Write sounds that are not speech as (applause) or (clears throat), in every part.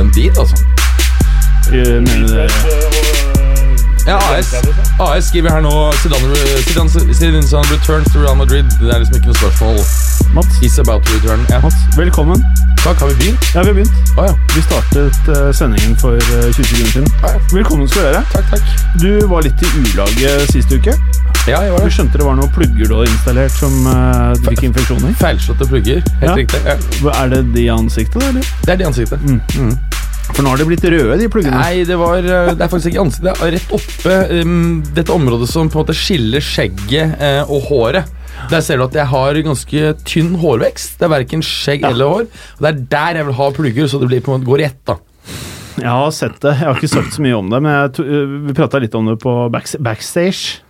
En deal, altså. Mener du Ja, AS, AS skriver her nå Zidane, returns to Real Madrid. Det er liksom ikke noe spørsmål. Mats, He's about to return. Ja. Mats, velkommen. Takk, har vi begynt? Ja, vi har begynt. Å ja. Vi startet eh, sendingen for eh, 20 sekunder siden. Ja, ja. Velkommen skal du være. Takk, takk. Du var litt i ulaget sist uke. Ja, jeg var Du skjønte det var noen plugger du hadde installert som uh, fikk infeksjoner. Feilslåtte plugger. Helt Ja. riktig. Ja. Er det de i ansiktet, eller? Det er det ansiktet. For nå har de blitt røde, de pluggene. Nei, det var eh, Det er faktisk ikke ansiktet. Det er rett oppe um, dette området som på en måte skiller skjegget uh, og håret. Der ser du at jeg har ganske tynn hårvekst. Det er verken skjegg eller hår. Og Det er der jeg vil ha plugger, så det blir på en måte går i ett. da Jeg har sett det. Jeg har ikke sagt så mye om det, men jeg vi prata litt om det på backs backstage.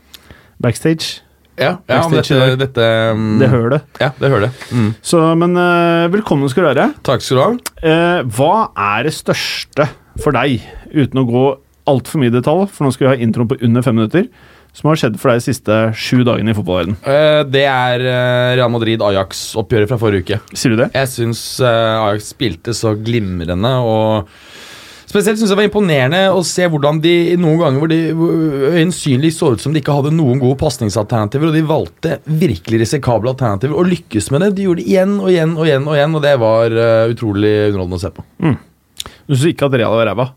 Backstage. Ja, ja dette, dette um, Det hører det. Ja, det hører det. Mm. Så, men uh, velkommen skal du være. Takk skal du ha. Uh, hva er det største for deg, uten å gå altfor mye i detalj, for nå skal vi ha introen på under fem minutter, som har skjedd for deg de siste sju dagene i fotballverdenen? Uh, det er eh, Real Madrid-Ajax-oppgjøret fra forrige uke. Sier du det? Jeg syns Ajax spilte så glimrende, og spesielt syns jeg det var imponerende å se hvordan de noen ganger hvor de øyensynlig så ut som de ikke hadde noen gode pasningsalternativer, og de valgte virkelig risikable alternativer og lykkes med det. De gjorde det igjen og igjen og igjen, og igjen, og det var uh, utrolig underholdende å se på. Du syns ikke at Real var ræva?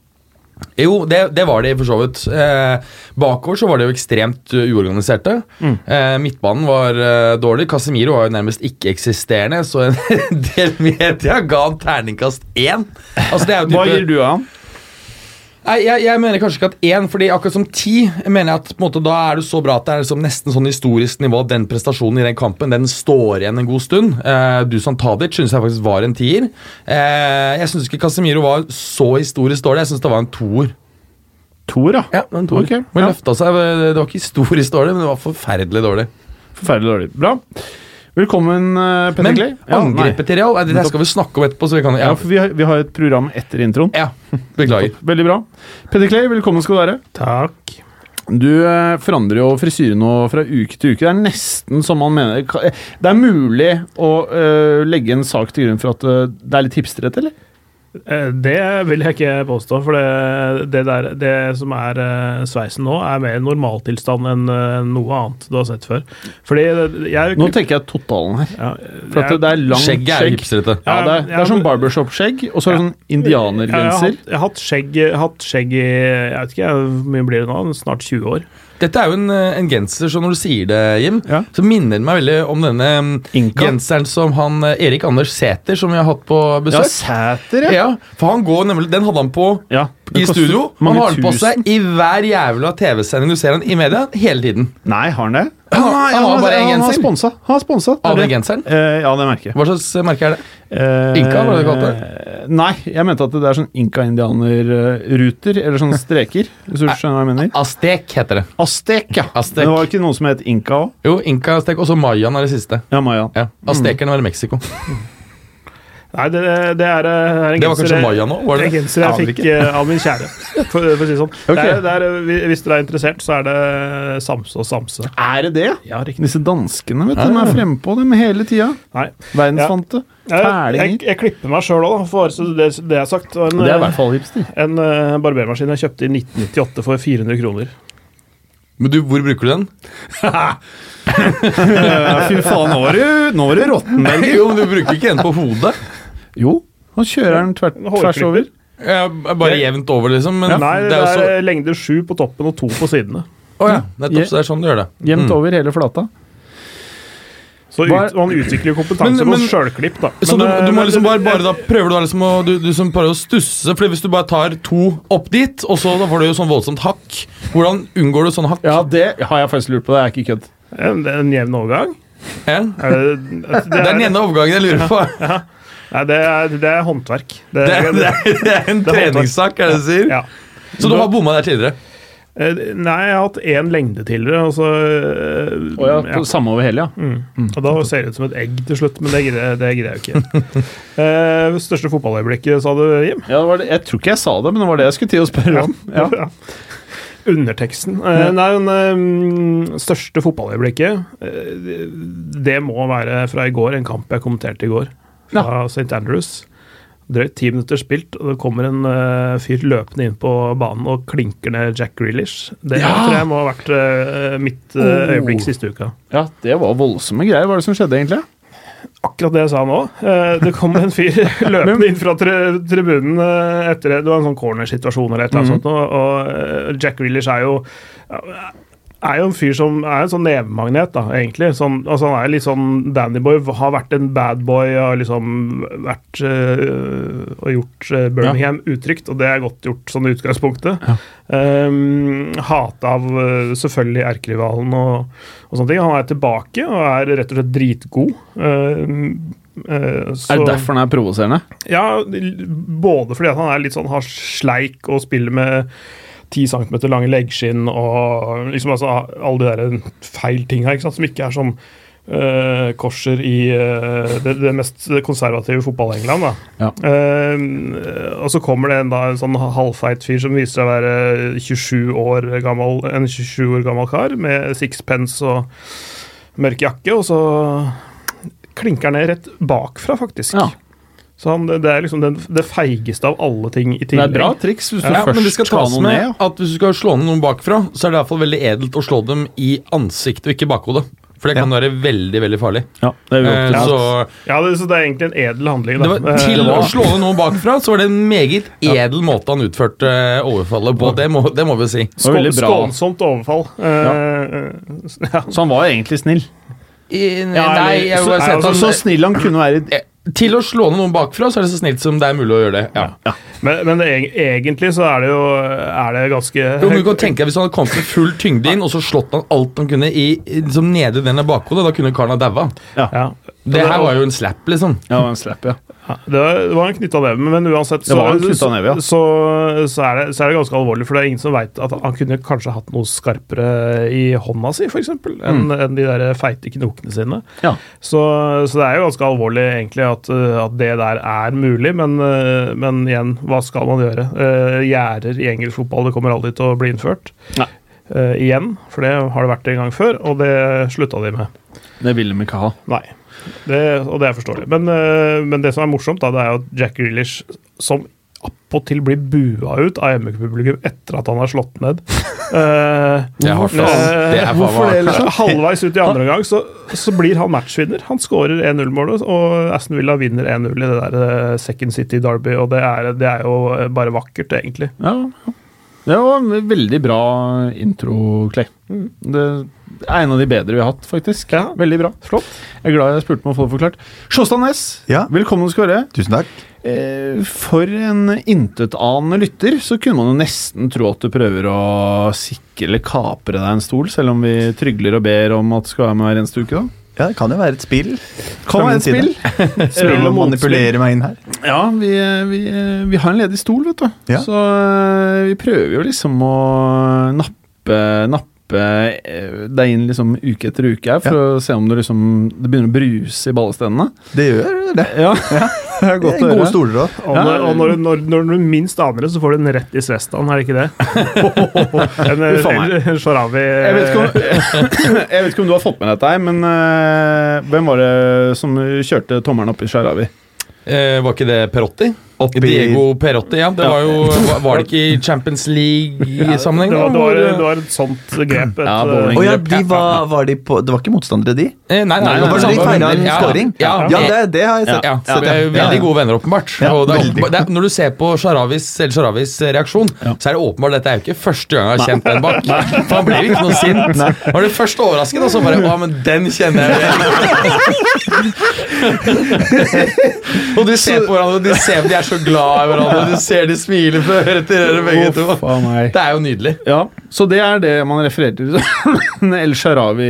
Jo, det, det var de for så vidt. Eh, bakover så var de jo ekstremt uorganiserte. uorganiserte. Eh, midtbanen var eh, dårlig. Casemiro var jo nærmest ikke-eksisterende, så en (laughs) del media ga han terningkast én. Altså, det er jo Hva type- gir du av han? Jeg, jeg mener kanskje ikke at én, fordi akkurat som ti mener jeg at måte, da er det så bra at det er liksom nesten sånn historisk nivå. Den prestasjonen i den kampen den står igjen en god stund. Eh, Dusan Tadic syns jeg faktisk var en tier. Eh, jeg syns ikke Casemiro var så historisk dårlig. Jeg syns det var en toer. Toer, ja. Ja, en toer. Okay, ja. løfta seg, Det var ikke historisk dårlig, men det var forferdelig dårlig. Forferdelig dårlig. Bra. Velkommen, uh, Petter Men Clay. Ja, angrepet til Real, eh, det skal vi snakke om etterpå. Så vi kan, Ja, ja, for vi har, vi har et program etter introen. ja, beklager. Veldig bra. Petter Clay, velkommen skal du være. Takk. Du eh, forandrer jo frisyre nå fra uke til uke. Det er nesten som man mener eh, Det er mulig å uh, legge en sak til grunn for at uh, det er litt hipstrete, eller? Eh, Det vil jeg ikke påstå, for det, det, der, det som er eh, sveisen nå, er mer normaltilstand enn eh, noe annet du har sett før. Fordi jeg Nå tenker jeg totalen her. ja, For at jeg- det er langt skjegg. er skjegg. hipsterete. Ja, det er, det er sånn barbershop-skjegg, og så er det sånn indianergenser. Jeg, jeg har hatt skjegg, jeg har hatt skjegg i jeg vet ikke, hvor mye blir det nå? Snart 20 år. Dette er jo en, eh, en genser, så når du sier det, Jim, Ja. så minner det meg veldig om denne mm, Inka. genseren som han eh, Erik Anders Sæter, som vi har hatt på besøk. Ja. Sæter, ja. Ja, for han går nemlig Den hadde han på ja. i studio. Han har den på seg i hver jævla TV-sending du ser han i media hele tiden. Nei, har han det? Han har- han har bare har genser. sponsa. Han har sponsa. det Av den det. genseren. Eh, ja, det merker jeg. Hva slags eh, merke er det? Eh, Inka, var det du kalte Nei, jeg mente at det er sånn inka-indianer-ruter, eller sånn streker. (laughs) Hvis du skjønner hva jeg mener. Astek heter det. Astek, ja. Aztek. Men det var ikke noe som het inka òg? Jo, inka-astek, og så Mayaen er det siste. Ja, Mayan Ja, Aztekerne var i Mexico. (laughs) Nei, det, det, er, eh, er en Det var kanskje Maya nå? Var Det er en genser jeg fikk eh, av min kjære, for, for å si det sånn. Okay. Det er, det er, eh, hvis dere er interessert, så er det Samse og Samse. Er det det? Ja, riktig. Disse danskene vet du, de er fremme på dem hele tida. Nei. Ja. Jeg, jeg, jeg klipper meg sjøl òg, for så det, det jeg har sagt. En, Det er i hvert fall hipster. en uh, barbermaskin jeg kjøpte i 1998 for 400 kroner. Men du, hvor bruker du den? (laughs) Fy faen, nå var du, råtten, (laughs) jo, men du bruker ikke en på hodet. Jo, han kjører den tvert, tvers over. Ja, bare jevnt over, liksom. Men Nei, det det er så er lengde sju på toppen og to på sidene. Å ja, nettopp. Så det er sånn du gjør det. Jevnt Mm. over hele flata. Så er- ut, man utvikler kompetanse Men- men- på sjølklipp, da. Så du, eh, du må men liksom bare, bare da prøver du da liksom å du, du som prøver å stusse, for hvis du bare tar to opp dit, og så da får du jo sånn voldsomt hakk Hvordan unngår du sånn hakk? Ja, det har jeg faktisk lurt på. Det er ikke kødd. En, er en jevn overgang. Ja. Er det, det, Det er den ene overgangen jeg lurer på. Nei, det er, det er håndverk. Det, Det er, det er, det er en Det er treningssak, er det du sier? Ja. Så du har bomma der tidligere? Eh, Nei, jeg har hatt én lengde tidligere, og så oh, ja, ja. Samme over hele, ja. Mm. Og da ser det ut som et egg til slutt, men det greier det jeg ikke. uh, (laughs) største fotballøyeblikket, sa du, Jim? ja det var det. Jeg tror ikke jeg sa det, men det var det jeg skulle til å spørre om. (laughs) Ja. Ja. (laughs) Underteksten. Uh, nei, eh, største fotballøyeblikket det- Det må være fra i går, en kamp jeg kommenterte i går. Fra St. Andrews. Drøyt ti minutter spilt, og det kommer en uh, fyr løpende inn på banen og klinker ned Jack Grealish. Det Ja! tror jeg må ha vært uh, mitt Oh. øyeblikk siste uka. ja, det var voldsomme greier. Hva er det som skjedde, egentlig? Akkurat det jeg sa nå. Det kom en fyr (laughs) løpende inn fra tri tribunen etter det. Det var en sånn cornersituasjon eller et eller annet sånt. Og, og eh, Jack Grealish er jo er jo en fyr som er en sånn nevemagnet, da, egentlig. Sånn, altså Han er litt sånn Dannyboy, har vært en bad boy, har liksom vært øh, og gjort øh, Birmingham utrygt, og det er godt gjort sånn i utgangspunktet. Um, Hata av øh, selvfølgelig erkerivalen og, og sånne ting. Han er tilbake og er rett og slett dritgod. Um, Uh, så- Er det derfor han er provoserende? ja, både fordi han er litt sånn har sleik og spiller med 10 cm lange leggskinn og liksom altså alle de der feil tinga, som ikke er som uh, korser i uh, det, det mest konservative fotball-England. Ja. Uh, og så kommer det en, da, en sånn halvfeit fyr som viser seg å være 27 år gammel, en 27 år gammel kar med sixpence og mørk jakke, og så klinker ned rett bakfra, faktisk. Ja. Så han, det er liksom den, det feigeste av alle ting i Det er bra triks hvis du Ja, først skal skal tas noe med ned. at hvis du skal slå ned noen bakfra, så er det i hvert fall veldig edelt å slå dem i ansiktet og ikke bakhodet. For det kan være veldig veldig farlig. Ja, det er Eh, så Ja, det, så det er egentlig en edel handling. det var, Eh, (laughs) til det å slå ned noen bakfra, så var det en meget edel måte han utførte eh, overfallet på. Det må, det må vi si. var veldig. Skånsomt overfall. Eh, (laughs) ja. Så han var egentlig snill. I, nei, eller- jeg så- bare si nei, at Så, han, så snill han kunne være. Til å slå ned noen bakfra, så er det så snilt som det er mulig å gjøre det. Ja. Men, men det, egentlig så er det jo er det ganske Jo, du kan tenke deg Hvis han hadde kommet med full tyngde inn, og så slått han alt han kunne i liksom nede i denne bakhodet, da kunne karen ha daua. ja. Det her var jo en slap, liksom. Ja, en slap, ja. Det, var, en knytta neve, men uansett så, en neve, ja. så, så, er det, så er det ganske alvorlig. For det er ingen som veit at han kunne kanskje hatt noe skarpere i hånda si, f.eks., enn enn de der feite knokene sine. Ja. Så, så det er jo ganske alvorlig egentlig at, uh, at det der er mulig, men, uh, men igjen, hva skal man gjøre? Uh, Gjerder i engelsk fotball det kommer aldri til å bli innført. Nei. Uh, igjen, for det har det vært en gang før, og det slutta de med. Det ville de ikke ha. Nei. Det, og det er forståelig. Men, øh, men det som er morsomt, da, det er jo at Jack Grealish, som appåtil blir bua ut av hjemmepublikum etter at han har slått ned (laughs) Eh, Det er eh, Det er hvorfor det, liksom? (laughs) Halvveis ut i andre omgang så, så blir han matchvinner. Han skårer 1-0-målet, og Aston Villa vinner 1-0 i det der eh, Second City Derby, og det er, det er jo eh, bare vakkert, egentlig. Ja, ja. Det var en veldig bra intro, Clay. Det er en av de bedre vi har hatt, faktisk. Ja. Veldig bra. Flott. Jeg er glad jeg spurte om å få det forklart. Sjåstad Næss, Ja. velkommen skal du være. Tusen takk. Eh, For en intetanende lytter så kunne man jo nesten tro at du prøver å sikre eller kapre deg en stol, selv om vi trygler og ber om at du skal være med hver eneste uke. da. Ja, det kan jo være et spill. Kan være et (laughs) spill. Spill og manipulere meg inn her. Ja, vi, vi, vi har en ledig stol, vet du. Ja. Så eh, vi prøver jo liksom å nappe, nappe eh, deg inn liksom uke etter uke her, for å se om det liksom det begynner å bruse i ballestendene. Det gjør det. (laughs) Ja, det er Det godt er å gode høre. stoler òg. Og, Ja. når, og når, når, når du minst aner det, så får du den rett i svestaen, er det ikke det? (laughs) en en Sharawi Jeg vet, ikke om, (laughs) jeg vet ikke om du har fått med dette, men eh, hvem var det som kjørte tommelen opp i Sharawi? Eh, var ikke det Perotti? Oppi- Diego Perotti, ja. Det var jo Var- det ikke i Champions League-sammenheng? Det var, det, var, det var et sånt grep. Et, Ja, oh, ja, Ja, de var, var de på Det var ikke motstandere, de? Eh, Nei, nei, Nei, det Var var det de feira en. Ja, scoring? Ja, Ja, det, det har jeg sett. ja, det er veldig gode venner, åpenbart. Og det er, det er, når du ser på Sharavis, eller Sharavis reaksjon, så er det åpenbart dette er jo ikke første gang jeg har kjent den bak. For han blir jo ikke noe sint. Var det først overrasket, og så bare Å, men den kjenner jeg igjen. (laughs) og de ser på hverandre, og de, ser, de er så så glad i hverandre. Du ser de smiler fra øre til øre, begge to. Det er jo nydelig. Ja, så det er det man refererer til (laughs) En El Sharawi.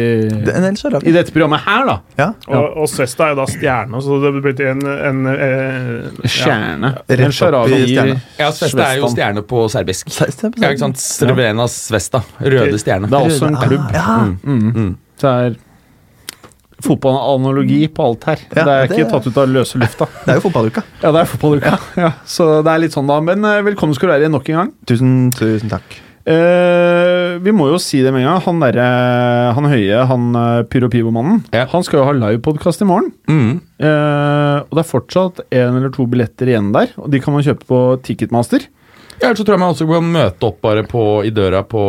i dette programmet her, da. Ja. Og, og Svesta er jo da stjerne, så det blir til en, en eh, ja. Stjerne. Rett El Sharawi stjerne. Ja, Svesta er jo stjerne på serbisk. Ja, ikke sant? Srebrena Svesta. Røde stjerne. Det er også en Ah, klubb. Ja, Mm. Så det er fotballanalogi på alt her. Ja, det er det ikke tatt ut av løse lufta. (laughs) det er jo fotballuka. Ja, det er fotballuka. Ja. så det er litt sånn, da. Men eh, velkommen skal du være nok en gang. Tusen, tusen takk. Eh, vi må jo si det med en gang. Han derre Han høye, han uh, Pyro Pivo-mannen, Ja. han skal jo ha livepodkast i morgen. Mm. Eh, og det er fortsatt en eller to billetter igjen der, og de kan man kjøpe på Ticketmaster. Ja, ellers så tror jeg man også kan møte opp bare på, i døra på,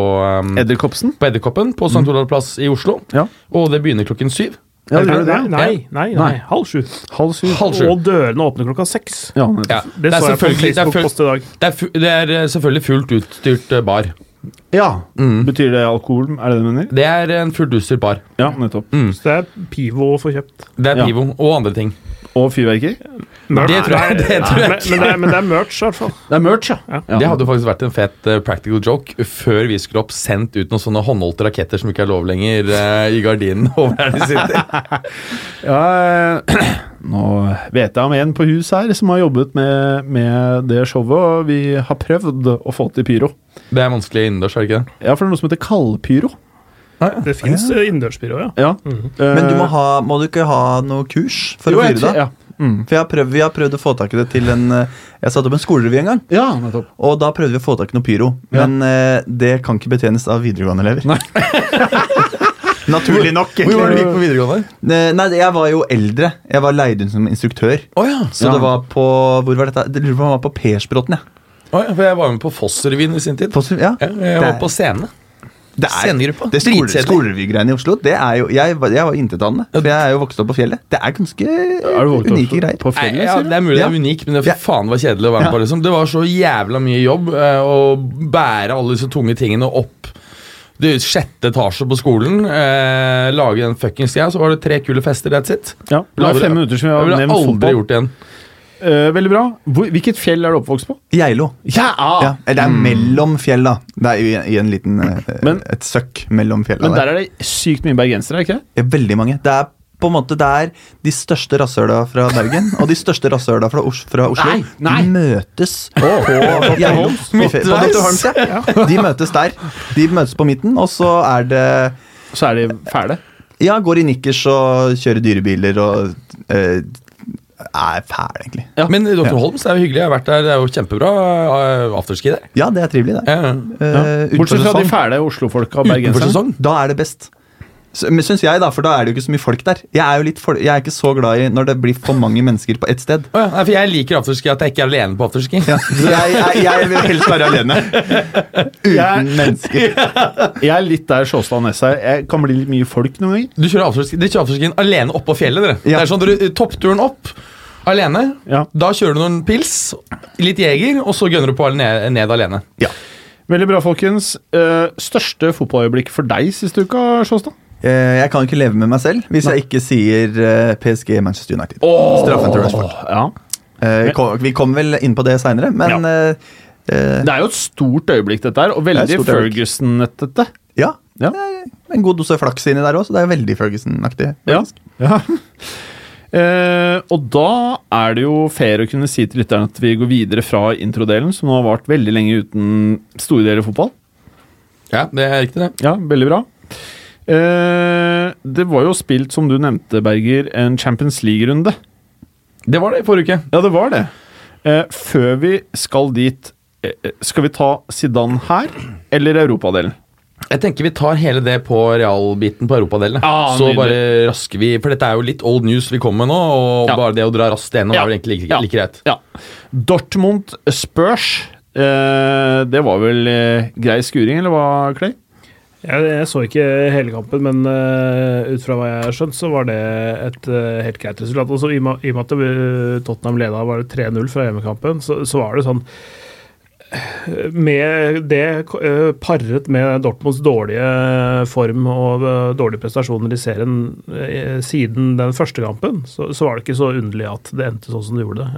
um, Edderkoppen på St. Olavs plass i Oslo. Ja. Og det begynner klokken syv. Ja, det gjør det. nei, nei, nei, Nei. halv sju. Halv sju. Halv sju. Og dørene åpner klokka seks. Ja. Ja, Det, det, så jeg på Facebook-post i dag. det, er fu, det er eh, selvfølgelig fullt utstyrt eh, bar. ja. Mm. Betyr det alkohol? Er det det du mener? Det er en fullt utstyrt bar. Ja, nettopp. Så det er Pivo å få kjøpt. Det er Ja. Pivo og andre ting. Og fyrverkeri? Det tror jeg- det tror jeg men, men, det er, men det er merch, i hvert fall. Det er merch, ja. Ja. Ja. Det hadde jo faktisk vært en fet eh, practical joke før vi skulle opp sendt ut noen sånne håndholdte raketter som ikke er lov lenger uh, i gardinen (laughs) over der de sitter. (laughs) Ja, eh, (clears throat) nå vet jeg om en på hus her som har jobbet med, med det showet, og vi har prøvd å få til pyro. Det er vanskelig innendørs, er det ikke det? Ja, for det er noe som heter kaldpyro. Det fins innendørsbyrå, ja. Ja. Men du må, ha, må du ikke ha noe kurs for jo, å fyre Ja. Mm. For jeg har prøvd, Vi har prøvd å få tak i det til en eh, Jeg satte opp en skolerevy en gang. ja. Og da prøvde vi å få tak i noe pyro. Ja. Men eh, det kan ikke betjenes av videregående-elever. (laughs) Naturlig nok. Hvor var det du gikk på videregående? Eh, Nei, jeg var jo eldre. Jeg var leid inn som instruktør. Oh, ja. Så Ja. det var på Hvor var dette? Det lurer på om det var på Persbråten. Ja. Oh, ja, for jeg var med på Foss-revyen i sin tid. På- ja. Jeg, jeg var på scene. Det er, Scenegruppa. det skolerevygreiene i Oslo, det er jo Jeg, var- jeg var intetanende. For jeg er jo vokst opp på fjellet. Det er ganske Er du unike greier. På Nei, ja, det er mulig det er unikt, men det Ja. for faen var kjedelig å være med Ja. på. liksom. Det var så jævla mye jobb eh, å bære alle disse tunge tingene opp det sjette etasje på skolen. Eh, lage den fuckings greia, så var det tre kule fester, that's it. Ja, det var fem minutter som vi Jeg har ville aldri gjort det igjen. Eh, veldig bra. Hvor, hvilket fjell er du oppvokst på? Geilo. Ja! Ja, det er mellom fjell, da. Det er i, i en liten uh, Men- Et søkk mellom fjella. Men der. der er det sykt mye bergensere, er ikke det? Veldig mange. Det er på en måte det er de største rasshøla fra Bergen og de største rasshøla fra, Os fra Oslo. Nei, nei. De møtes på Geilo. På Dr. Holms, ja. De møtes der. De møtes på midten, og så er det Så er de fæle. Ja, går i nikkers og kjører dyrebiler og eh, er fæl, egentlig. Ja. Men Dr. Ja. Holms, det er jo hyggelig. Jeg har vært der. Det er jo kjempebra uh, afterski der. Ja, det er trivelig, det. Ja, ja. Uh, Bortsett fra de fæle oslofolka og bergenserne. Da er det best. Men Syns jeg, da, for da er det jo ikke så mye folk der. Jeg er jo litt for, jeg er ikke så glad i når det blir for mange mennesker på ett sted. Oh, ja, for jeg liker afterski, at jeg ikke er alene på afterski. Ja, jeg, jeg, jeg vil helst være alene. Uten mennesker. (laughs) Jeg er litt der Sjåstad Næss er. Jeg kan bli litt mye folk noen ganger. Du kjører afterski, dere kjører afterskien alene oppå fjellet, dere. Ja. Det er sånn dere Toppturen opp alene. Ja. Da kjører du noen pils, litt jeger, og så gønner du på ned, ned alene. Ja. Veldig bra, folkens. Eh, største fotballøyeblikk for deg siste uka, Sjåstad? Eh, Jeg kan ikke leve med meg selv hvis jeg ikke sier eh, PSG Manchester United. Straffen til Rashford. Ja. Eh, Vi kommer vel inn på det seinere, men eh, eh, Det er jo et stort øyeblikk, dette her, og veldig et. Ferguson-nettete. ja. Ja. En god dose flaks inni der òg, så det er veldig Ferguson-aktig. Ja. ja. Eh, og da er det jo fair å kunne si til lytteren at vi går videre fra introdelen, som nå har vart veldig lenge uten store deler fotball. Ja, det er riktig, det. Ja, veldig bra. Eh, det var jo spilt, som du nevnte, Berger, en Champions League-runde. Det var det i forrige uke. Ja, det var det. Eh, før vi skal dit, eh, skal vi ta Zidane her, eller Europadelen? Jeg tenker vi tar hele det på realbiten på europadelen. Ja, så nydelig. bare rasker vi, for dette er jo litt old news vi kommer med nå, og Ja. bare det å dra raskt gjennom Ja. er vel egentlig like, Ja. like greit. Ja. Dortmund Spurs. Eh, det var vel eh, grei skuring, eller hva, Clay? Jeg, jeg så ikke hele kampen, men uh, ut fra hva jeg har skjønt, så var det et uh, helt greit resultat. Også, I og med- i og med at Tottenham leda var det 3-0 fra hjemmekampen, så, så var det sånn med det eh, paret med Dortmunds dårlige form og eh, dårlige prestasjoner i serien eh, siden den første kampen, så, så var det ikke så underlig at det endte sånn som det gjorde.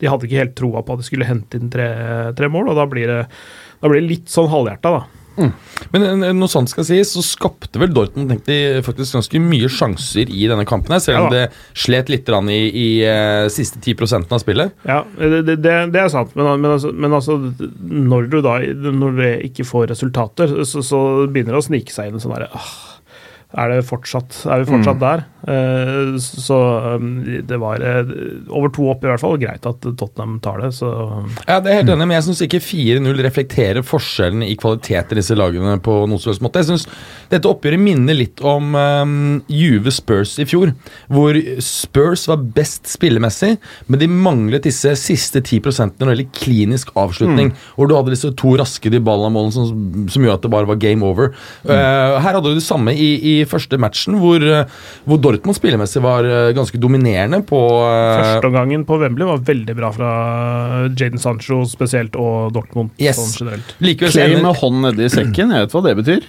De hadde ikke helt troa på at de skulle hente inn tre, tre mål, og da blir det, da blir det litt sånn halvhjerta, da. Men noe når sånt skal sies, så skapte vel Dortmund jeg, faktisk ganske mye sjanser i denne kampen, her, selv om Ja det slet litt i, i eh, siste 10 av spillet. Ja, det, det, det er sant, men, men, altså, men altså Når du da Når du ikke får resultater, så, så begynner det å snike seg inn en sånn derre «Åh, er, det fortsatt, er vi fortsatt der? Uh, så um, det var uh, over to opp i hvert fall. Greit at Tottenham tar det, så Ja, det er helt enig, men jeg syns ikke 4-0 reflekterer forskjellen i kvalitet i disse lagene på noen som helst måte. Jeg synes Dette oppgjøret minner litt om um, Juve Spurs i fjor, hvor Spurs var best spillemessig, men de manglet disse siste 10 når det gjelder klinisk avslutning, hvor du hadde disse to raske Dybala-målene som, som gjorde at det bare var game over. Uh, her hadde du det samme i, i første matchen, hvor, uh, hvor Dortmund spillemessig var uh, ganske dominerende på uh, Førsteomgangen på Wembley var veldig bra fra Jaden Sancho spesielt, og Dortmund Yes. sånn generelt. Likevel Clay med hånd nedi sekken, jeg vet hva det betyr.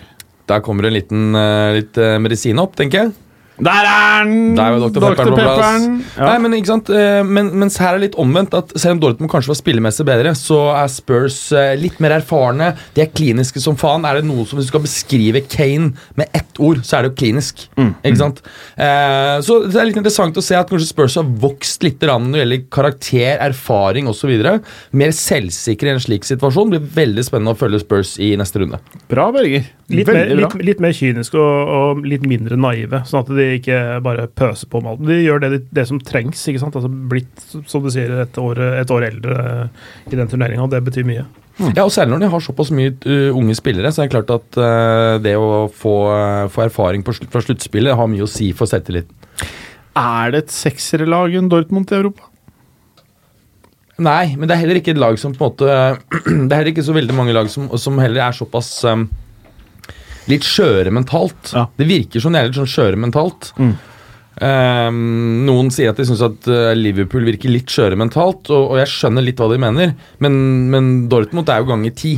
Der kommer en liten eh, litt eh, medisin opp, tenker jeg. Der er den! Der var Dr. Pepperen på plass. Ja. Nei, men ikke sant Eh, men, Mens her er litt omvendt. at Selv om Dortmund kanskje var spillemessig bedre, så er Spurs eh, litt mer erfarne. De er kliniske som faen. Er det noe som Hvis du skal beskrive Kane med ett ord, så er det jo klinisk. Ikke sant? Eh, så det er litt interessant å se at kanskje Spurs har vokst litt når det gjelder karakter, erfaring osv. Mer selvsikre i en slik situasjon. Det blir veldig spennende å følge Spurs i neste runde. Bra, Berger. Litt mer, litt, litt mer kyniske og, og litt mindre naive, sånn at de ikke bare pøser på med alt. De gjør det, det som trengs. ikke sant? Altså Blitt, som du sier, et år, et år eldre i den turneringa, og det betyr mye. Ja, og Særlig når de har såpass mye uh, unge spillere, så er det klart at uh, det å få, uh, få erfaring på, slutt- fra sluttspillet har mye å si for selvtilliten. Er det et sekserlag enn Dortmund i Europa? Nei, men det er heller ikke et lag som på en måte (clears throat) Det er heller ikke så veldig mange lag som, som heller er såpass um, litt skjøre mentalt. Ja. Det virker som de er litt sånn skjøre mentalt. Mm. Um, noen sier at de syns at uh, Liverpool virker litt skjøre mentalt, og, og jeg skjønner litt hva de mener, men, men Dortmund er jo ganger ti.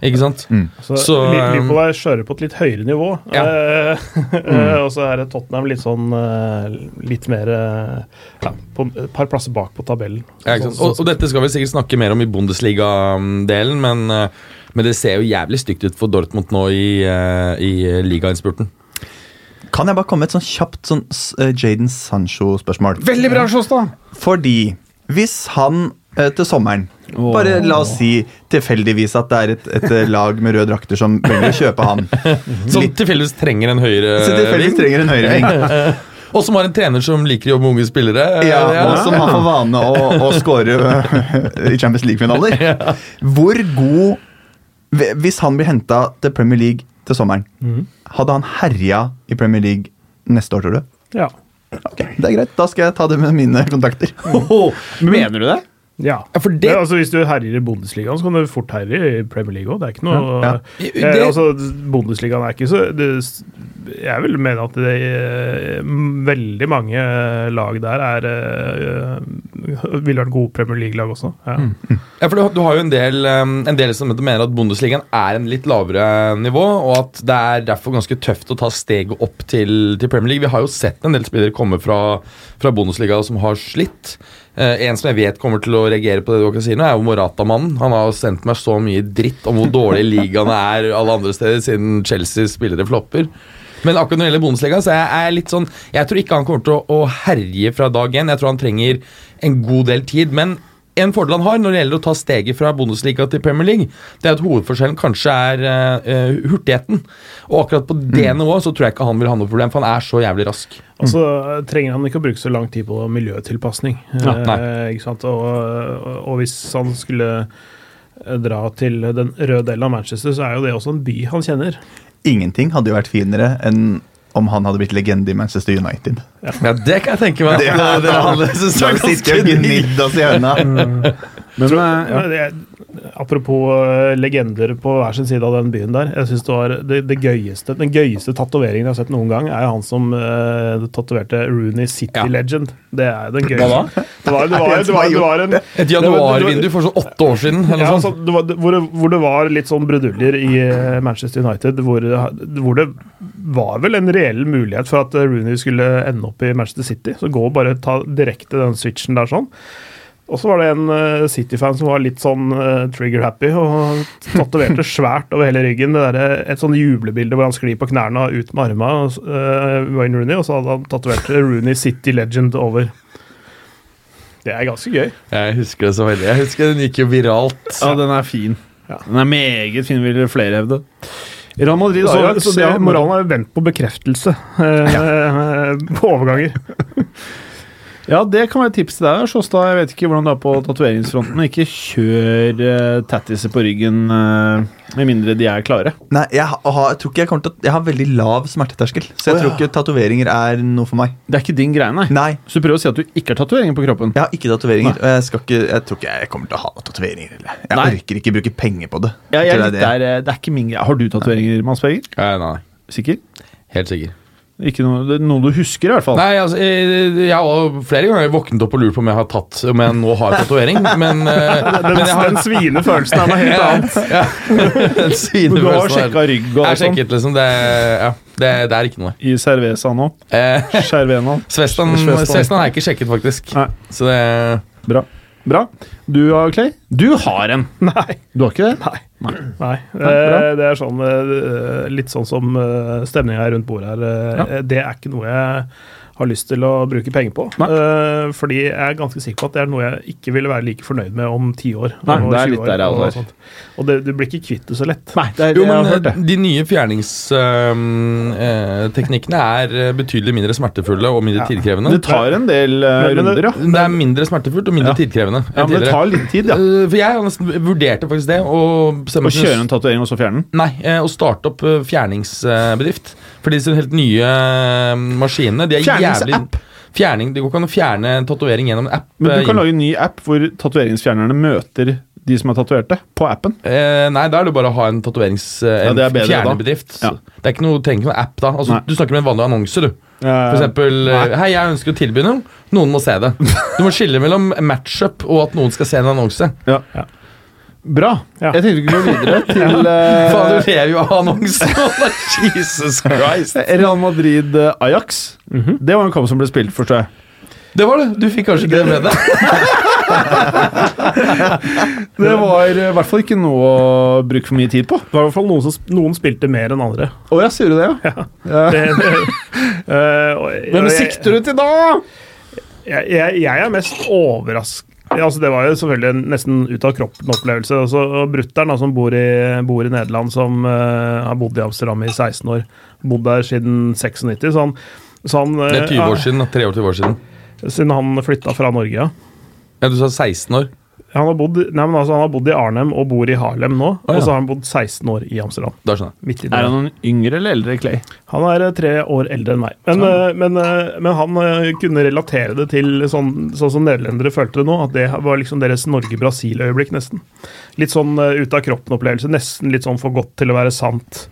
Ikke sant? Så, Så, um, Liverpool er skjøre på et litt høyere nivå. Ja. Eh, (laughs) eh, og så er Tottenham litt sånn eh, litt mer eh, ja, på et par plasser bak på tabellen. Ja, ikke sant? Sånn- Og, og dette skal vi sikkert snakke mer om i Bundesliga-delen, men, eh, men det ser jo jævlig stygt ut for Dortmund nå i, uh, i ligainnspurten. Kan jeg bare komme med et sånn kjapt sånn s- eh, Jaden Sancho-spørsmål? Veldig bra, Sjåstad! Fordi hvis han eh, til sommeren Bare la oss si tilfeldigvis at det er et, et eh, lag med røde drakter som velger å kjøpe han. (laughs) Som tilfeldigvis trenger en høyre Så tilfeldigvis trenger en høyreving. (laughs) Og som har en trener som liker å jobbe med unge spillere. Ja, Eh, og som har for vane å, å score eh, (laughs) i Champions League-finaler. Hvor god Hvis han blir henta til Premier League til sommeren, hadde han herja i Premier League neste år, tror du? Ja. Ok, Det er greit, da skal jeg ta det med mine kontakter. (laughs) Mener du det? Ja. Ja, for det- Men, altså, hvis du herjer i Bundesligaen, så kan du fort herje i Premier League òg. Det er ikke noe Ja, ja. Eh, altså, Bundesligaen er ikke så det, Jeg vil mene at det, eh, veldig mange lag der er uh, ville vært gode Premier League-lag også. Ja. Ja, for du, har- du har jo en del, um, en del som mener at Bundesligaen er en litt lavere nivå, og at det er derfor ganske tøft å ta steget opp til, til Premier League. Vi har jo sett en del spillere komme fra, fra Bundesliga som har slitt. Eh, en som jeg vet kommer til å reagere på det dere sier nå, er jo Morata-mannen. Han har sendt meg så mye dritt om hvor dårlig ligaene er alle andre steder, siden Chelseas spillere flopper. Men akkurat når det gjelder Bundesliga, så jeg, er litt sånn Jeg tror ikke han kommer til å, å herje fra dag én. Jeg tror han trenger en god del tid. Men en fordel han har når det gjelder å ta steget fra Bundesliga til Premier League, det er at hovedforskjellen kanskje er eh, eh, hurtigheten. Og akkurat på det nivået så tror jeg ikke han vil ha noe problem, for han er så jævlig rask. Og så trenger han ikke å bruke så lang tid på miljøtilpasning. Ja, eh, ikke sant? Og, og, hvis han skulle eh, dra til den røde delen av Manchester, så er jo det også en by han kjenner. Ingenting hadde jo vært finere enn om han hadde blitt legende i Manchester United. Ja, det kan jeg tenke meg. Det det, det, det, det, det, det, det, det, sitter ganske og tror. Men eh, ja. Men apropos eh, legender på hver sin side av den byen der. Jeg synes det var det, det gøyeste, Den gøyeste tatoveringen jeg har sett noen gang, er han som uh, tatoverte Rooney City Ja. Legend. Det er den gøyeste. Det var, det var, det var, det var en Et januarvindu for sånn åtte år siden. Eller ja, altså, det var, det- hvor, det, hvor det var litt sånn bruduljer i Manchester United, hvor, hvor det var vel en reell mulighet for at Rooney skulle ende opp i Manchester City. Så gå og bare ta direkte den switchen der sånn. Og så var det en uh, City-fan som var litt sånn uh, trigger-happy og tatoverte (laughs) svært over hele ryggen det der, et sånn jublebilde hvor han sklir på knærne og ut med armene, uh, Wayne Rooney, og så hadde han tatovert Rooney City Legend over. Det er ganske gøy. Jeg husker det så veldig. Jeg husker Den gikk jo viralt. ja, den er fin. Ja. Den er meget fin, vil flere hevde. Real Madrid Så, Ajax, så det, moralen har jo vendt på bekreftelse eh, (laughs) på overganger. (laughs) Ja, det kan være et tips til deg, Sjåstad. Jeg vet ikke hvordan det er på tatoveringsfronten. Ikke kjør uh, tattiser på ryggen uh, med mindre de er klare. Nei, jeg, har, jeg tror ikke jeg kommer til å Jeg har veldig lav smerteterskel, så jeg Å, tror ja. ikke tatoveringer er noe for meg. Det er ikke din greie, nei. Nei, Så du prøver å si at du ikke har tatoveringer på kroppen? jeg har ikke tatoveringer. Og jeg, skal ikke, jeg tror ikke jeg kommer til å ha tatoveringer. Jeg Nei. orker ikke bruke penger på det. Ja, jeg er det er der, eh, det er ikke min greie. Har du tatoveringer, Mads Berger? Nei, nei, Sikker? helt sikker. Ikke noe, det er noe du husker, i hvert fall. Nei, altså, jeg, jeg har flere ganger våknet opp og lurt på om jeg har tatt Om jeg nå har tatovering, men, eh, (laughs) Den, men jeg har den sviende følelsen er noe helt (laughs) annet. (laughs) ja, den svine du har sjekka rygg og Jeg har sjekket, liksom. Det, ja, det, det er ikke noe. i Cerveza nå. Eh, Cervena. Svestan Svestan. Svestan har jeg ikke sjekket, faktisk. Nei. Så det Bra. Bra. Du, Clay? Du har en. Nei. Du har ikke det? Nei. Nei. Eh, det er sånn, eh, litt sånn som uh, stemninga rundt bordet her. Ja. Det er ikke noe jeg har lyst til å bruke penger på. Eh, fordi jeg er ganske sikker på at det er noe jeg ikke ville være like fornøyd med om ti år. Nei, det er 20 litt der jeg og er. Og det, du blir ikke kvitt det så lett. Nei, det er, Jo, men eh, de nye fjerningsteknikkene er eh, betydelig mindre smertefulle og mindre Ja. tidkrevende. Det tar en del eh, Men- men runder, ja. Det er mindre smertefullt og mindre Ja. tidkrevende ja. Men det tar litt tid, ja. Uh, For jeg har nesten vurderte faktisk det. Å, kjøre en tatovering og så fjerne den. Nei, eh, å starte opp eh, fjerningsbedrift. For disse helt nye eh, maskinene de er Fjerningsapp. jævlig Fjerning, Det går ikke an å fjerne en tatovering gjennom en app. Men eh, du kan lage en ny app hvor tatoveringsfjernerne møter de som er tatoverte, på appen. Eh, nei, da er det bare å ha en tatoverings... Eh, Ja, det er bedre fjernebedrift. Ja. Det er ikke noe, trenger ikke noe app da. Altså, du snakker med en vanlig annonse, du. For For eksempel eh, Hei, jeg ønsker å tilby noe. Noen må se det. (laughs) Du må skille mellom matchup og at noen skal se en annonse. Ja. Ja. Bra. Ja. Jeg tenkte vi kunne gå videre (laughs) til Faen, eh, du lever jo av annonsen! (laughs) Jesus Christ. Real Madrid-Ajax. Mhm. Det var en kamp som ble spilt, forstår jeg. Det var det. Du fikk kanskje ikke det med deg? (laughs) Det var eh, i hvert fall ikke noe å bruke for mye tid på. Det var i hvert fall noen som noen spilte mer enn andre. Å ja, sier du det, ja? ja. Det, det, uh, og- Hvem og jeg- sikter du til da? Jeg, jeg, jeg er mest overrasket Altså, det var jo selvfølgelig en nesten ut av kroppen-opplevelse. Altså, og Brutter'n, som bor i, bor i Nederland, som uh, har bodd i Amsterdam i 16 år, bodd der siden 96, så han, så han Det er 20 år eh, siden. da. Tre år, 20 år siden. Siden han flytta fra Norge, ja. Ja, Du sa 16 år. Han har, bodd, nei, men altså, han har bodd i Arnhem og bor i Harlem nå, Oh, ja. og så har han bodd 16 år i Amsterdam. Da skjønner jeg. Er han noen yngre eller eldre, Clay? Han er eh, tre år eldre enn meg. Men, eh, men, eh, men han kunne relatere det til sånn, sånn som nederlendere følte det nå, at det var liksom deres Norge-Brasil-øyeblikk, nesten. Litt sånn ut av kroppen-opplevelse. Nesten litt sånn for godt til å være sant.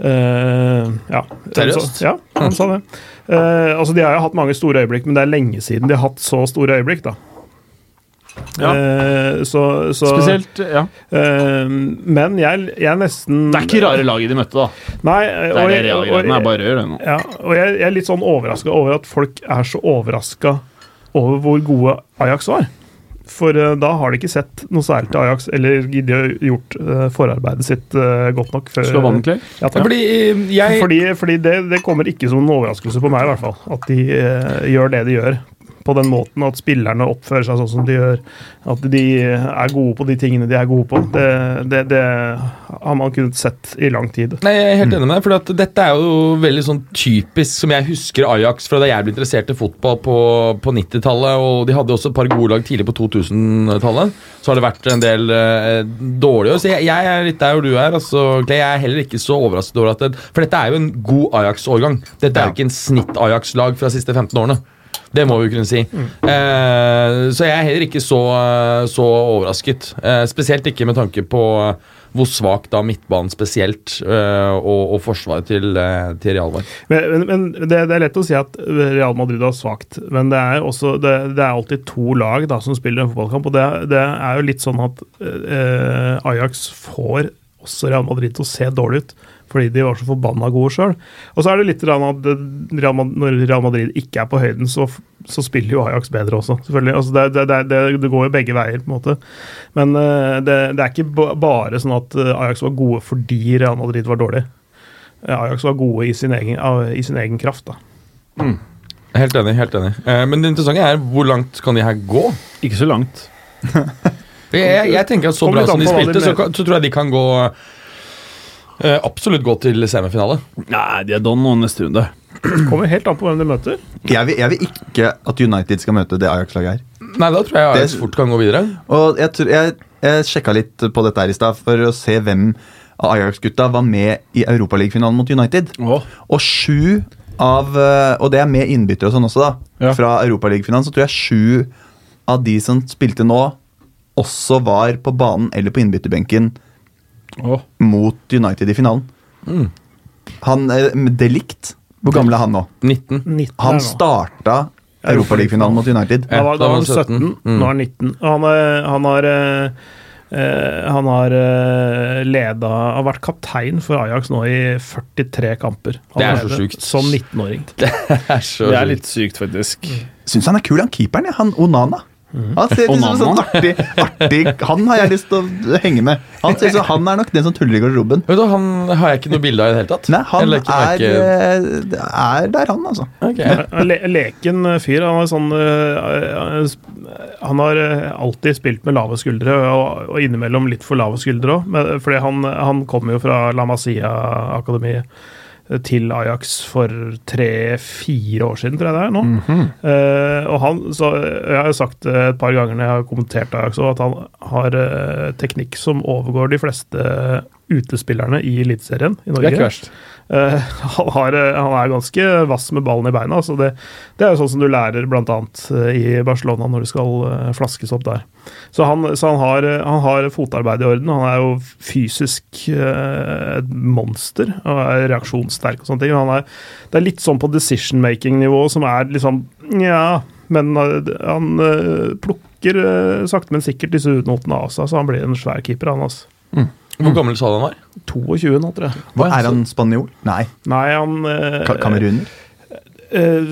Uh, ja. Seriøst? Ja, han sa det. Uh, altså, de har jo hatt mange store øyeblikk, men det er lenge siden de har hatt så store øyeblikk, da. Ja. Eh, så, så, Spesielt, ja. eh, men jeg, jeg nesten Det er ikke rare laget de møtte, da. Nei, Det og er det jeg- og er bare rør, det nå. ja, og jeg, jeg er litt sånn overraska over at folk er så overraska over hvor gode Ajax var. For uh, da har de ikke sett noe særlig til Ajax, eller de har gjort uh, forarbeidet sitt uh, godt nok. Før, Slå vann, Clay. Ja. Fordi jeg fordi, fordi det, det kommer ikke som en overraskelse på meg, i hvert fall. At de gjør det de gjør. På den måten at spillerne oppfører seg sånn som de gjør. At de er gode på de tingene de er gode på. Det, det, det har man kunnet sett i lang tid. Nei, Jeg er helt enig med deg, for dette er jo veldig sånn typisk som jeg husker Ajax fra da jeg ble interessert i fotball på, på 90-tallet. og De hadde også et par gode lag tidlig på 2000-tallet. Så har det vært en del eh, dårlige år. Så jeg, jeg er litt der hvor du er. altså, Clay, Jeg er heller ikke så overrasket over at det, For dette er jo en god Ajax-årgang. Dette er jo ikke en snitt-Ajax-lag fra de siste 15 årene. Det må vi kunne si. Eh, så jeg er heller ikke så, så overrasket. Eh, spesielt ikke med tanke på hvor svak da midtbanen spesielt eh, og, og forsvaret til, eh, til Real var. Men, men, det, det er lett å si at Real Madrid var svakt, men det er, også, det, det er alltid to lag da, som spiller en fotballkamp. og Det, det er jo litt sånn at eh, Ajax får også Real Madrid til å se dårlig ut, fordi de var så forbanna gode sjøl. Og så er det litt grann at når Real Madrid ikke er på høyden, så, så spiller jo Ajax bedre også, selvfølgelig. Altså det, det, det, det, går jo begge veier, på en måte. Men eh, det, det er ikke bare sånn at eh, Ajax var gode fordi Real Madrid var dårlig. Eh, Ajax var gode i sin egen, i sin egen kraft, da. Helt enig. helt enig. Eh, men det interessante er hvor langt kan de her gå? Ikke så langt. (laughs) Jeg, jeg tenker at Så bra som de spilte, så, så tror jeg de kan gå Absolutt gå til semifinale. Nei, de er don nå neste runde. Kommer helt an på hvem de møter. Jeg vil, jeg vil ikke at United skal møte det Ajax-laget her. Nei, da tror jeg Ajax Det- fort kan gå videre. Og jeg, tror- jeg, jeg sjekka litt på dette her i stad for å se hvem av Ajax-gutta var med i Europaligafinalen mot United. Oh. Og sju av eh, Og det er med innbyttere og sånn også, da. Ja. Fra Europaligafinalen så tror jeg sju av de som spilte nå, også var på banen eller på innbytterbenken Åh. mot United i finalen. Mm. Han er Delict, hvor gammel er han nå? 19. 19 Han starta Europaligafinalen mot United. Da var, Ja, da var han 17, Mm. nå er han 19. Han, er, han har eh, eh, han har uh, leda Har vært kaptein for Ajax nå i 43 kamper. Det er så sykt sjukt. Som 19-åring. (laughs) Det er så Det er litt sykt, faktisk. Syns han er kul, han keeperen. ja Han Onana. Han ser ut som en sånn artig, artig Han har jeg lyst til å henge med. Han synes, han er nok den som tuller i garderoben. Vet du, Han har jeg ikke noe bilde av i det hele tatt. Nei, han ikke er, merke- eh, er der, han, altså. Okay. Le leken fyr. Han, sånn, eh, han har eh, alltid spilt med lave skuldre, og, og innimellom litt for lave skuldre òg. Fordi han, han kommer jo fra La Masia-akademiet til Ajax for tre-fire år siden, tror jeg det er nå. Eh, og han, så Jeg har sagt et par ganger når jeg har kommentert Ajax også, at han har uh, teknikk som overgår de fleste utespillerne i Eliteserien i Norge. Det er ikke verst. Eh, han, har, eh, han er ganske vass med ballen i beina. Så det, det er jo sånn som du lærer bl.a. i Barcelona når det skal eh, flaskes opp der. Så han, så han, har, eh, han har fotarbeidet i orden. Han er jo fysisk uh, et monster og er reaksjonssterk og sånne ting. Er, det er litt sånn på decision making-nivå som er liksom Nja, men eh, han uh, plukker eh, sakte, men sikkert disse utnotene av seg, så han blir en svær keeper, han altså. Hvor gammel sa du han var? 22 nå, tror jeg. Hva, er han spanjol? Nei. Nei, han eh, Ka kameruner? Eh,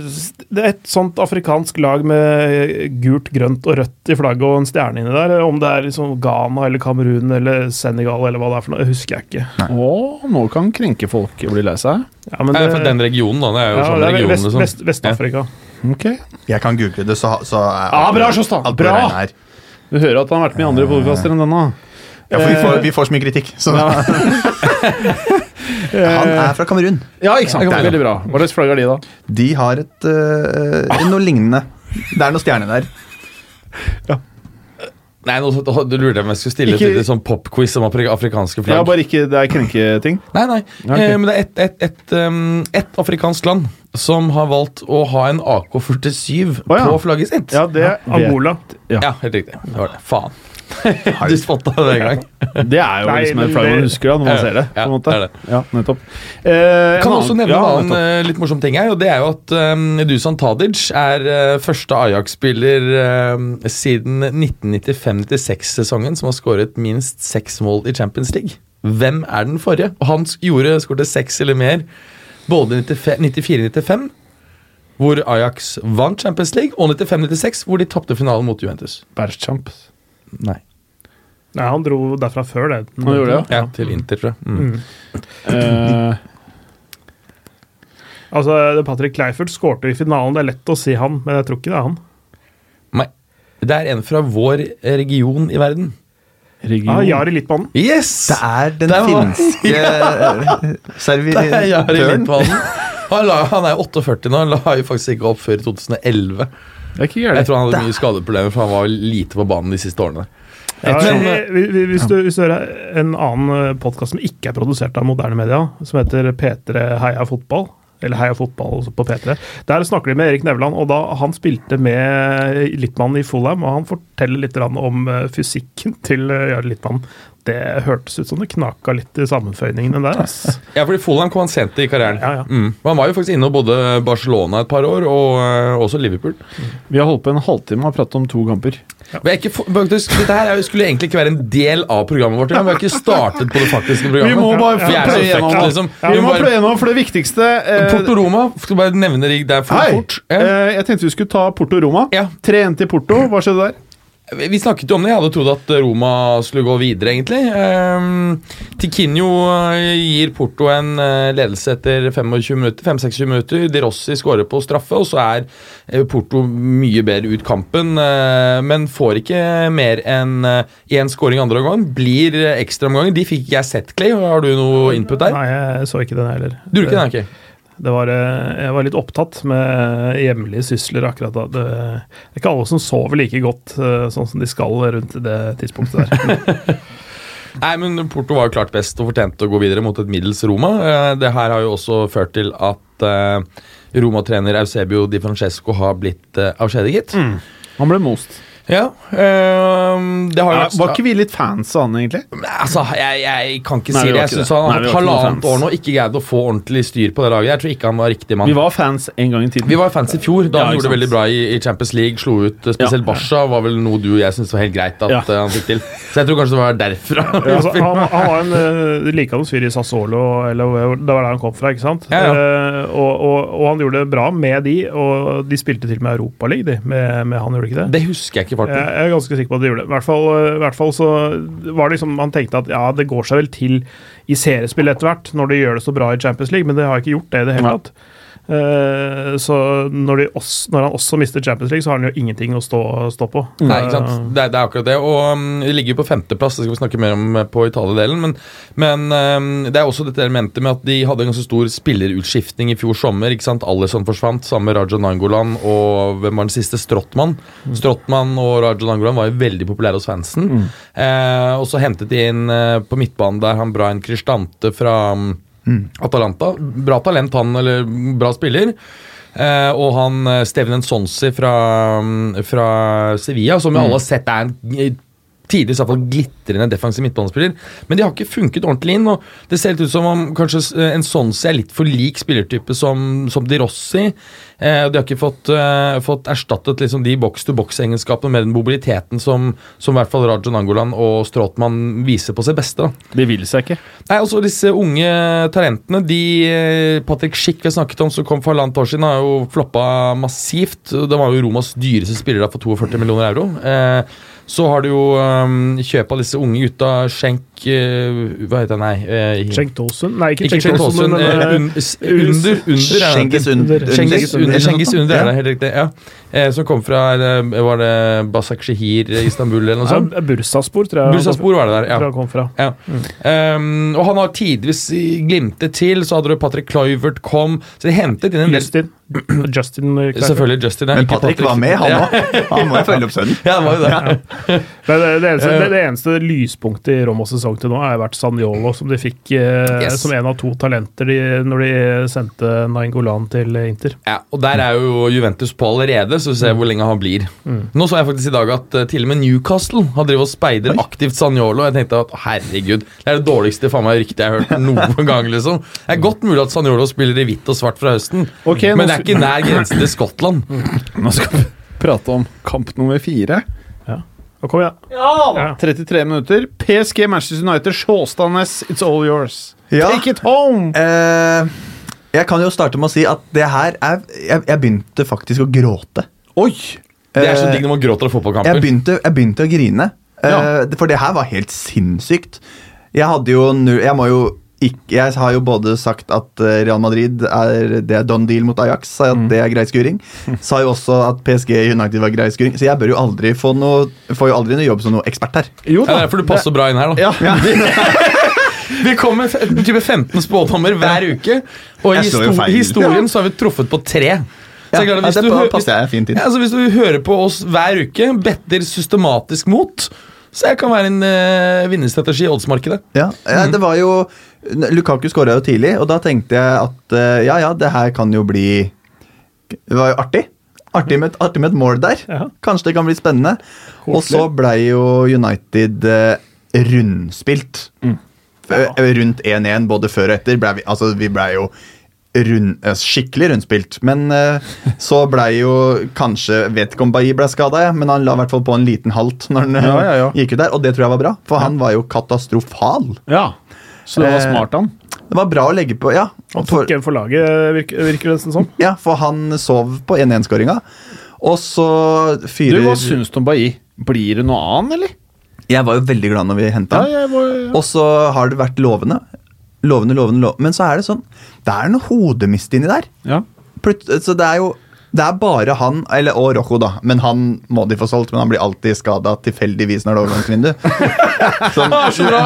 Det er et sånt afrikansk lag med gult, grønt og rødt i flagget og en stjerne inni der. Om det er liksom Ghana eller Kamerun eller Senegal eller hva det er for noe, husker jeg ikke. Å, nå kan krenkefolk bli lei seg. Ja, men Nei, det, for den regionen, da. Det er jo ja, sånn det er region, Vest- liksom. Vest- Vest-Afrika. Ok. Jeg kan google det, så, så er Ja, bra, Sjåstad. alt Bra. Du hører at han har vært med i andre podkaster enn denne. Ja, for vi får, vi får så mye kritikk. Så. (laughs) han er fra Kamerun. Ja, ikke sant. Det er Veldig bra. Hva slags flagg har de, da? De har et uh, noe lignende. Det er noe stjerne der. Nei, nå Du lurte om jeg skulle stille Ikke- lite sånn popquiz om afrikanske afrikanske Ja, flagg. bare ikke det er krenketing. Nei, nei. Okay. Eh, men det er ett et, et, um, et afrikansk land som har valgt å ha en AK-47 oh, ja. på flagget sitt. Ja, det er Angola. Ja. Ja, helt riktig. Det var det. Faen. (laughs) du spotta det en gang. Det er jo Nei, liksom en flagg man husker da, når man ser det. ja, på en måte. det det. Ja, nettopp. Eh, Kan også nevne ja, en annen eh, litt morsom ting her, og det er jo at um, Dusan Tadic er uh, første Ajax-spiller um, siden 1995-96-sesongen som har skåret minst seks mål i Champions League. Hvem er den forrige? Og han gjorde skåret seks eller mer både i 94-95, hvor Ajax vant Champions League, og 95-96, hvor de tapte finalen mot Juventus. Bergchamp. Nei. Nei, han dro derfra før det. Han gjorde det, Ja, til Inter, tror jeg. Mm. Mm. Eh, Altså, Patrick Kleifert skårte i finalen. Det er lett å si han, men jeg tror ikke det er han. Nei. Det er en fra vår region i verden. region. Ah, Jari Littmannen. Yes! Det er den var- finske (laughs) Det er øh, Jari servitøren. Han, han er 48 nå, han la jo faktisk ikke opp før i 2011. Det er ikke Jeg tror han hadde mye skadeproblemer, for han var lite på banen de siste årene. Ja, Men, eh, vi- vi- hvis, du, hvis du hører en annen podkast som ikke er produsert av moderne media, som heter P3 Heia fotball, eller Heia fotball på P3. Der snakker de med Erik Nevland, og da han spilte med Littmann i Fulham, og han forteller litt om eh, fysikken til eh, Jarl Littmann. Det hørtes ut som det knaka litt i sammenføyningene der. ass. (laughs) Ja, fordi Fulham kom han sent i karrieren. Ja, ja. Mm. Han var jo faktisk inne og bodde Barcelona et par år, og eh, også Liverpool. Vi har holdt på en halvtime og pratet om to kamper. Ja. er ikke, for- faktisk, dette her er skulle egentlig ikke være en del av programmet vårt. Vi har ikke startet på det faktiske programmet. Vi må bare Vi pløye gjennom liksom. Vi må pløye gjennom, for det viktigste eh, Porto Roma, skal bare nevne det der for Hei! fort. Ja. Eh, jeg tenkte vi skulle ta Porto Roma. Ja. 3-1 til Porto. Hva skjedde der? Vi snakket jo om det. Jeg hadde trodd at Roma skulle gå videre, egentlig. Um, Tiquinho eh, gir Porto en eh, ledelse etter 25 minutter, 5-26 minutter. De Rossi skårer på straffe, og så er eh, Porto mye bedre ut kampen. men får ikke mer enn én skåring andre omgang. Blir ekstraomganger. De fikk ikke jeg sett, Clay. Har du noe input der? Nei, jeg så ikke den heller. Du gjorde ikke den, ok. Det var, eh, jeg var litt opptatt med hjemlige sysler akkurat da. Det det er ikke alle som sover like godt eh, sånn som de skal rundt det tidspunktet der. (laughs) Nei, men Porto var jo klart best og fortjente å gå videre mot et middels Roma. Eh, Det her har jo også ført til at Roma-trener Eusebio Di Francesco har blitt avskjediget. Mm. Han ble most. Ja, eh, det har jo Ja, vært var ikke vi litt fans av han, egentlig? Altså, jeg, jeg kan ikke Nei, si det. Jeg syns han har hatt halvannet år nå ikke greid å få ordentlig styr på det laget. Jeg tror ikke han var riktig mann. Vi var fans en gang i tiden. Vi var fans i fjor, da Ja, han gjorde det veldig bra i, Champions League. Slo ut eh, spesielt Ja. Barca, var vel noe du og jeg syntes var helt greit at Ja. eh, han fikk til. Så jeg tror kanskje det var derfra. (laughs) altså, han, han var en uh, likandes fyr i Sassolo, eller det var der han kom fra, ikke sant? Eh, og, og, og han gjorde det bra med de, og de spilte til og med Europaligaen, de, med, med han, gjorde de ikke det? Det husker jeg ikke farten. Jeg er ganske sikker på at de gjorde det. I hvert fall, eh, i hvert fall så var det liksom Man tenkte at ja, det går seg vel til i seriespill etter hvert, når de gjør det så bra i Champions League, men det har ikke gjort det i det hele tatt. Eh, så når, de også, når han også mister Champions League, så har han jo ingenting å stå, stå på. Nei, ikke sant? Det, er- det er akkurat det. Og vi De ligger jo på femteplass, det skal vi snakke mer om eh, på Italia-delen. Men, men um, det er også dette elementet med at de hadde en ganske stor spillerutskiftning i fjor sommer. ikke sant? Alison forsvant, samme med Raja Nangolan og hvem var den siste? Strottmann. Strottmann og Raja Nangolan var jo veldig populære hos fansen. Eh, og så hentet de inn eh, på midtbanen der han Brian Kristante fra um, Atalanta. Bra talent, han, eller bra spiller. Eh, og han eh, Steven Nsonsi fra, mm, fra Sevilla, som vi alle har sett er en tidligere i hvert fall glitrende defensiv midtbanespiller. Men de har ikke funket ordentlig inn. og Det ser litt ut som om kanskje en Nsonsi er litt for lik spillertype som, som Di Rossi. Eh, de har ikke fått, eh, fått erstattet liksom de box-to-box-egenskapene med den mobiliteten som, som i hvert fall Raja Nangolan og Stråtmann viser på sitt beste. da. Det vil seg ikke. Nei, altså Disse unge talentene de, eh, Patrick Schick vi har snakket om, som kom for halvannet år siden, har jo floppa massivt. Det var jo Romas dyreste spiller for 42 millioner euro. Eh, så har du jo um, kjøp av disse unge gutta. Schenk uh, Hva heter han? Nei. eh, Schenk Tosun? Nei, ikke, ikke Schenk Schenk Uh, eh, eh, un, under, under er det. Under. Schengens under, er det, helt riktig. ja. Eh, som kom fra Var det Basak Shehir i Istanbul eller noe sånt? ja, Bursaspor, tror jeg. Bursaspor var det der. ja. tror jeg han kom fra. Ja. Um, og han har tidvis glimtet til. Så hadde du Patrick Kluivert kom. Så de hentet inn en del Justin. Justin eh, Selvfølgelig Justin. ja, Men Patrick, Patrick var med, han òg. Han må jo følge opp sønnen. (laughs) Ja, det var jo det. Ja. det, det, eneste, Eh. det, det eneste lyspunktet i Romas sesong til nå har vært Sanjolo, som de fikk eh, Yes. som en av to talenter de, når de sendte Nainggolan til Inter. Ja, og Der er jo Juventus på allerede, så vi ser hvor lenge han blir. Nå så jeg faktisk i dag at uh, til og med Newcastle har drevet og speider aktivt Sanjolo. Jeg tenkte at herregud, det er det dårligste faen meg ryktet jeg har hørt noen gang. liksom. Det er godt mulig at Sanjolo spiller i hvitt og svart fra høsten, okay, men det er ikke nær grensen til Skottland. Nå skal vi prate om kamp nummer fire. Ja. Okay, ja. Ja. 33 minutter. PSG Manchester United, Sjåstadnes, it's all yours. Ja. Take it home! Eh, jeg kan jo starte med å si at det her er Jeg, jeg begynte faktisk å gråte. Oi! Det er så Eh, digg når man gråter av Jeg fotballkamper. begynte, jeg begynte å grine. Eh, Ja. For det her var helt sinnssykt. Jeg hadde jo null Jeg må jo ikke Jeg har jo både sagt at eh, Real Madrid er det er done deal mot Ajax, sa jeg at det er grei skuring. (laughs) Sa jo også at PSG United var grei skuring, så jeg bør jo aldri få noe Får jo aldri noe jobb som noe ekspert her. Jo Ja, det er derfor du passer bra inn her, da. (laughs) (laughs) Vi kommer med type 15 spådommer hver uke, og i Jeg slår jo histo feil. historien så har vi truffet på tre. Ja, Ja, hvis det du hvis. Altså Hvis du hører på oss hver uke, better systematisk mot, Så jeg kan være en uh, vinnerstrategi i oddsmarkedet. Ja, ja, det var jo Lukaku skåra jo tidlig, og da tenkte jeg at uh, ja, ja, det her kan jo bli Det var jo artig. Artig med, artig med et mål der. Ja. Kanskje det kan bli spennende. Og så blei jo United uh, rundspilt. Eh, Rundt 1-1 både før og etter. Ble vi, altså, vi blei jo rund, eh, skikkelig rundspilt. Men uh, (laughs) så blei jo kanskje Vet ikke om Bailly ble skada, men han la i hvert fall på en liten halt når han eh, Ja, ja, gikk ut der, og det tror jeg var bra. For han var jo katastrofal. Ja. Så det var Eh, smart, han. Det var bra å legge på, ja. Han tok en for laget, virker, virker det nesten som. ja, for han sov på 1-1-skåringa. Og så Du, fyrer Hva syns du om Bailly? Blir det noe annet, eller? Jeg var jo veldig glad når vi henta han. den. Ja. Og så har det vært lovende. Lovende, lovende, lovende. Men så er det sånn Det er noe hodemist inni der. ja. Så det er jo det er bare han, eller og Rojo, da. Men han må de få solgt, men han blir alltid skada tilfeldigvis når det er overgangsvindu. (laughs) Han er så, bra,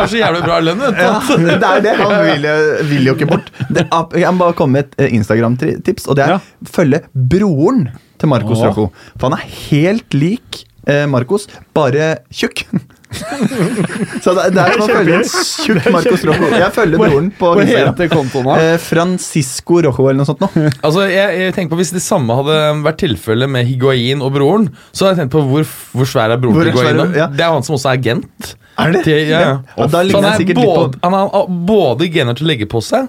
er så jævlig bra lønn, vet du. ja, det er det. Han vil, vil jo ikke bort. Det, jeg må bare komme med et eh, Instagram-tips, og det er Ja. følge broren til Marcos Rocco. For han er helt lik eh, Marcos, bare tjukk. (laughs) Så det, det er som å følge en tjukk Marcos Rojo. Jeg følger broren på Hva heter kontoen, da? Eh, Francisco Rojo eller noe sånt nå. Altså, jeg, jeg tenker på Hvis det samme hadde vært tilfellet med Higuain og broren, så hadde jeg tenkt på hvor, hvor svær er broren Hvor til Higuain? ja. Det er han som også er agent. Er det? Til, ja, ja. Og da ligner han, er både, han har både gener til å legge på seg,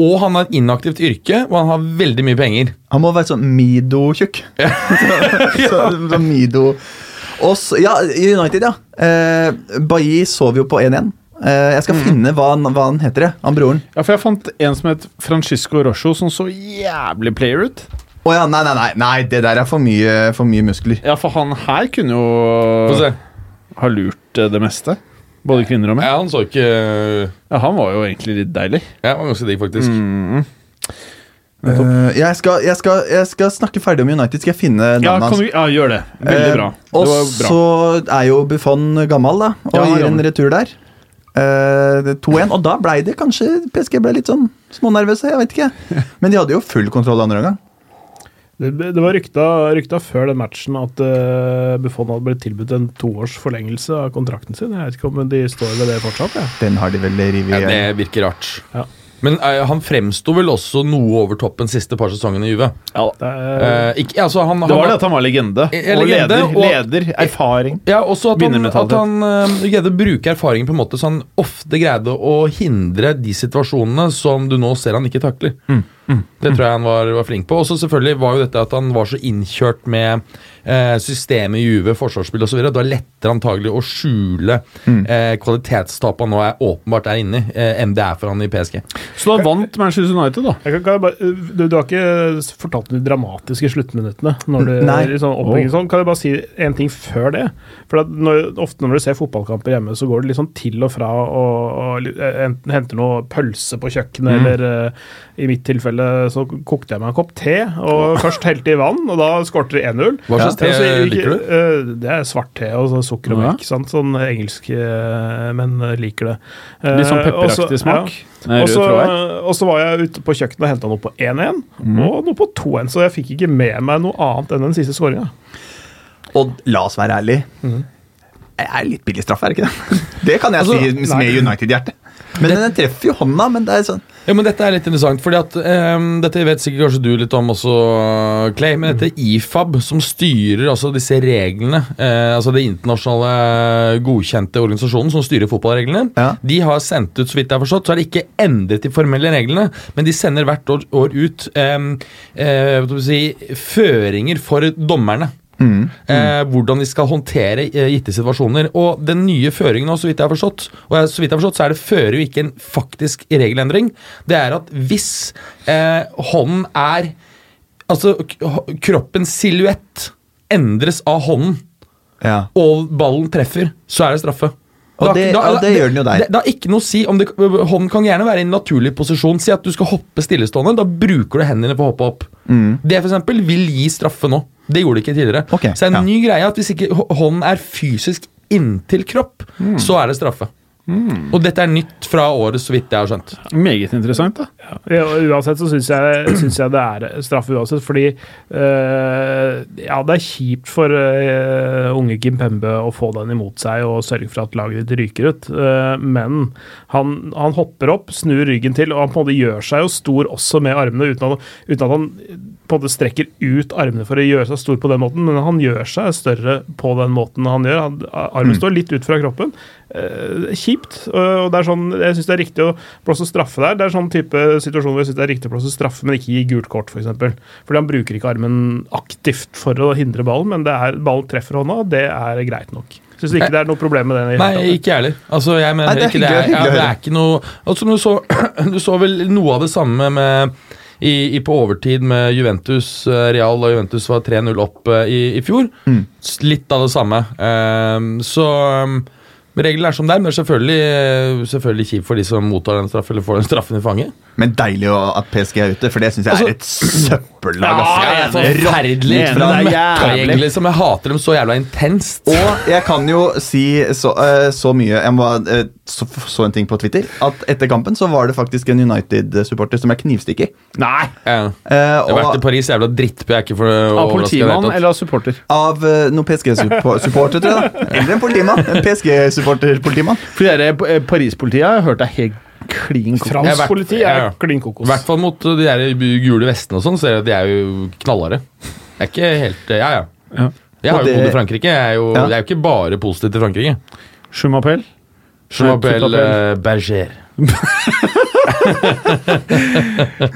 og han har et inaktivt yrke, og han har veldig mye penger. Han må være sånn Mido-tjukk. (laughs) (laughs) så, så, så Mido Og så, ja, United, ja. Eh, Bailly sov jo på 1-1. Eh, jeg skal finne hva han, hva han heter, jeg. Han broren. Ja, for jeg fant en som het Francisco Rocho, som så jævlig player ut. Å ja, nei, nei, nei, nei, det der er for mye, for mye muskler. Ja, for han her kunne Få jo se. ha lurt eh, det meste. Både kvinner og menn. Ja, han så ikke Ja, han var jo egentlig litt deilig. Ja, han var ganske digg, faktisk. Mm. Eh, jeg, skal, jeg, skal, jeg skal snakke ferdig om United. Skal jeg finne navnet hans? Ja, ja, gjør det. Veldig bra. bra. Og Det var bra. så er jo Buffon gammel, da, og Ja, gir en retur der. Uh, er 2-1, og da blei det kanskje PSG ble litt sånn smånervøse. Jeg vet ikke. (laughs) Men de hadde jo full kontroll andre gang. Det, det var rykta, rykta før den matchen at uh, Buffon hadde blitt tilbudt en toårs forlengelse av kontrakten sin. Jeg vet ikke om de står ved det fortsatt. Ja. Den har de vel revet Ja, det virker rart. Ja. Men uh, han fremsto vel også noe over toppen siste par sesongene i Juve. Ja. Det Eh, ikke, altså, han, Det han var det at han var legende. Er, Og legende, leder. og- leder erfaring. Ja, også at han, at han uh, greide å bruke erfaringen på en måte så han ofte greide å hindre de situasjonene som du nå ser han ikke takler. Det tror jeg han var, var flink på. Og så selvfølgelig var jo dette at han var så innkjørt med eh, systemet i Juve, forsvarsspill osv. Da lettere antagelig å skjule eh, kvalitetstap han nå er åpenbart er inne i, eh, enn det er for han i PSG. Så da vant Manchester United, da. jeg kan, kan jeg bare, du, du har ikke fortalt de dramatiske sluttminuttene. Når du, Nei. sånn oppbygging sånn. Kan jeg bare si en ting før det? For at når, Ofte når du ser fotballkamper hjemme, så går det litt sånn til og fra og, og eh, enten henter noe pølse på kjøkkenet, eller eh, i mitt tilfelle så kokte jeg meg en kopp te, og først helte i vann, og da skårte det 1-0. Hva slags te Ja, så liker du? eh, det er svart te og så sukker og melk. Ja. Sånn engelsk, eh, men eh, liker det. Eh, Litt sånn pepperaktig smak. ja. Og så, var jeg ute på kjøkkenet og henta noe på 1-1 mm. og noe på 2-1, så jeg fikk ikke med meg noe annet enn den siste skåringa. Og la oss være ærlig. Det er litt billig straff, er det ikke det? (laughs) Det kan jeg Altså, si med nei. Men den treffer jo hånda, men det er sånn Ja, men Dette er litt interessant, fordi at um, dette vet sikkert kanskje du litt om også, Clay. Men dette IFAB, som styrer altså disse reglene, uh, altså det internasjonale godkjente organisasjonen som styrer fotballreglene, Ja. de har sendt ut, så vidt jeg har forstått, så er det ikke endret de formelle reglene, men de sender hvert år, år ut um, uh, si, føringer for dommerne. Eh, hvordan de skal håndtere eh, gitte situasjoner. Og den nye føringen nå, så vidt jeg har forstått, og så vidt jeg har forstått, så er det fører jo ikke en faktisk regelendring. Det er at hvis eh, hånden er Altså kroppens silhuett endres av hånden, ja. og ballen treffer, så er det straffe. Og det- og det gjør den jo der. Det, har ikke noe å si om det, Hånden kan gjerne være i en naturlig posisjon. Si at du skal hoppe stillestående. Da bruker du hendene for å hoppe opp. Det for eksempel, vil gi straffe nå. Det gjorde det ikke tidligere. Okay, så det er en ja. ny greie at hvis ikke hånden er fysisk inntil kropp, Mm. så er det straffe. Og dette er nytt fra året, så vidt jeg har skjønt. Meget interessant, da. Ja, uansett så syns jeg, (clears throat) synes jeg det er straff uansett, fordi øh, Ja, det er kjipt for øh, unge Kim Pembe å få den imot seg og sørge for at laget ditt ryker ut, øh, men han, han hopper opp, snur ryggen til, og han på en måte gjør seg jo stor også med armene, uten at, uten at han på en måte strekker ut armene for å gjøre seg stor på den måten, men han gjør seg større på den måten han gjør. Han, armen står litt ut fra kroppen. Eh, kjipt. Og det er sånn, jeg syns det er riktig å blåse straffe der. Det er sånn type situasjon hvor jeg syns det er riktig å blåse straffe, men ikke gi gult kort, f.eks. For eksempel. Fordi han bruker ikke armen aktivt for å hindre ballen, men det er, ballen treffer hånda, og det er greit nok. Syns ikke det er noe problem med det. Nei, ikke jeg heller. Altså, jeg mener Nei, det er ikke det er, ja, det er ikke noe altså, du, så, (clears throat) du så vel noe av det samme med i, i på overtid med Juventus. eh, Real og Juventus var 3-0 opp eh, i, i fjor. Mm. Litt av det samme. Ehm, så um, reglene er som det er, men selvfølgelig, eh, selvfølgelig kjipt for de som mottar den straffen eller får den straffen i fanget. Men deilig at PSG er ute, for det syns jeg Altså- er et søppellag. Ja, er forferdelig. Er jævlig. liksom. Jeg hater dem så jævla intenst. Og jeg kan jo si så, uh, så mye Jeg må, uh, så, så en ting på Twitter. At etter kampen så var det faktisk en United-supporter som er knivstikker. Nei! Ja. Eh, Jeg har vært i Paris, jævla drittby. Jeg er ikke for Av politimann eller av supporter? av uh, noen PSG-supporter, tror jeg. da. (laughs) Eller en politimann. En PSG-supporter-politimann. For dere Paris-politiet har hørt deg helt klin kokos. Fransk vært- politi er ja. klin I hvert fall mot de der gule vestene og sånn, så det- de er jo knallharde. Det er ikke helt Ja, ja. Ja. Jeg har Og jo det- bodd i Frankrike. Jeg er jo, Ja. jeg er jo ikke bare positiv til Frankrike. Schumapel? Appel. uh, Berger. (laughs)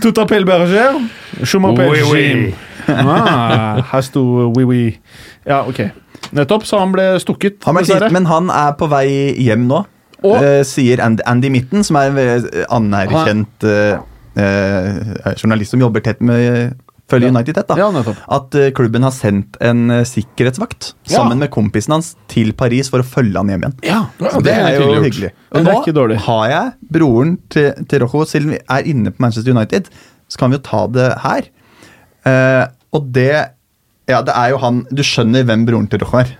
Tout appel berger. Schumapel Oui, oui. Ah, her sto oui, oui. Ja, ok. Nettopp, så han ble stukket. Han ble klitt, men han er på vei hjem nå, Og- uh, sier Andy, Andy Mitten, som er en anerkjent uh, uh, journalist som jobber tett med Følger United tett, da. Ja. At klubben har sendt en sikkerhetsvakt Ja. sammen med kompisen hans til Paris for å følge han hjem igjen. Ja, Så det er jo hyggelig. Og nå har jeg broren til, til Rojo, siden vi er inne på Manchester United, så kan vi jo ta det her. Uh, og det Ja, det er jo han Du skjønner hvem broren til Rojo er.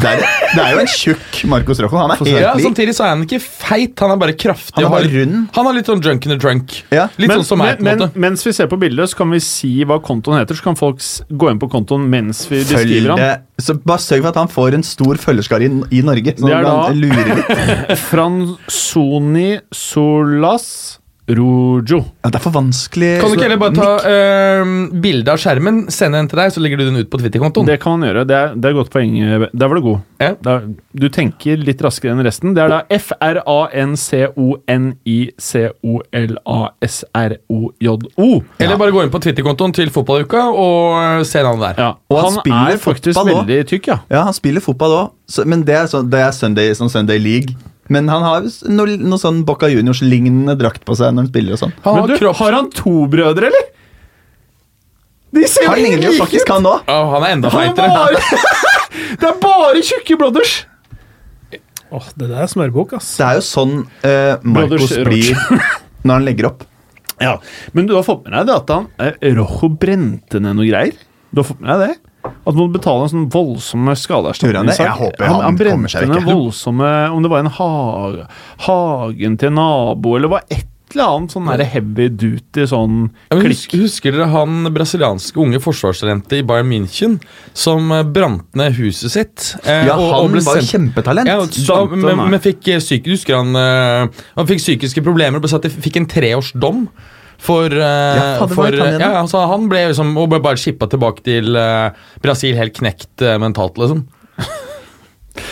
Det er, det er jo en tjukk Marcos Rojo. Han er helt Ja. Samtidig så er han ikke feit, han er bare kraftig. Han er bare rund. Han er litt sånn drunk in the drunk. Ja. Litt men, sånn som meg, på men, en måte. mens vi ser på bildet, så kan vi si hva kontoen heter. Så kan folk gå inn på kontoen mens vi Følg beskriver han. Så bare sørg for at han får en stor følgerskare i, i Norge. Sånn Det er da-. (laughs) Franzoni Solas Rojo. Ja, det er for vanskelig. Kan du ikke heller bare ta uh, bilde av skjermen, sende den til deg, så legger du den ut på Twitter-kontoen? Det kan man gjøre. Det er, det er godt poeng. Der var du god. Ja. Da, du tenker litt raskere enn resten. Det er da F-R-A-N-C-O-N-I-C-O-L-A-S-R-O-J-O. Eller bare gå inn på Twitter-kontoen til fotballuka og eh, se navnet der. Ja. Og han han spiller er faktisk fotball veldig tykk, ja. Ja, han spiller fotball òg, men det er, så, det er Sunday, sånn Sunday League. Men han har noe, noe sånn Bocca Juniors-lignende drakt på seg når han spiller og sånn. Har du, kropp... har han to brødre, eller? De ser Han ligner jo faktisk han nå. Oh, han er enda er feitere. bare, (laughs) det er bare tjukke brothers! Åh, det der er smørbok, ass. Det er jo sånn uh, Marcos Brothers blir (laughs) når han legger opp. Ja, Men du har fått med deg det at han eh, Rojo brente ned noe greier? Du har fått med deg det? At man betaler en sånn voldsomme det? Jeg håper han han kommer brente seg ikke. voldsomme Om det var en hage, hagen til en nabo, eller var et eller annet sånn der heavy duty sånn Ja, klikk. husker, husker dere han brasilianske unge forsvarstalentet i Bayern München som eh, brant ned huset sitt? eh, Ja, og- og han ble var sendt- kjempetalent. Ja, da, men, men fikk syke husker han, eh, han fikk psykiske problemer og ble satt, i- fikk en treårsdom. For, eh, Ja, for han ja, altså, Han ble liksom og ble bare shippa tilbake til eh, Brasil helt knekt eh, mentalt, liksom. (laughs)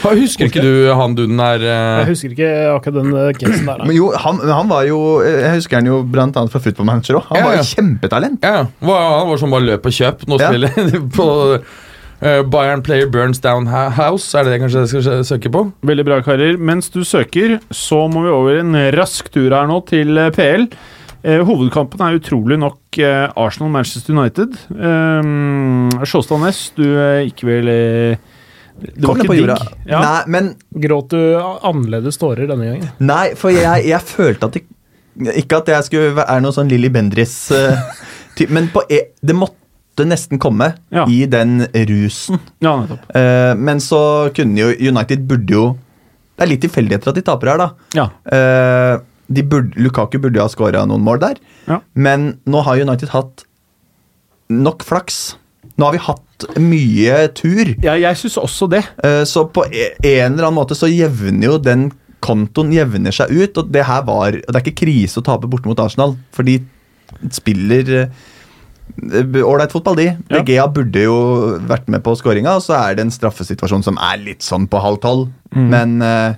Husker ikke du han duden der? eh, Jeg husker ikke akkurat den uh, casen der. Men jo, han, han var jo Jeg husker han jo blant annet fra Football Manager òg. Han Ja, var ja. jo kjempetalent. Ja, var, han var som bare løp og kjøp. Nå Ja. spiller (laughs) på Uh, Bayern Player Burns Down House. Er det det kanskje jeg skal søke på? Veldig bra, karer. Mens du søker, så må vi over en rask tur her nå til PL. Eh, hovedkampen er utrolig nok eh, Arsenal-Manchester United. Eh, Sjåstad Næss, du er ikke vel eh, Det var på ikke digg. Ja. Nei, men Gråt du annerledes tårer denne gangen? Nei, for jeg, jeg følte at det Ikke at jeg skulle være noe sånn Lilly Bendriss eh, typ, Men på, e- det måtte nesten komme Ja. i den rusen. ja, nettopp. Eh, men så kunne jo United burde jo Det er litt tilfeldigheter at de taper her, da. Ja. Eh, de burde, Lukaku burde jo ha skåra noen mål der, Ja. men nå har United hatt nok flaks. Nå har vi hatt mye tur, Ja, jeg syns også det. eh, så på e- en eller annen måte så jevner jo den kontoen jevner seg ut. Og det her var Det er ikke krise å tape borte mot Arsenal, for de spiller eh, ålreit fotball, de. Ja. Gea burde jo vært med på skåringa, og så er det en straffesituasjon som er litt sånn på halv tolv, men eh,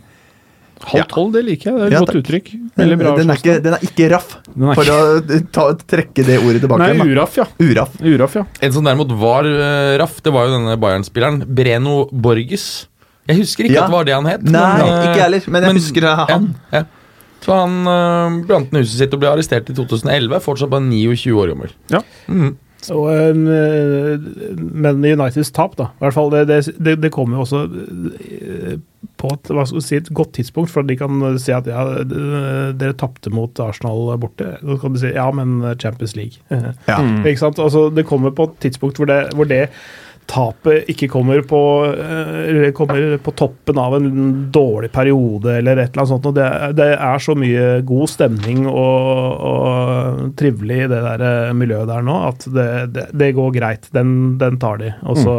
Halv Ja. tolv, det liker jeg. Det er et Ja, godt uttrykk. Veldig bra. den, er ikke, den er ikke raff, Den er for å (laughs) ta, trekke det ordet tilbake. Nei, igjen, uraff, ja. Uraff. Uraff, ja. En som derimot var uh, raff, det var jo denne Bayern-spilleren. Breno Borges. Jeg husker ikke Ja. at det var det han het. Nei, men, uh, ikke heller, men jeg husker det er han. Ja, ja. Så han uh, brant ned huset sitt og ble arrestert i 2011. Fortsatt bare 29 år gammel. Ja. Mm. Og, eh, men Uniteds tap, da. I hvert fall, det, det, det, kommer jo også eh, på et, hva skal si, et godt tidspunkt, for at de kan si at ja, dere tapte mot Arsenal borte. Så kan de si ja, men Champions League. (laughs) Ja. Ikke sant? Altså, det kommer på et tidspunkt hvor det, hvor det tapet ikke kommer på, eh, eller kommer på toppen av en dårlig periode eller et eller annet sånt. Og det, er- det er så mye god stemning og, og trivelig i det der eh, miljøet der nå at det, det, det går greit. Den, den tar de. Og så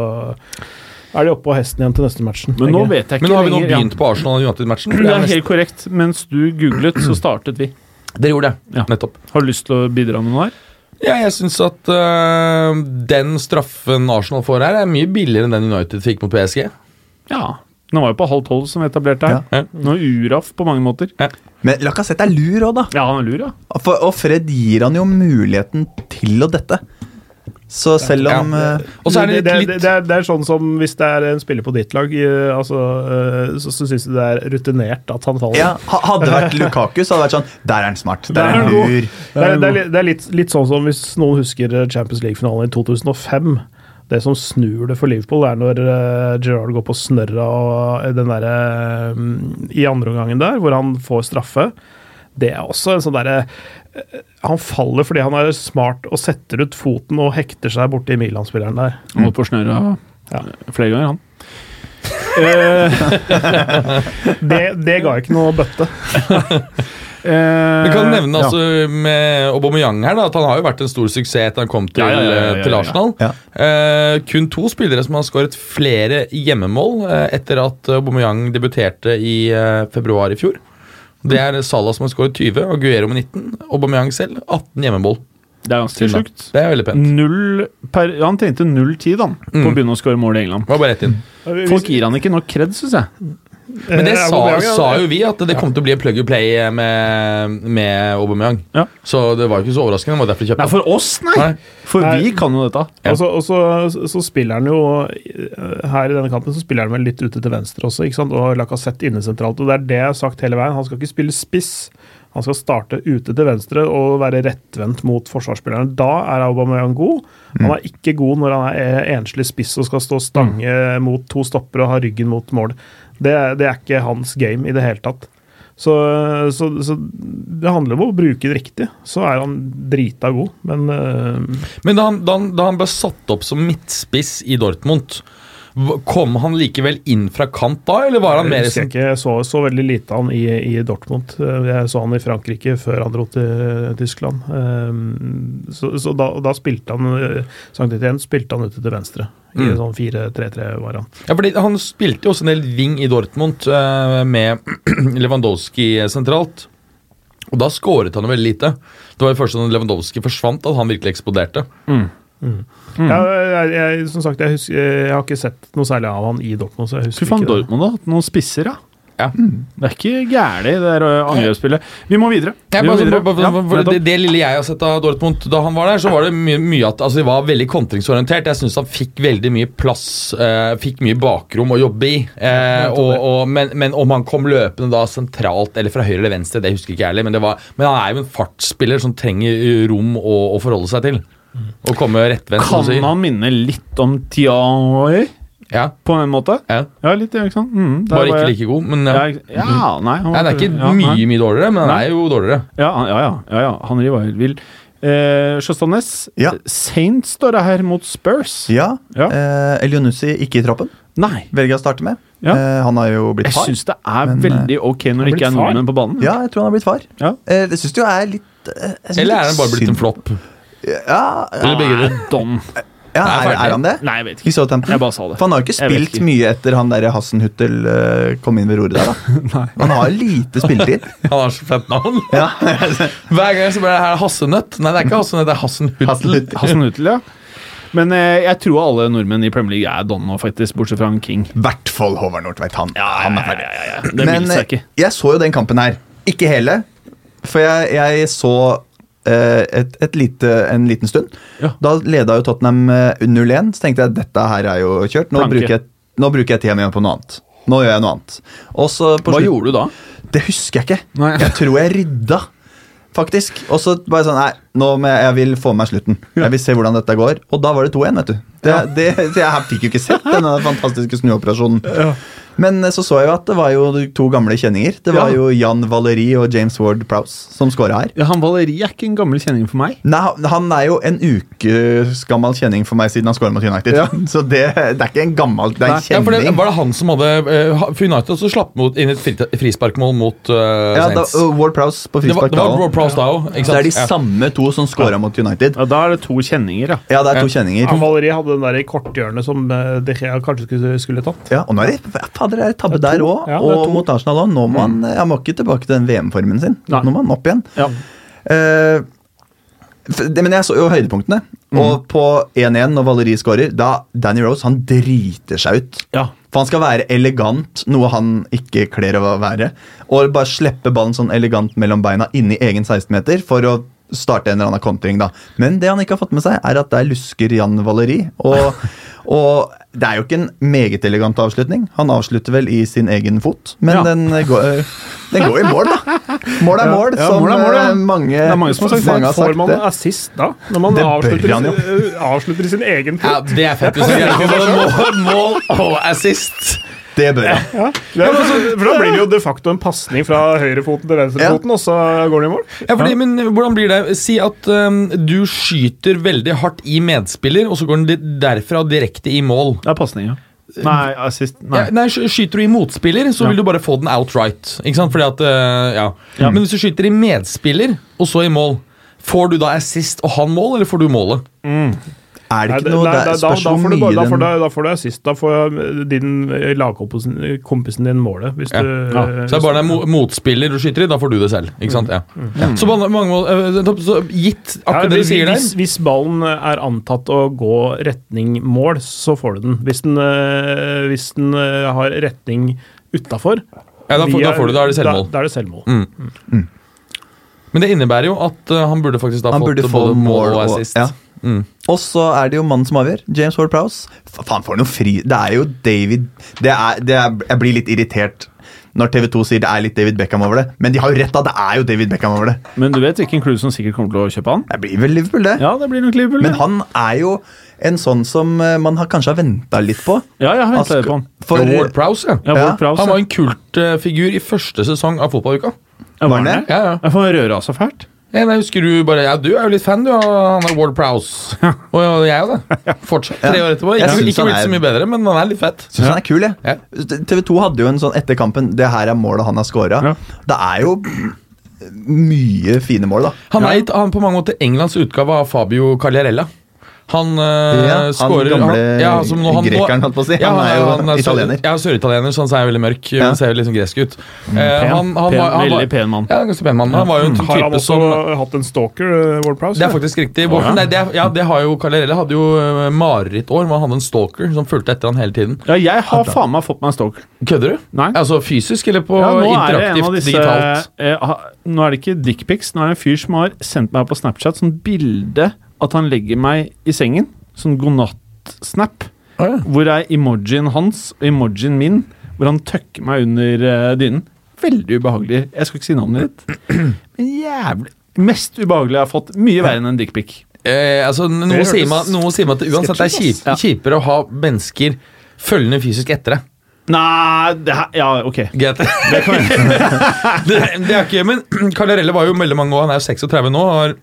er de oppe på hesten igjen til neste matchen. Men nå vet jeg ikke Men nå har vi nå lenger, ja. begynt på Arsenal United-matchen. for Det det er helt korrekt. Mens du googlet, så startet vi. Dere gjorde det. Ja. Nettopp. Har du lyst til å bidra med noe her? Ja, jeg syns at øh, den straffen Arsenal får her, er mye billigere enn den United fikk mot PSG. Ja. Den var jo på halv tolv, som vi etablerte her. Ja. Noe uraff på mange måter. Men Lacassette er lur òg, da. Ja, han er lur, ja. For, og Fred gir han jo muligheten til å dette. Så selv om Ja. Og så er det det, litt, det, det, er, det er sånn som hvis det er en spiller på ditt lag, eh, altså, eh, så, så syns du det er rutinert at han faller. ja, Hadde det vært Lukaku, så hadde det vært sånn Der er han smart. Der Der er han lur. Det er, det er, litt- det er litt, litt sånn som hvis noen husker Champions League-finalen i 2005. Det som snur det for Liverpool, er når Gerard går på snørra og den mm, I andre omgangen der, hvor han får straffe. Det er også en sånn derre Han faller fordi han er smart og setter ut foten og hekter seg borti Milan-spilleren der. Han holdt på å snøre Ja. flere ganger, han. Eh, (laughs) Det, det ga ikke noe bøtte. (laughs) eh, Vi kan nevne ja. altså med Aubameyang her da, at han har jo vært en stor suksess etter han kom til, Ja, ja, ja, ja, ja, til. Arsenal. Ja. Eh, kun to spillere som har skåret flere hjemmemål uh, etter at Aubameyang debuterte i uh, februar i fjor. Det er Salah som har skåret 20, og Guero med 19. Aubameyang selv 18 hjemmemål. Det er ganske sjukt. Det er veldig pent. Per, han tjente 0-10 da, på å Mm. begynne å skåre mål i England. Var bare rett inn. Folk gir han ikke nok kred, syns jeg. Men det Eh, sa, sa jo vi, at det kom til å bli en plug and play med, med Aubameyang. Ja. Så det var jo ikke så overraskende. Det var derfor de Nei, for oss, nei! Nei. For Nei. vi kan jo dette. Ja. Og så- og så, så spiller han jo eh, Her i denne kampen så spiller han vel litt ute til venstre også, ikke sant? og Lacassette inne sentralt. og Det er det jeg har sagt hele veien. Han skal ikke spille spiss. Han skal starte ute til venstre og være rettvendt mot forsvarsspillerne. Da er Aubameyang god. Han er ikke god når han er enslig spiss og skal stå stange mot to stoppere og ha ryggen mot mål. Det, det er ikke hans game i det hele tatt. Så, så, så det handler om å bruke det riktig. Så er han drita god, men uh... Men da han, da, han, da han ble satt opp som midtspiss i Dortmund, kom han likevel inn fra kant da, eller var han mer Jeg husker ikke, så, så veldig lite han i, i Dortmund. Eh, Jeg så han i Frankrike før han dro til Tyskland. Um, Så, så da, da spilte han eh, Sankt Etienne spilte han ute til venstre. I Mm. sånn 4-3-3-variant. Ja, fordi Han spilte jo også en del wing i Dortmund eh, med (clears throat) Lewandowski sentralt. Og da skåret han jo veldig lite. Det var jo først da Lewandowski forsvant at han virkelig eksploderte. Mm. Ja, jeg, jeg, som sagt, jeg, husker, jeg har ikke sett noe særlig av han i Dortmund. så jeg Fy husker faen, ikke det. Dortmund har hatt noen spisser, ja. Ja. Det er ikke gærent, det der ø, angrepsspillet. Vi må videre. Vi må videre. Ja, det, det lille jeg har sett av Dortmund da han var der, så var det mye, mye at altså, de var veldig kontringsorientert. Jeg syns han fikk veldig mye plass, eh, fikk mye bakrom å jobbe i. Eh, og, og, men, men om han kom løpende da sentralt eller fra høyre eller venstre, det husker ikke jeg heller. Men, det var, men han er jo en fartsspiller som trenger eh, rom å, å forholde seg til. Å komme rettvendt. Kan han minne litt om Tiaoy Ja, på en måte? ja. Ja, litt, ikke sant? Mm, Bare ikke like god, men Ja, ja. ja, nei, han Nei, det er ikke ja, mye, mye dårligere, men han er jo dårligere. Ja, han- ja, ja, ja, ja. Henri var helt vill. Eh, Sjøstadnes. Ja. Saint står det her mot Spurs. Ja. Ja. Eh, Elionussi ikke i troppen. Nei. Velger å starte med. Ja. Eh, han har jo blitt far. Jeg syns det er Men, veldig ok når det ikke er far? nordmenn på banen. Ja, jeg tror han har blitt far. Ja. Eh, det syns du er litt eh, jeg Eller er han bare blitt en flopp? Ja, Eller begge deler? Ja Er er, han det? Nei, jeg vet I ikke. Southampton? Jeg bare sa det. For han har jo ikke spilt ikke. mye etter han der Hassenhuttel uh, kom inn ved roret der, da. (laughs) Han har lite spilletid. (laughs) Han har så fett navn. Ja. (laughs) Hver gang så blir det her Hassenøtt. Nei, det er ikke Hassenøtt, det er Hassenhuttel. Hassenhuttel, Hassen ja. Men eh, jeg tror alle nordmenn i Premier League er Don nå, faktisk. Bortsett fra han King. I hvert fall Håvard Nordtveit. Han, han er ferdig. Det Men seg eh, ikke. jeg så jo den kampen her. Ikke hele, for jeg, jeg så eh, et, et lite, en liten stund. Ja. Da leda jo Tottenham eh, 0-1, så tenkte jeg dette her er jo kjørt. Nå Planke. bruker, jeg, nå bruker jeg tida mi på noe annet. Nå gjør jeg noe annet. Hva slutt- gjorde du da? Det husker jeg ikke. Nei. Jeg tror jeg rydda, faktisk. Og så bare sånn Nei, nå må jeg, jeg vil få med meg slutten. Jeg vil se hvordan dette går. Og da var det 2-1, vet du. Det, det, jeg fikk jo ikke sett denne fantastiske snuoperasjonen. Men eh, så så jeg jo at det var jo to gamle kjenninger. Det var Ja. jo Jan Valeri og James Ward Prowse som scora her. Ja, han Valeri er ikke en gammel kjenning for meg. Nei, han- er jo en ukes gammel kjenning for meg siden han scora mot United. Ja. (laughs) Så det, det er ikke en gammel Det er en Ja, for det, var det han som hadde eh, For United så slapp mot, inn et frisparkmål mot uh, Ja, da, uh, Ward Prowse på det var, frispark det da var Ward Prowse da òg. Det er de samme to som scora mot United. Ja, Da er det to kjenninger, ja. Ja, det er to Ja. kjenninger. Han Valeri hadde den der i korthjørnet som De Gea kanskje skulle, skulle tatt. Ja, og nå er det fader, det er tabbe er der òg, Ja, og mot Arsenal òg. Nå må han, han må ikke tilbake til den VM-formen sin. Nei. Nå må han opp igjen. ja. Uh, det, men jeg så jo høydepunktene. Og på 1-1, når Valeri skårer, da Danny Rose han driter seg ut. Ja. For han skal være elegant, noe han ikke kler å være. Og bare slippe ballen sånn elegant mellom beina inni egen 16-meter for å starte en eller annen kontring. da. Men det han ikke har fått med seg, er at der lusker Jan Valeri. Og, (laughs) og det er jo ikke en meget elegant avslutning. Han avslutter vel i sin egen fot, men Ja. den, går, den går i mål, da. Mål er mål, ja, som mål er mål, ja. eh, mange, Det er mange som har sagt mange har Får man det. assist da? Når man avslutter, han eh, (laughs) avslutter i sin egen Ja, fot? det er fett. Mål, mål og assist. Det bør jeg. Ja. Ja, altså, for da blir det jo de facto en pasning fra høyrefoten til venstrefoten, og så går det i mål. Ja, fordi, men hvordan blir det? Si at um, du skyter veldig hardt i medspiller, og så går den derfra direkte i mål. Det er pasning, ja. Nei, assist Nei. Ja, nei, Skyter du i motspiller, så Ja. vil du bare få den outright. Ikke sant? Fordi at, uh, ja. Ja. Men hvis du skyter i medspiller, og så i mål, får du da assist og han mål, eller får du målet? Er det ikke noe nei, da, Spørs hvor får du, mye bare- da, får du, da får du assist. Da får eh, din eh, lagkompisen kompisen din målet. Hvis Ja. du Ja. Så det er bare en motspiller du skyter i, da får du det selv. Ikke sant? Ja. Så på mange mål, øh, så gitt Ja, akkurat det du sier der hvis, hvis ballen er antatt å gå retning mål, så får du den. Hvis den, eh, hvis den eh, har retning utafor ja, da, får, da får du det. Da er det selvmål. Da, da er det selvmål. Mm. Men det innebærer jo at han burde faktisk da Han fått burde få mål og og- assist. ja. Mm. Og så er det jo mannen som avgjør. James Ward Prowse. Faen, for noe fri Det er jo David det er, det er, Jeg blir litt irritert når TV 2 sier det er litt David Beckham over det. Men de har jo rett, da. Det er jo David Beckham over det. Men du vet hvilken klubb som sikkert kommer til å kjøpe han? Det blir vel Liverpool, det. Ja, det blir nok Liverpool. Men det. han er jo en sånn som eh, man har kanskje har venta litt på. Ja, jeg har venta ventet skal- på han. For, Ja, Ward Prowse, ja. Ja, Ja, Ward Prowse, Han var en kultfigur i første sesong av fotballuka. Ja, Var han det? det? Ja, ja. Jeg får røre av så fælt. Jeg husker du bare Ja, du er jo litt fan, du, av han er Ward Prowse. Og jeg òg, det. Fortsatt, tre år etterpå. Ikke, ikke blitt er- så mye bedre, men han er litt fett. Syns han er kul, jeg. Ja. TV 2 hadde jo en sånn etter kampen Det her er målet han har scora. Ja. Det er jo mye fine mål, da. Han er han er på mange måter Englands utgave av Fabio Cagliarella. Han, uh, Ja, han scorer gamle han, ja, altså, nå- han- grekeren, holdt på å si. Ja, Han er jo sør- italiener. Ja, søritaliener, så han ser veldig mørk Ja. Han ser jo sånn gresk ut. Eh, Pen. han, han, var, var, veldig pen mann. Ja, ganske pen mann. Han var jo en Har han også som hatt en stalker, uh, Ward Prowse? Det er faktisk riktig. Borten, nei, det, er- ja, det har jo Carlerelle hadde jo uh, marerittår. hvor Han hadde en stalker som fulgte etter han hele tiden. Ja, jeg har faen meg fått meg en stalker. Kødder du? Nei. Altså fysisk eller på Ja, nå er en interaktivt av disse digitalt? eh, Nå er det ikke dickpics. Nå er det en fyr som har sendt meg på Snapchat sånn bilde at han legger meg i sengen. Sånn godnatt-snap. Å, ja. Hvor er emojien hans og emojien min, hvor han tøkker meg under eh, dynen. Veldig ubehagelig. Jeg skal ikke si navnet ditt. (clears throat) Men jævlig Mest ubehagelig jeg har fått. Mye verre enn en dickpic. Eh, altså, noe, sier meg, noe sier meg at uansett det er kjip, Ja. kjipere å ha mennesker følgende fysisk etter deg. Nei det her, Ja, ok. Greit? Det, (laughs) det er ikke Men (clears throat) Cagliarella var jo veldig mange år, han er jo 36 nå. Har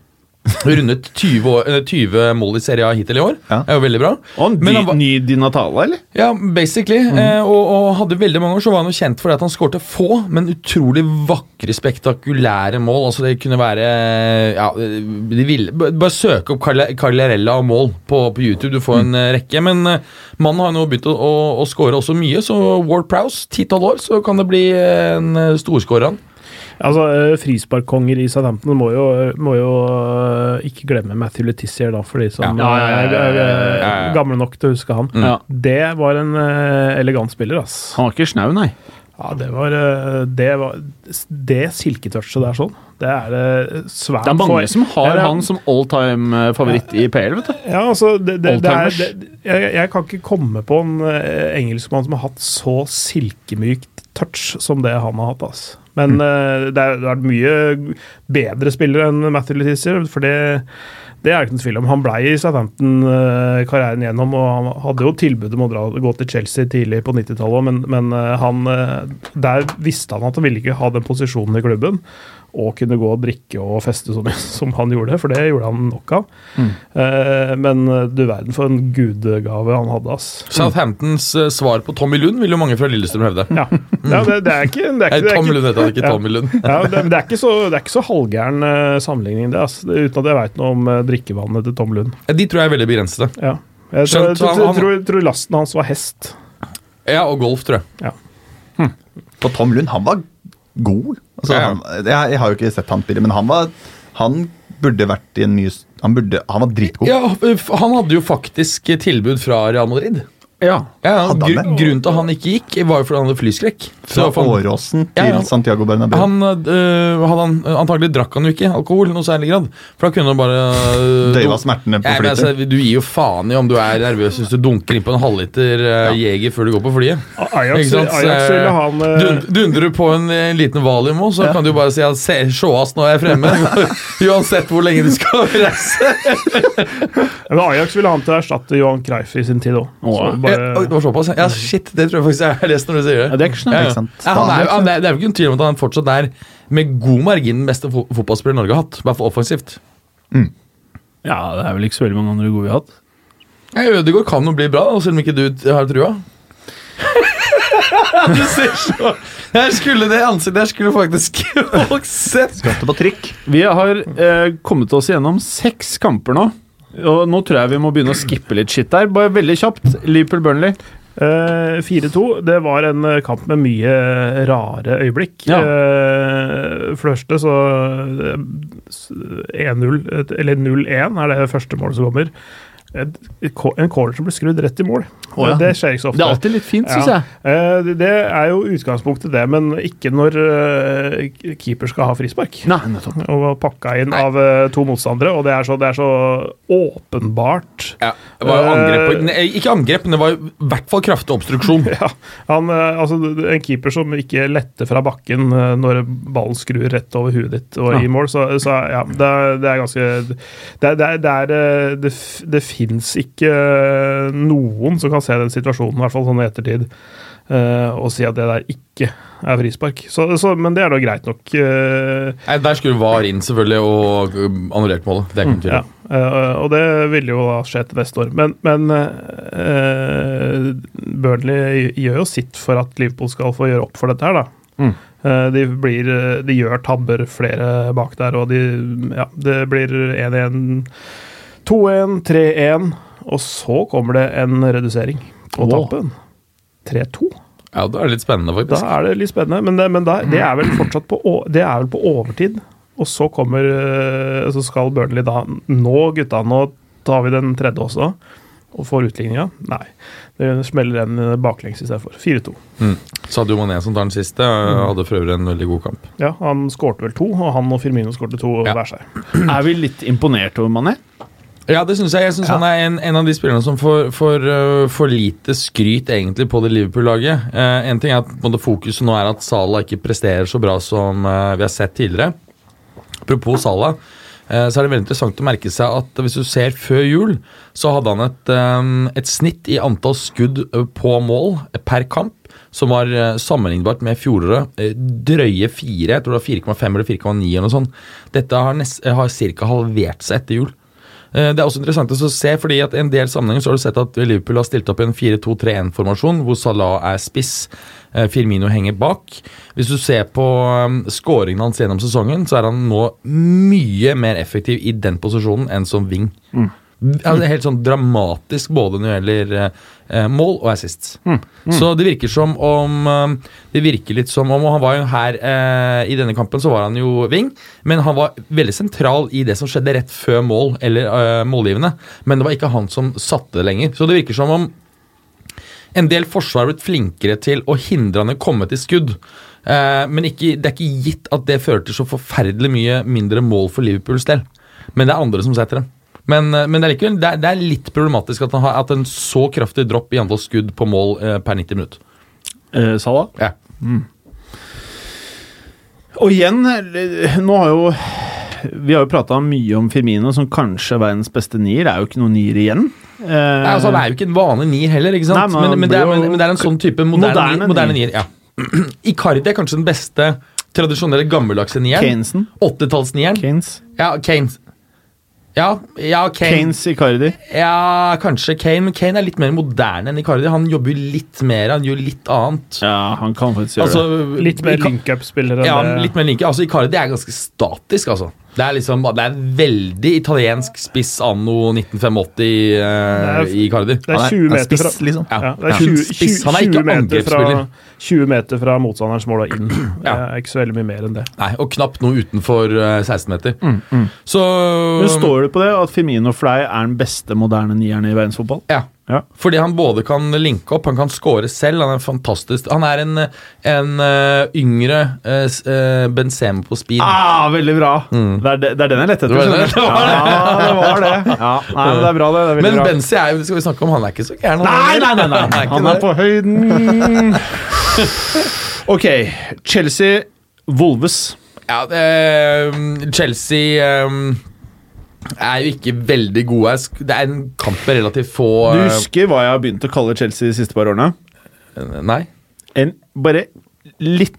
Rundet 20, år, eh, 20 mål i Serie A hittil i år. Ja. Det er jo veldig bra. Og en var- ny Di Natale, eller? Ja, basically. Eh, og, og hadde veldig mange år så var han jo kjent for det at han skårte få, men utrolig vakre, spektakulære mål. Altså Det kunne være ja, de ville, Bare søke opp Carlarella og mål på, på YouTube, du får en mm. rekke. Men eh, mannen har nå begynt å, å, å skåre også mye, så Ward Prowse, ti-tolv år, så kan det bli en eh, storskårer han. Altså, eh, Frisparkkonger i Southampton må jo, må jo eh, ikke glemme Matthew Letizier, da, for de som Ja, er- er ja. gamle nok til å huske han. Ja. Det var en eh, elegant spiller, ass. Han var ikke snau, nei. Ja, det var Det, var, det silketouchet der sånn, det er det svært Det er mange som har han som all time favoritt i PL, vet du. Ja, altså det, det, det er, jeg, jeg kan ikke komme på en engelskmann som har hatt så silkemykt touch som det han har hatt. Altså. Men mm. er- det har vært mye bedre spillere enn Matthew Letizia, for det, det er det ikke noen tvil om. Han ble i Southampton-karrieren gjennom, og han hadde jo tilbud om å dra, gå til Chelsea tidlig på 90-tallet, men, men eh, han, eh, der visste han at han ville ikke ha den posisjonen i klubben. Og kunne gå og drikke og feste som, (laughs) som han gjorde, for det gjorde han nok av. Eh, men eh, du verden for en gudegave han hadde, ass. Southamptons mm. svar på Tommy Lund vil jo mange fra Lillestrøm hevde. Ja, ja det, det er ikke det er ikke, det er Tom Lund heter ikke Tommy Lund. (laughs) ja, det, men det er ikke så, det er ikke så halvgæren eh, sammenligning, det, ass. Uten at jeg veit noe om drikkevannet til Tom Lund. De tror jeg er veldig begrensede. Ja. Jeg tror, Skjønt, jeg tror, han- tror, tror lasten hans var hest. Ja, og golf, tror jeg. For Tom Lund, han var god. Altså, Ja, ja. Han, jeg, jeg har jo ikke sett han spille, men han var Han burde vært i en mye Han, burde, han var dritgod. Ja, Han hadde jo faktisk tilbud fra Real Madrid. Ja. Ja, gru. Grunnen til at han ikke gikk, var jo fordi han hadde flyskrekk. Fra Så Åråsen til Ja, ja. Santiago Bernabeu. han, øh, hadde han, antagelig drakk han jo ikke alkohol i noe særlig grad. For da kunne han bare øh, Døyva smertene på flyet. altså, du gir jo faen i om du er nervøs hvis du dunker inn på en halvliter øh, Jeger før du går på flyet. Ajax, Ikke sant? Ajax ville han eh, Dund, Dundrer du på en, en liten valium òg, så kan du jo bare si at se, sjåast nå er jeg fremme. (laughs) Uansett hvor lenge du skal (laughs) reise. men Ajax ville han til å erstatte Johan Creif i sin tid òg. Åh. Det var såpass, ja. ja. Shit, det tror jeg faktisk jeg har lest når du sier det. Ja, det er ikke sånn. Ja, ja. Ikke sant? Ja, han er, han er, det er jo ikke en tvil om at han fortsatt er med god margin den beste fo fotballspiller Norge har hatt. I hvert fall offensivt. Ja, det er vel ikke så veldig mange andre gode vi har hatt. Ja, Ødegaard kan jo bli bra, da, selv om ikke du har trua. (laughs) du ser så Jeg skulle det ansiktet Jeg skulle faktisk (laughs) folk sett. Skrattet på trykk. Vi har eh, kommet oss gjennom seks kamper nå. Og nå tror jeg vi må begynne å skippe litt shit der. Bare veldig kjapt. Liverpool-Burnley. Eh, 4-2. Det var en eh, kamp med mye rare øyeblikk. Ja. Eh, første så eh, 1-0, eller 0-1 er det første målet som kommer. En corner som blir skrudd rett i mål. Oh, ja. Det skjer ikke så ofte. Det er alltid litt fint, syns Ja. jeg. Eh, det- er jo utgangspunktet, det, men ikke når eh, keeper skal ha frispark. Nei, nettopp. Og pakka inn av eh, to motstandere, og det er så, det er så åpenbart. Ja, det var jo angrep nei, ikke angrep, men det var i hvert fall kraftig obstruksjon. (laughs) Ja, han, altså En keeper som ikke letter fra bakken når ballen skrur rett over huet ditt og i mål, så, så ja, det, det er ganske Det, det, det, er- det, det, det fins ikke eh, noen som kan se den situasjonen, i hvert fall sånn i ettertid, eh, og si at det der ikke er frispark. Så, så, men det er da greit nok. eh, Nei, Der skulle VAR inn, selvfølgelig, og annullert målet. Det kan ikke noe Ja, og det vil jo da skje til neste år. Men, men uh, Burnley gjør jo sitt for at Liverpool skal få gjøre opp for dette her, da. Mm. De, blir, de gjør tabber flere bak der, og de, ja, det blir 1-1, 2-1, 3-1, og så kommer det en redusering på wow. tampen. 3-2. Ja, da er det litt spennende, faktisk. Da er det litt spennende, men, det, men da, det er vel fortsatt på, det er vel på overtid. Og så kommer eh, Så skal Burnley da Nå, gutta, nå tar vi den tredje også. Og får utligninga. Nei. Det smeller en baklengs istedenfor. 4-2. Sadio Mané som tar den siste, ø, hadde for øvrig en veldig god kamp. Ja, han skårte vel to, og han og Firmino skårte to Ja. hver seg. Er vi litt imponert over Mané? Ja, det synes jeg. Jeg synes han er en, en av de spillerne som får for, uh, for lite skryt egentlig på det Liverpool-laget. Uh, en ting er at måte, fokuset nå er at Salah ikke presterer så bra som uh, vi har sett tidligere. Apropos Salah. eh, så er det veldig interessant å merke seg at hvis du ser før jul, så hadde han et, um, et snitt i antall skudd eh, på mål per kamp som var eh, sammenlignbart med fjoråret. eh, Drøye fire, jeg tror det var 4,5 eller 4,9 eller noe sånt. Dette har, nest, har ca. halvert seg etter jul. Eh, Det er også interessant å se, fordi at i en del sammenhenger så har du sett at Liverpool har stilt opp i en 4-2-3-1-formasjon, hvor Salah er spiss, eh, Firmino henger bak. Hvis du ser på skåringen hans gjennom sesongen, så er han nå mye mer effektiv i den posisjonen enn som wing. Er helt sånn dramatisk både når det gjelder eh, mål og assists. Så det virker som om eh, Det virker litt som om og Han var jo her eh, I denne kampen så var han jo wing, men han var veldig sentral i det som skjedde rett før mål, eller eh, målgivende. Men det var ikke han som satte det lenger. Så det virker som om en del forsvar har blitt flinkere til å hindre han i å komme til skudd. Eh, men ikke, det er ikke gitt at det fører til så forferdelig mye mindre mål for Liverpools del. Men det er andre som setter dem. Men, eh, men det, er likevel, det, er, det er litt problematisk at han har hatt en så kraftig dropp i antall skudd på mål eh, per 90 minutt. Eh, Salah? Ja. Og igjen, eh, nå har jo Vi har jo prata mye om Firmino som kanskje er verdens beste nier. Det er jo ikke noen nier igjen. Eh, Nei, altså, han er jo ikke en vanlig nier heller, ikke sant? Nei, men men, men, det er, men, det er en sånn type moderne, moderne nier. Moderne nier. ja. (clears throat) Icardi er kanskje den beste tradisjonelle gammeldagse nieren. Keynesen. 80-tallsnieren. Keynes. Ja, Kane. Ja, ja Kane. Kanes Icardi. Ja, kanskje Kane, men Kane er litt mer moderne enn Icardi. Han jobber jo litt mer, han gjør litt annet. Ja, han kan faktisk gjøre Altså, det. Litt mer link-up-spillere. Ja, det- litt mer linke. Altså, Icardi er ganske statisk, altså. Det er liksom, det er veldig italiensk spiss anno 1985 eh, er- i Cardi. Det er Han 20 er fra, spiss, liksom. Ja. det er 20, 20, Spiss. Han er ikke meter angrepsspiller. 20 meter fra motstanderens mål og inn. Det er ikke så veldig mye mer enn det. Nei, og knapt noe utenfor eh, 16-meter. Så Men står det på det at Firmino Flei er den beste moderne nieren i verdensfotball? Ja. Ja. Fordi han både kan linke opp, han kan score selv. Han er fantastisk. Han er en, en uh, yngre uh, Benzema på speed. Ah, veldig bra! Det, er det, det er den jeg lette etter. (laughs) Det var det. Ja, det var det. Ja, nei, men det er bra, det. det er Men bra. Benzi er jo, skal vi snakke om, han er ikke så gæren. Nei, nei, nei, nei. Han er Han er på høyden. (laughs) Ok, Chelsea Volves. Ja, Chelsea um, er jo ikke veldig gode. Det er en kamp med relativt få Du eh, husker hva jeg har begynt å kalle Chelsea de siste par årene? Nei. En bare litt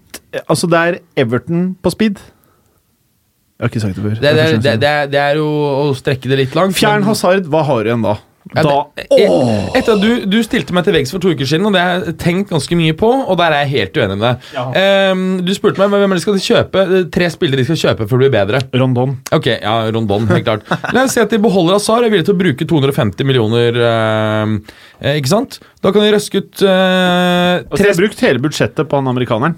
Altså, det er Everton på speed. Jeg har ikke sagt det før. Det, det, det, det, er, det er jo å strekke det litt langt. Fjern Hazard, hva har du igjen da? Ja, da det, e- etter at du, du stilte meg til veggs for to uker siden, og det har jeg tenkt ganske mye på, og der er jeg helt uenig med deg. Ehm, du spurte meg hvem de skal kjøpe tre spillere de skal kjøpe for å bli bedre. Rondon. Ok, ja, Rondon, helt klart. La oss si at de beholder Azar og er villige til å bruke 250 millioner. eh, ikke sant? Da kan de røske ut eh, Altså, De har brukt hele budsjettet på han amerikaneren.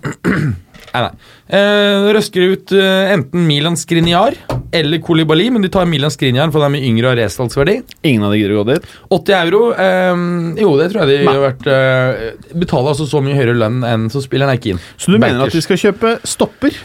Nei, nei. Eh, røsker ut eh, enten Milan Skriniar eller Kolibali, men de tar Milan Skriniar for de er mye yngre og restholdsverdi Ingen av de gidder å gå dit. 80 euro eh, Jo, det tror jeg de har vært eh, Betaler altså så mye høyere lønn enn så spilleren er keen. Så du mener at de skal kjøpe stopper?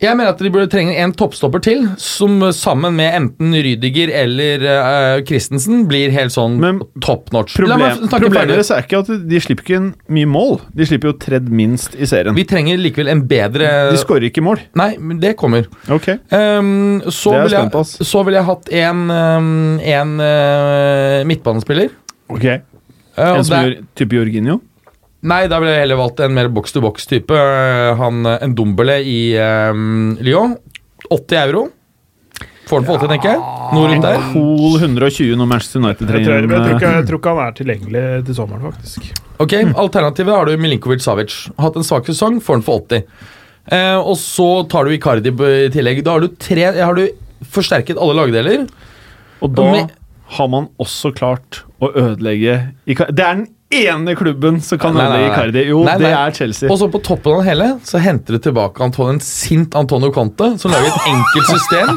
Jeg mener at de burde trenge en toppstopper til, som sammen med enten Rydiger eller uh, Christensen blir helt sånn Men top notch. Problem, problemet deres er ikke at de slipper ikke inn mye mål. De slipper jo tredd minst i serien. Vi trenger likevel en bedre De skårer ikke mål. Nei, men det kommer. Ok. Um, så, Det vil jeg, så vil jeg hatt en, um, en uh, midtbanespiller. Ok. Uh, En som gjør type Jorginho? Nei, da ville jeg heller valgt en mer box-to-box-type. Han, uh, En Dombele i um, Lyon. 80 euro. Får den for 80, tenker jeg. Noe rundt der. Cool 120 når Manchester United trenger jeg, jeg, eh, jeg tror ikke han er tilgjengelig til sommeren, faktisk. Ok, Alternativet har du Milinkovic Savic. Hatt en svak sesong, får den for 80. Eh, og så tar du Icardi i tillegg. Da har du tre Har du forsterket alle lagdeler. Og da Med- har man også klart å ødelegge Icardi. Det er den ene klubben som kan Nei, nei, ødelegge. Icardi. Jo, Nei, det er Chelsea. Og så på toppen av det hele så henter de tilbake Antonio, en sint Antonio Conte, som lager et enkelt system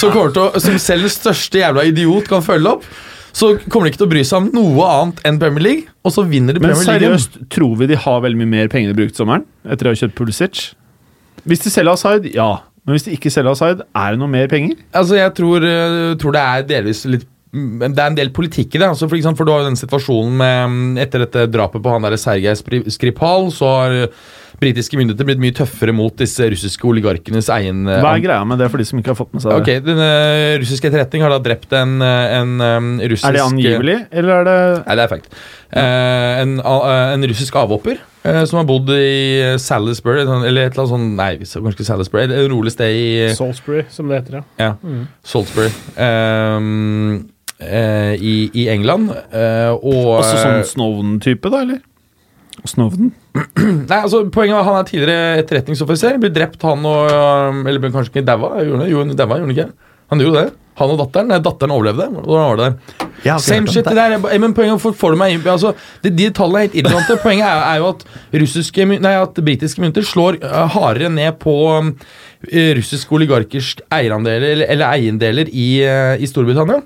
som, å, som selv den største jævla idiot kan følge opp. Så kommer de ikke til å bry seg om noe annet enn Premier League, og så vinner de Premier League. Men seriøst, tror vi de har veldig mye mer penger de brukte sommeren? Etter å ha kjøpt Pulisic? Hvis de selger Aside, ja. Men hvis de ikke selger Aside, er det noe mer penger? Altså, jeg tror, eh, tror det er delvis litt det er en del politikk i det. Altså for, eksempel, for Du har jo den situasjonen med mm, Etter dette drapet på han der Sergej Skripal, så har britiske myndigheter blitt mye tøffere mot disse russiske oligarkenes egen eh, Hva er greia med det for de som ikke har fått med seg det? Ok, Den eh, russiske etterretning har da drept en, eh, en um, russisk Er det angivelig, eller er det Nei, det er fact. Eh, en, en russisk avhopper eh, som har bodd i Salisbury, sånn- eller et eller annet sånn Nei, kanskje Salisbury. Et rolig sted i Salisbury, som det heter, ja. ja, Salisbury. Um, eh, i, I England. eh, og også sånn Snowden-type, da, eller? Snowden? (clears throat) Nei, altså Poenget var han er tidligere etterretningsoffiser. Blir drept, han og um, Eller kanskje ikke daua? Gjorde han daua, gjorde han ikke? Han gjorde det. Han og datteren. Nei, datteren overlevde. Hvordan var det der? Jeg har Same shit. Det der, er- men poenget for, får du meg inn altså, de, de tallene er helt irrelevante. (laughs) Poenget er, er jo at, russiske, nei, at britiske mynter slår uh, hardere ned på um, eh, russiske oligarkers eierandeler, eller, eller eiendeler i, uh, i Storbritannia.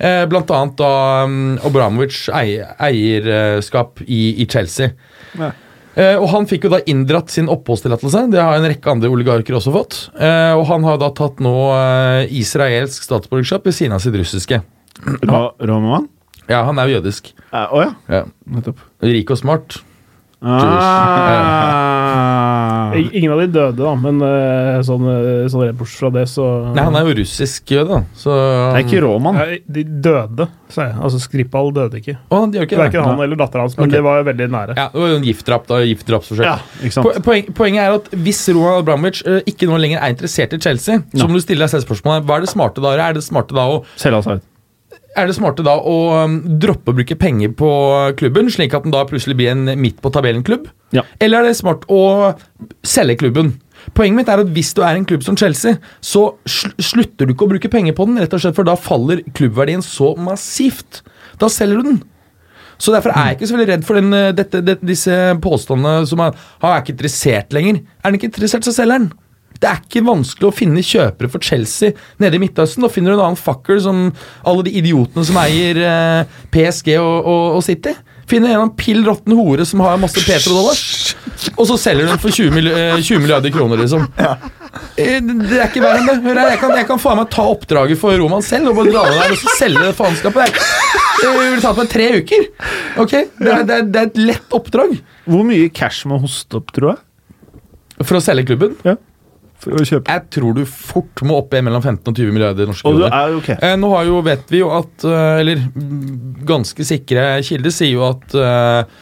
Uh, blant annet da um, Obramovic eier, eierskap i, i Chelsea. Ja. Eh, og Han fikk jo da inndratt sin oppholdstillatelse. Det har en rekke andre oligarker også fått. Eh, og han har da tatt nå eh, israelsk statsborgerskap ved siden av sitt russiske. Ra Roman? Ja, han er jo jødisk. Å ja. Ja. Nettopp. Rik og smart. Ah. Ingen av de døde, da, men eh, sånn, eh, sånn rett bortsett fra det, så Nei, han er jo russisk jøde, da. Så Det er ikke Roman. De døde, sa jeg. Altså Skripal døde ikke. Oh, de ikke det. Verken han eller dattera hans, men okay. det var veldig nære. Ja, det var jo en giftdrap. da, giftdrapsforsøk. Ja, ikke? Po- Poeng, poenget er at hvis Roman Abramovic uh, ikke nå lenger er interessert i Chelsea, så Ja. må du stille deg selv spørsmålet hva er det smarte da å gjøre? Er det smarte da å Selge Hazard. Er det smarte da å um, droppe å bruke penger på klubben, slik at den da plutselig blir en midt på tabellen-klubb? Ja. Eller er det smart å selge klubben? Poenget mitt er at hvis du er en klubb som Chelsea, så sl slutter du ikke å bruke penger på den, rett og slett for da faller klubbverdien så massivt. Da selger du den. Så Derfor er jeg ikke så veldig redd for den, dette, dette, disse påstandene som er, han er ikke interessert lenger. Er han ikke interessert, så selger han. Det er ikke vanskelig å finne kjøpere for Chelsea nede i Midtøsten. Da finner du en annen fucker som alle de idiotene som eier eh, PSG og, og, og City. Finner en annen pill råtten hore som har masse petrodollar, og så selger du den for 20, mil, eh, 20 milliarder kroner, liksom. Eh, Det er ikke verre enn det. Hør her, jeg kan, jeg kan faen meg ta oppdraget for Roman selv og bare dra ned der og så selge det faenskapet. Det det ville tatt meg tre uker. Ok? Det er, det, er, det er et lett oppdrag Hvor mye cash må hoste opp, tror jeg? for å selge klubben. For å kjøpe. Jeg tror du fort må opp i mellom 15 og 20 milliarder norske kroner. er ok. Eh, nå har jo, vet vi jo at eh, Eller mm, ganske sikre kilder sier jo at eh,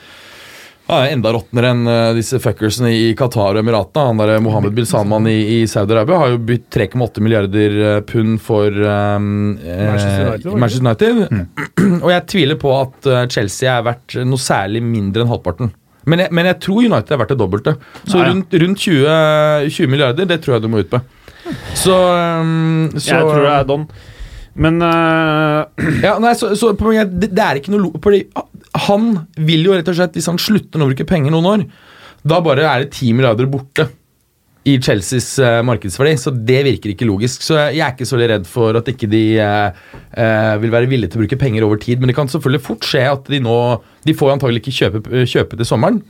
ja, enda råtnere enn eh, disse fuckersene i Qatar og Emiratene. Han der Mohammed bin Salman i, i Saudi-Arabia har jo bytt 3,8 milliarder eh, pund for um, Manchester United? Manchester United. (clears throat) og jeg tviler på at eh, Chelsea er verdt noe særlig mindre enn halvparten. Men jeg, men jeg tror United er verdt det dobbelte. Så Ja, ja. rundt, rundt 20, 20 milliarder, det tror jeg du må ut på. Så, um, så Jeg tror det er Don. Men uh... ja, nei, så, så på, det, det er ikke noe fordi Han vil jo rett og slett, hvis han slutter å bruke penger noen år, da bare er det 10 milliarder borte i Chelseas uh, markedsverdi. Så det virker ikke logisk. Så jeg er ikke så veldig redd for at ikke de uh, uh, vil være villige til å bruke penger over tid. Men det kan selvfølgelig fort skje at de nå De får antagelig ikke kjøpe, kjøpe til sommeren.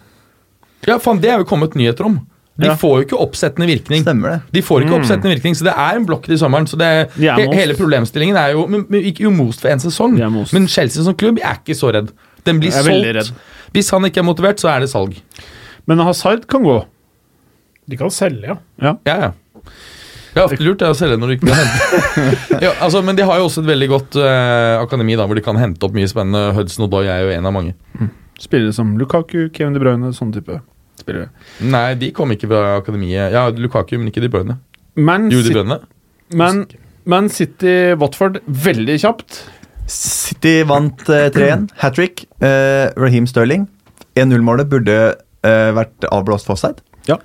Ja, faen, det er jo kommet nyheter om. De Ja. får jo ikke oppsettende virkning. Stemmer det. De får ikke oppsettende virkning, så det er en blokk til sommeren. Så det, De he, hele problemstillingen er jo men, men, Ikke most for én sesong, men Chelsea som klubb jeg er ikke så redd. Den blir Jeg er veldig solgt. Hvis han ikke er motivert, så er det salg. Men Hazard kan gå. De kan selge, ja. Ja. Ja, ja. Det er ofte lurt det, å selge når du ikke kan hente. (laughs) ja, altså, men de har jo også et veldig godt eh, akademi da, hvor de kan hente opp mye spennende. Hudson Odoi er jo en av mange. Spillere som Lukaku, Kevin De Bruyne, sånn type spillere. Nei, de kom ikke fra akademiet. Ja, Lukaku, men ikke De Bruyne. Men, Jo, De City, Bruyne. Men, men City Watford veldig kjapt. City vant eh, 3-1. Hat trick. Eh, Raheem Sterling. 1-0-målet burde eh, vært avblåst for offside. Ja.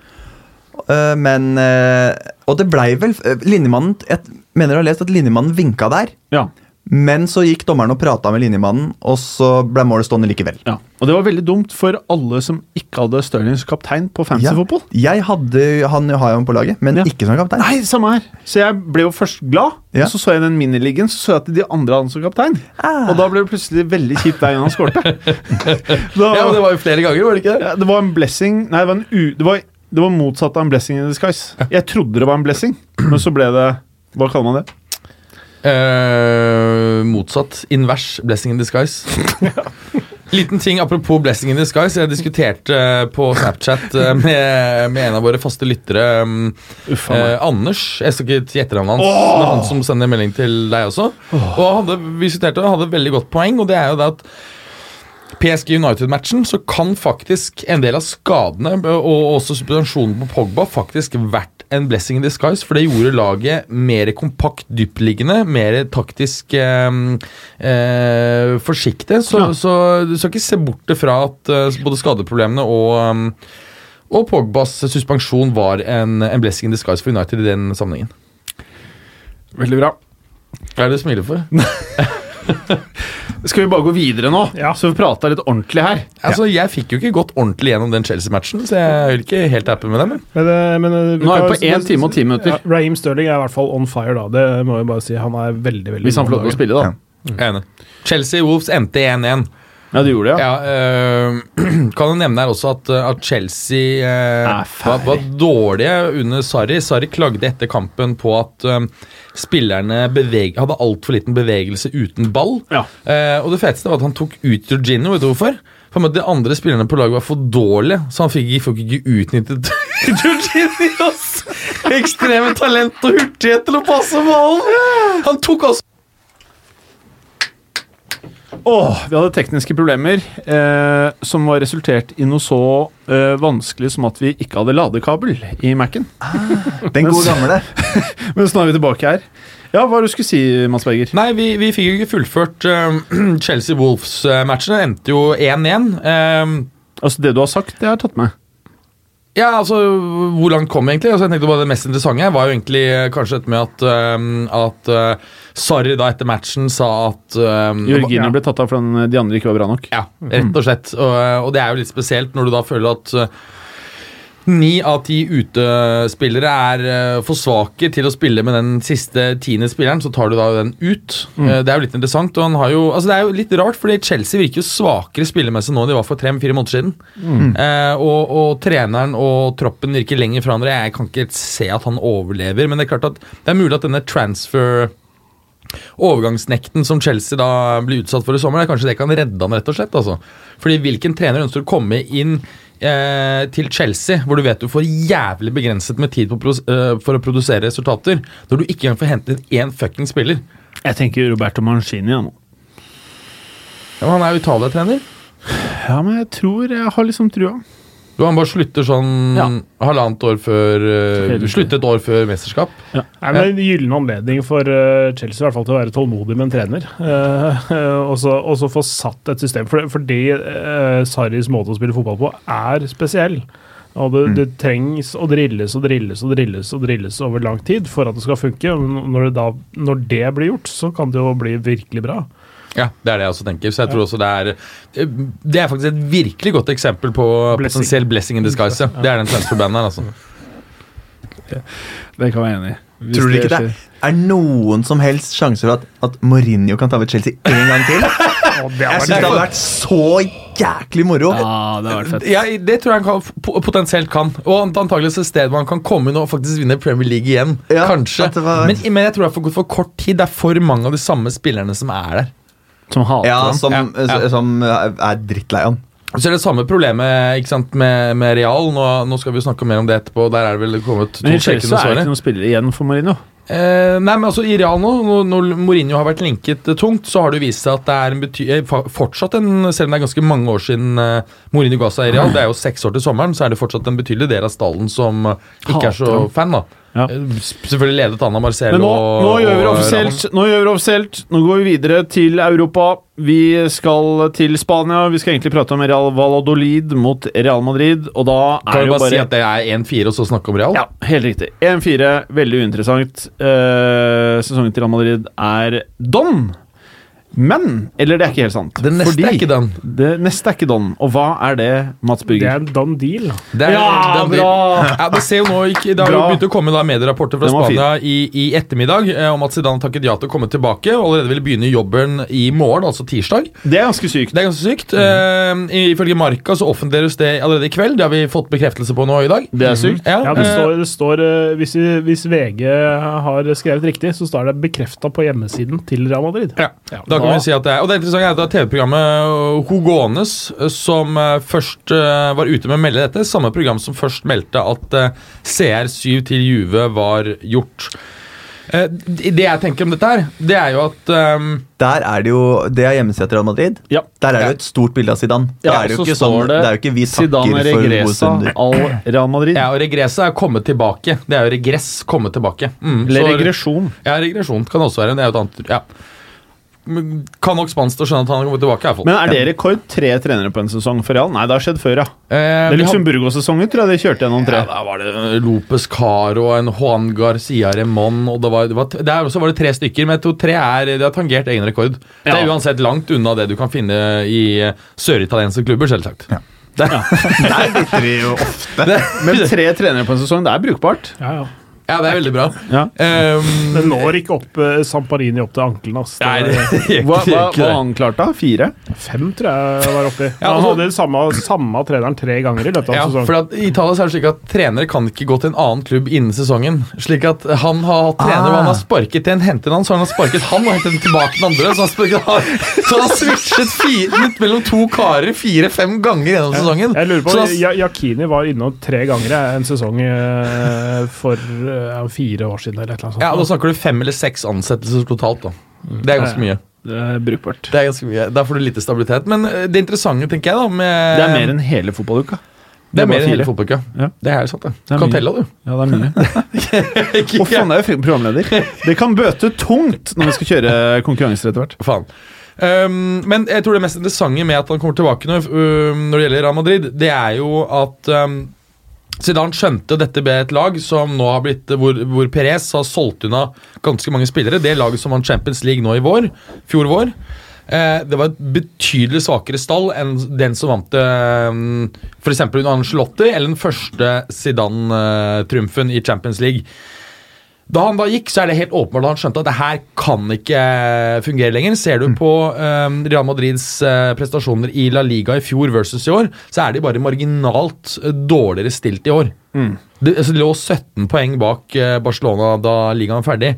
Eh, men eh, Og det blei vel eh, Linjemannen Jeg mener du har lest at linjemannen vinka der. Ja. Men så gikk dommeren og prata med linjemannen, og så ble målet stående likevel. ja. Og det var veldig dumt for alle som ikke hadde Sterling som kaptein på Ja, fantasyfotball. jeg hadde Han har jeg på laget, men Ja. ikke som kaptein. Nei, samme her. Så jeg ble jo først glad, Ja. og så så jeg den miniligaen, så så jeg at de andre hadde han som kaptein. Ah. Og da ble det plutselig veldig kjipt hver gang han skårte. (laughs) Ja, men det var jo flere ganger, var det ikke det? Ja, det var en blessing Nei, det var, en u, det var, det var motsatt av en blessing in disguise. Jeg trodde det var en blessing, men så ble det Hva kaller man det? Eh, motsatt. Invers. Blessing in disguise. (laughs) Liten ting apropos Blessing in Disguise. Jeg diskuterte eh, på Snapchat eh, med, med en av våre faste lyttere, um, Uffa eh, Anders. Jeg skal ikke til etternavnet hans. oh! men han som sender melding til deg også. Og hadde, vi diskuterte og hadde et veldig godt poeng, og det er jo det at PSG United-matchen så kan faktisk en del av skadene og også suspensjonen på Pogba faktisk vært en blessing in disguise, for det gjorde laget mer kompakt, dyptliggende, mer taktisk eh, eh, forsiktig. Så, Ja. så du skal ikke se bort fra at eh, både skadeproblemene og eh, og Pogbas suspensjon var en, en blessing in disguise for United i den sammenhengen. Veldig bra. Hva er det du smiler for? (laughs) Skal vi bare gå videre nå, Ja. så vi prata litt ordentlig her? Altså, Jeg fikk jo ikke gått ordentlig gjennom den Chelsea-matchen, så jeg er ikke helt happy med dem. men- Men, eh, men, eh, vi Nå er vi på én time og ti minutter. Ja, Raheem Sterling er i hvert fall on fire, da. Det må jeg bare si. Han er veldig, veldig Hvis han får lov til å spille, da. Ja. Jeg er enig. Chelsea Wolves endte 1-1. Ja, du gjorde det, ja. Ja, øh, (clears throat) kan jo nevne her også at, øh, at Chelsea øh, var, var dårlige under Sarri. Sarri klagde etter kampen på at øh, spillerne beveg, hadde altfor liten bevegelse uten ball. Ja. Eh, og det feteste var at han tok ut Jorginho. Vet du hvorfor? For De andre spillerne på laget var for dårlige, så han fikk, fikk ikke utnyttet (laughs) Jorginhos ekstreme talent og hurtighet til å passe ballen. Han tok altså Åh, vi hadde tekniske problemer eh, som var resultert i noe så eh, vanskelig som at vi ikke hadde ladekabel i Mac-en. Den gode gamle. (laughs) Men sånn nå er vi tilbake her. Ja, hva du skulle si, Mads Berger? Nei, vi, vi fikk jo ikke fullført (clears throat) uh, Chelsea Wolves-matchen. Det endte jo 1-1. Uh, Altså, det du har sagt, det har jeg tatt med. Ja, altså, Hvor langt kom vi egentlig? Altså, jeg tenkte bare Det mest interessante var jo egentlig eh, kanskje dette med at, eh, at uh, Sarri da etter matchen sa at eh, Jørgine Ja. ble tatt av fordi de andre ikke var bra nok. Ja, rett og slett. Og, og det er jo litt spesielt når du da føler at uh, Ni av ti utespillere er uh, for svake til å spille med den siste tiende spilleren, så tar du da den ut. Mm. det er jo litt interessant. og han har jo, altså Det er jo litt rart, fordi Chelsea virker jo svakere spillemessig nå enn de var for tre-fire måneder siden. Uh, og, og treneren og troppen virker lenger fra hverandre. Jeg kan ikke se at han overlever, men det er klart at det er mulig at denne transfer overgangsnekten som Chelsea da blir utsatt for i sommer, er kanskje det kan redde han, rett og slett. Altså. Fordi hvilken trener ønsker å komme inn eh, til Chelsea, hvor du vet du får jævlig begrenset med tid eh, for å produsere resultater, når du ikke engang får hentet én fucking spiller? Jeg tenker Roberto Mancini ja, nå. Ja, men han er jo Italia-trener. Ja, men jeg tror jeg har liksom trua. Du Han bare slutter sånn Ja. halvannet år før uh, Helt. Slutter et år før mesterskap. Nei, men det En gyllen anledning for uh, Chelsea i hvert fall til å være tålmodig med en trener. Uh, (laughs) og så og så få satt et system. For, fordi uh, Sarris måte å spille fotball på er spesiell. Og det, det trengs å drilles og drilles og drilles og drilles over lang tid for at det skal funke. Når det, da, når det blir gjort, så kan det jo bli virkelig bra. Ja, det er det jeg også tenker. Så jeg tror også det er Det er faktisk et virkelig godt eksempel på Blessing. potensiell blessing in disguise. Ja. Det er den transferbanen her, altså. Det kan jeg være enig i. Hvis Tror dere ikke det er noen som helst sjanse for at, at Mourinho kan ta over Chelsea en gang til? (laughs) Jeg har syns det hadde vært så jæklig moro. Ja, det har vært fett. Ja, det tror jeg han kan, potensielt kan. Og antagelig et sted hvor han kan komme inn og faktisk vinne Premier League igjen. Ja, Kanskje. var- men, men jeg tror det er for, for kort tid. Det er for mange av de samme spillerne som er der. Som hater Ja, ham. som, Ja, ja. som er drittlei han. Så er det samme problemet ikke sant, med, med Real. Nå, nå skal vi snakke mer om det etterpå. Der er det vel kommet to Men i Chelsea er det ikke noen spillere igjen for Marino. Eh, nei, men altså I Real nå, når, når Mourinho har vært linket eh, tungt, så har det vist seg at det er en bety eh, fortsatt en Selv om det er ganske mange år siden eh, Mourinho ga seg i Real, det er jo seks år til sommeren, så er det fortsatt en betydelig del av stallen som eh, ikke er så fan. da Ja. Eh, Selvfølgelig ledet han av Marcelo. Men nå, nå, gjør. Nå gjør vi det offisielt. Nå går vi videre til Europa. Vi skal til Spania. Vi skal egentlig prate om Real Valladolid mot Real Madrid, og da Kan er vi det bare, bare si at det er 1-4, og så snakke om Real? Ja, helt riktig. 1-4, veldig uinteressant. Eh, sesongen til Real Madrid er done. Men Eller det er ikke helt sant. Det neste Fordi er ikke Don. Det neste er ikke Don. Og hva er det, Mats Det er en Don deal. Det er, Ja, bra! Ja, det ser jo nå ikke Det har jo begynt å komme da medierapporter fra. Spania i, i ettermiddag eh, om at Zidane takket ja til å komme tilbake og allerede vil begynne jobben i morgen, altså tirsdag. Det er ganske sykt. Det er ganske sykt. Eh, ifølge Marka så offentliggjøres det allerede i kveld. Det har vi fått bekreftelse på nå i dag. Det er sykt. Ja, Ja, det eh, står, det står eh, hvis, hvis VG har skrevet riktig, så står det bekrefta på hjemmesiden til Real Madrid. ja. Ja, Da kan må vi si at det er. Og det interessante er at TV-programmet Hogones som eh, først eh, var ute med å melde dette. Samme program som først meldte at eh, CR7 til Juve var gjort. Eh, Det jeg tenker om dette her, det er jo at um Der er det jo Det er hjemmesida til Real Madrid. Ja. Der er det jo et stort bilde av Zidane. Ja, det, er jo så ikke sånn det Det er jo ikke vi takker Zidane for gode Regresa al Real Madrid. ja, og regressa er kommet tilbake. Det er jo regress, komme tilbake. Mm, Eller så- regresjon. Ja, regresjon kan også være. Det er jo et annet ja. Kan nok spansk til å skjønne at han har kommet tilbake. hvert. Men er det rekord tre trenere på en sesong for Real? Nei, det har skjedd før, ja. Eh, Det Luxemburgo-sesongen tror jeg de kjørte gjennom tre. Ja, da var det Lopez Caro, en Juan Garcia Remon og det var, det var, der også var det tre stykker, men jeg tror tre er Det har tangert egen rekord. Det er uansett langt unna det du kan finne i eh, søritalienske klubber, selvsagt. Ja. Det, (laughs) Der bytter vi jo ofte. Men tre trenere på en sesong, det er brukbart. Ja, ja. Ja, det er veldig bra. Ja. Um, Det når ikke opp uh, Samparini opp til ankelen. Altså. Nei, det Hva, hva, hva han klart da? Fire? Fem, tror jeg var oppi. Ja, han hadde den samme, samme treneren tre ganger i løpet av Ja, sesongen. for at I Italia er det slik at trenere kan ikke gå til en annen klubb innen sesongen. Slik at Han har hatt trener hvor han har sparket en, hentet han, så har han sparket han og hentet den tilbake den andre. Så han, sparket, han, så han har switchet fire, mellom to karer fire-fem ganger gjennom sesongen. Jeg lurer på, Jakini Yakini var innom tre ganger en sesong eh, for eh, jo fire år siden. eller et eller annet sånt. Ja, Da snakker du fem eller seks ansettelser totalt. da Det er ganske mye. Det er brukbart. Det er ganske mye Da får du lite stabilitet. Men eh, det interessante, tenker jeg, da med, Det er mer enn hele fotballuka. Det er mer enn hele fotballuka. Ja. Det er sant, det. Det er kan mye. telle, du. Ja, det er mye. (laughs) Å faen, det er jo programleder. Det kan bøte tungt når vi skal kjøre konkurranser etter hvert. Faen. Um, men jeg tror det mest interessante med at han kommer tilbake nå, um, når det gjelder Real Madrid, det er jo at um, Zidane skjønte dette ble et lag som nå har blitt hvor, hvor Perez har solgt unna ganske mange spillere. Det laget som vant Champions League nå i vår, fjor vår. Eh, det var et betydelig svakere stall enn den som vant um, f.eks. under Charlotte eller den første Zidane-triumfen i Champions League. Da han da gikk, så er det helt åpenbart at han skjønte at det her kan ikke fungere lenger. Ser du på um, Real Madrids uh, prestasjoner i La Liga i fjor versus i år, så er de bare marginalt eh, dårligere stilt i år. Det, altså, de lå 17 poeng bak eh, Barcelona da ligaen var ferdig.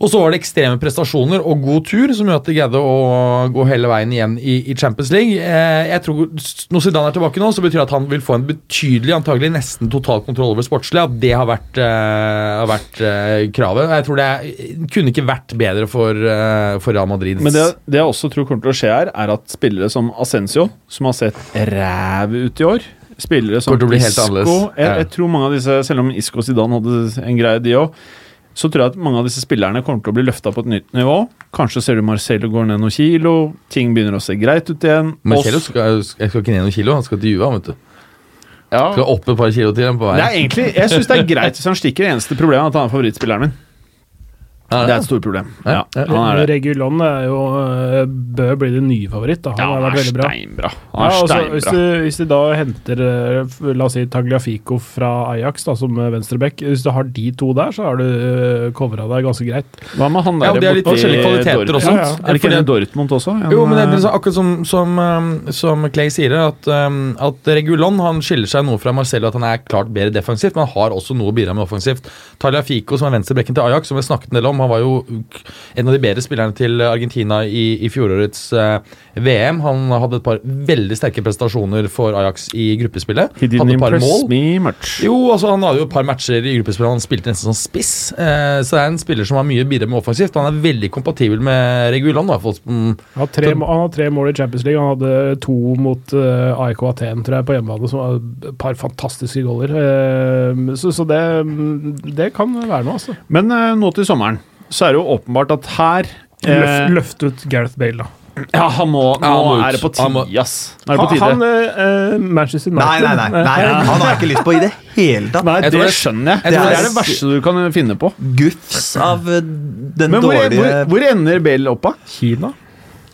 Og så var det ekstreme prestasjoner og god tur som gjør at de greide å gå hele veien igjen i, i Champions League. Eh, jeg tror Når Zidane er tilbake nå, så betyr det at han vil få en betydelig, antagelig nesten total kontroll over sportslig. At det har vært, eh, har vært eh, kravet. Jeg tror det er, kunne ikke vært bedre for, eh, for Real Madrid. Men det, det jeg også tror kommer til å skje her, er at spillere som Ascencio, som har sett ræv ut i år Spillere som Isco jeg, jeg tror mange av disse, Selv om Isco og Zidane hadde en greie, de òg, så tror jeg at mange av disse spillerne kommer til å bli løfta på et nytt nivå. Kanskje ser du Marcelo går ned noen kilo, ting begynner å se greit ut igjen. Marcelo skal, skal ikke ned noen kilo, han skal til Juva, vet du. ja, Skal opp et par kilo til dem på veien. er egentlig, Jeg syns det er greit hvis han stikker. Det eneste problemet er at han er favorittspilleren min. Ja, Det er et stort problem. Ja, Ja, han er det. Regulon er jo, eh, bør bli din nye favoritt. Da. Han Ja, har han vært er veldig bra. steinbra. Han er altså, hvis, du, hvis de da henter eh, la oss si Tagliafico fra Ajax da, som eh, venstreback Hvis du har de to der, så har du covra deg ganske greit. Hva med han Ja, der de har litt borte i forskjellige kvaliteter Dortmund? og sånt. Ja, ja. Er det ikke en Dortmund også? En, Jo, men det er akkurat som, som, som Clay sier, at, at Regulon han skiller seg noe fra Marcello at han er klart bedre defensivt, men han har også noe å bidra med offensivt. Tagliafico, som er venstrebrekken til Ajax, som vi snakket en del om, han var jo en av de bedre spillerne til Argentina i, i fjorårets uh, VM. Han hadde et par veldig sterke prestasjoner for Ajax i gruppespillet. He didn't Hadde et par mål. me much. Jo, altså han hadde jo et par matcher i gruppespillet han spilte nesten som spiss. Eh, så det er en spiller som har mye å bidra med offensivt. Han er veldig kompatibel med Regulon. Da, for, mm, Han har, tre, Så- han har tre mål i Champions League. Han hadde to mot uh, AIK Aten tror jeg, på hjemmebane, som var et par fantastiske goller. Eh, så så det, det kan være noe, altså. Men eh, nå til sommeren så er det jo åpenbart at her Løft, eh, løft ut Gareth Bale, da. Ja, han må, nå Ja, han må ut. er det på tide, ass. Er det på Han, han tide. eh, Manchester United nei, nei, nei. eh, Han har jeg ikke lyst på i det hele tatt. Nei, det det- skjønner jeg. jeg tror det det er er det verste du kan finne på. Gufs av eh, den Men hvor, dårlige hvor, hvor ender Bale opp av? Kina?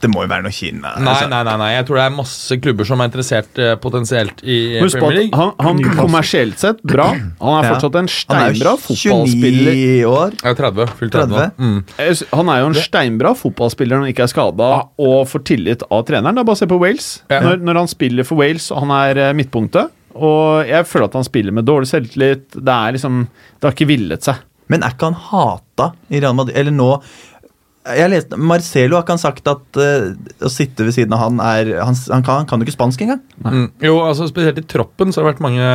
Det må jo være noe Kina. Nei, altså. nei, nei, nei. Jeg tror det er masse klubber som er interessert eh, potensielt i eh, Husk på Premier at League. han, han kommersielt sett bra. Han er Ja. fortsatt en Han er steinbra jo fotballspiller. 29 år. Jeg er 30. fullt 30. 30. Mm. Jeg s- Han er jo en steinbra fotballspiller når han ikke er skada og får tillit av treneren. Det er bare å se på Wales. Ja. Når, når han spiller for Wales, og han er eh, midtpunktet Og jeg føler at han spiller med dårlig selvtillit. Det er liksom Det har ikke villet seg. Men er ikke han hata i Real Madrid? Eller nå Jeg leste, Marcelo har ikke han sagt at uh, å sitte ved siden av han er Han, han, kan, han kan jo ikke spansk engang. Mm. Jo, altså Spesielt i troppen så har det vært mange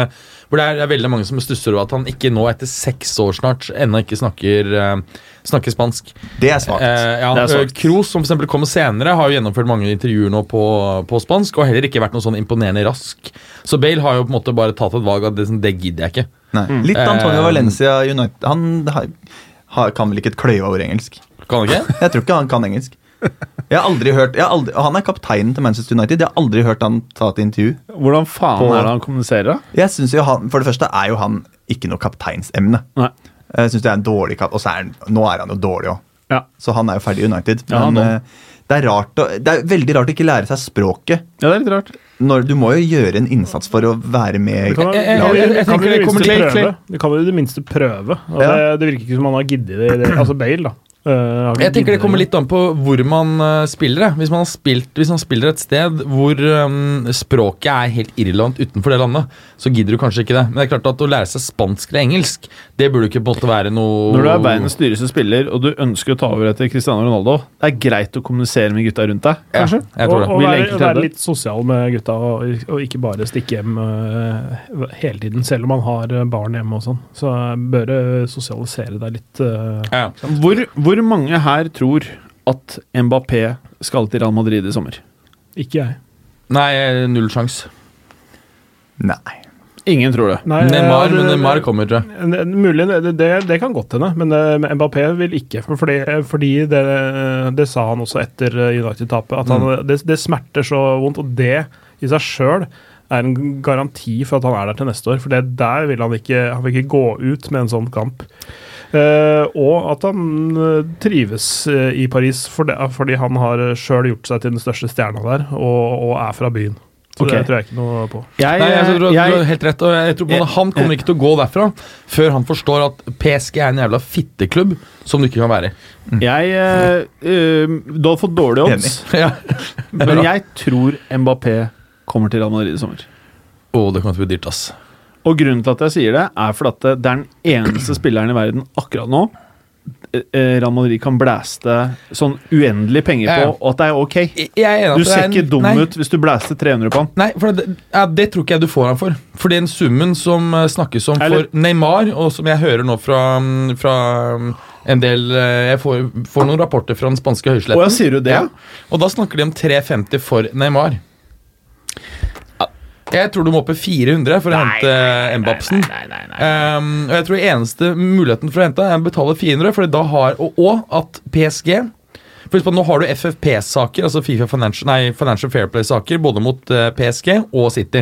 hvor det er, det er veldig mange som stusser over at han ikke nå, etter seks år snart, ennå ikke snakker, uh, snakker spansk. Det er svakt. Uh, ja, Kroos, som for eksempel kommer senere, har jo gjennomført mange intervjuer nå på, på spansk, og heller ikke vært noe sånn imponerende rask. Så Bale har jo på en måte bare tatt et valg at det, det gidder jeg ikke. Nei. Litt Antonio Valencia United. Han har, har, kan vel ikke et kløyva over engelsk. Kan han ikke? (laughs) Jeg tror ikke han kan engelsk. Jeg har aldri hørt, jeg har aldri, Han er kapteinen til Manchester United. Jeg har aldri hørt han ta et intervju. Hvordan faen På- er det han kommuniserer? da? Jeg synes jo han, For det første er jo han ikke noe kapteinsemne. Nei. Jeg synes det er en dårlig kap... Og så er nå er han jo dårlig òg. Ja. Så han er jo ferdig i United. Men nå. eh, det, er rart å, det er veldig rart å ikke lære seg språket. ja, det er litt rart. Når Du må jo gjøre en innsats for å være med laget. Du kan, vi i det minste prøve. Det det. Ja. virker ikke som han har giddet det. det. Altså Bale, da. Eh, ikke Jeg tenker det kommer litt an på hvor man uh, spiller. Hvis man, har spilt, hvis man spiller et sted hvor um, språket er helt irrelevant utenfor det landet, så gidder du kanskje ikke det. Men det er klart at å lære seg spansk eller engelsk, det burde ikke måtte være noe Når du er verdens dyreste spiller og du ønsker å ta over etter Cristiano Ronaldo, det er greit å kommunisere med gutta rundt deg, kanskje? Ja. Og, og være, være litt sosial med gutta, og, og ikke bare stikke hjem uh, hele tiden, selv om man har barn hjemme og sånn. Så bør du sosialisere deg litt. Ja. Hvor, hvor mange her tror at Mbappé skal til Real Madrid i sommer? ikke jeg. Nei, null sjans. Nei. Ingen tror det. Nei, Neymar, men Neymar kommer, tror jeg. Mulig, det, det, det kan godt hende, men eh, Mbappé vil ikke. Fordi, fordi det, det sa han også etter eh, United-tapet, at han, det, det smerter så vondt. Og det i seg sjøl er en garanti for at han er der til neste år. For det der vil han ikke Han vil ikke gå ut med en sånn kamp. Eh, og at han eh, trives eh, i Paris for det, fordi han har sjøl gjort seg til den største stjerna der, og, og er fra byen. Så okay. det tror jeg ikke noe på. Jeg, Nei, jeg tror du, du har helt rett. Og jeg tror på jeg, Han kommer ikke til å gå derfra før han forstår at PSG er en jævla fitteklubb som du ikke kan være i. jeg eh, eh, Du har fått dårlige odds, (laughs) Ja. men jeg tror Mbappé kommer til Real Madrid i sommer. Å, det kommer til å bli dyrt, ass. Og grunnen til at jeg sier det, er fordi at det er den eneste spilleren i verden akkurat nå eh, Real Madrid kan blæste sånn uendelig penger på, Ja, og at det er ok. Er Du er ser en- ikke dum nei. ut hvis du blæster 300 på han. Nei, for det, ja, det tror ikke jeg du får han for. For den summen som eh, snakkes om Eller- for Neymar, og som jeg hører nå fra, mm, fra mm, en del eh, Jeg får, får noen rapporter fra den spanske høysletten. Og? Ja. Og da snakker de om 350 for Neymar. Jeg tror du må opp i 400 for å hente Embapsen. Um, og jeg tror eneste muligheten for å hente er å betale 400, for da har, og, og at PSG for Nå har du FFP-saker, altså FIFA Financial, nei, Financial Fair Play-saker, både mot uh, PSG og City.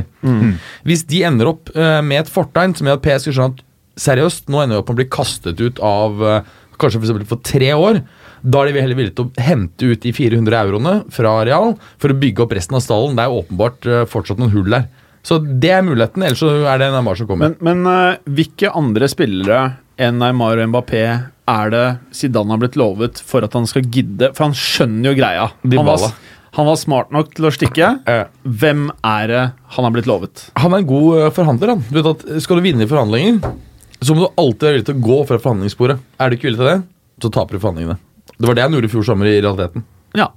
Hvis de ender opp uh, med et fortegn som gjør at PSG skjønner at seriøst, nå ender vi opp med å bli kastet ut av uh, kanskje for, for tre år, da er de heller villige til å hente ut de 400 euroene fra Real for å bygge opp resten av stallen. Det er åpenbart eh, fortsatt noen hull der. Så det er muligheten, ellers så er det Neymar som kommer. Men, men eh, hvilke andre spillere enn Neymar og Mbappé er det Zidane har blitt lovet for at han skal gidde For han skjønner jo greia. Han var, han var smart nok til å stikke. Eh, Hvem er det han har blitt lovet? Han er en god eh, forhandler. Han. Du vet at Skal du vinne i forhandlinger, så må du alltid være villig til å gå fra forhandlingsbordet. Er du ikke villig til det, så taper du forhandlingene. Det var det han gjorde i fjor sommer. i realiteten. Ja.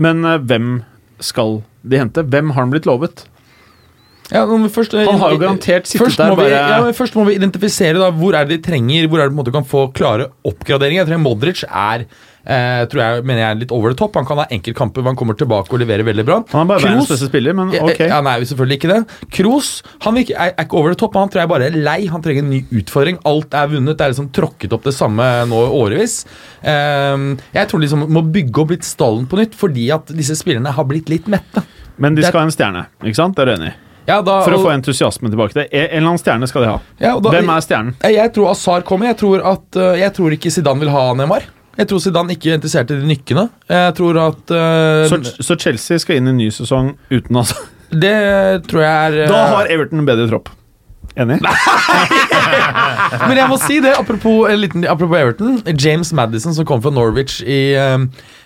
Men eh, hvem skal de hente? Hvem har han blitt lovet? Ja, men først, eh, Han har jo garantert sittet først der må vi, bare- ja, men Først må vi identifisere da, hvor er det de trenger Hvor er det på en måte kan få klare oppgraderinger. Jeg tror Modric er eh, tror jeg, mener jeg er litt over the top. Han kan ha enkeltkamper hvor han kommer tilbake og leverer veldig bra. Han er bare verdens Kroos- beste spiller, men ok. Ja, nei, selvfølgelig ikke det. Kroos han er, er ikke over the top. Han tror jeg bare er lei. Han trenger en ny utfordring. Alt er vunnet. Det er liksom tråkket opp det samme nå i årevis. Ehm, jeg tror de liksom må bygge opp litt stallen på nytt, fordi at disse spillerne har blitt litt mette. Men de skal ha en stjerne, ikke sant? Det er du enig i? Ja, da, For å og- få entusiasmen tilbake. Det. En eller annen stjerne skal de ha. ja, da- Hvem er stjernen? Jeg, jeg tror Azar kommer. Jeg tror, at, eh, jeg tror ikke Zidane vil ha Neymar. Jeg tror Zidane ikke er interessert i de nykkene. Jeg tror at uh, Så, så Chelsea skal inn i en ny sesong uten altså Det tror jeg er uh, Da har Everton en bedre tropp. Enig? (laughs) Men jeg må si det, apropos, liten, apropos Everton. James Madison, som kom fra Norwich i eh,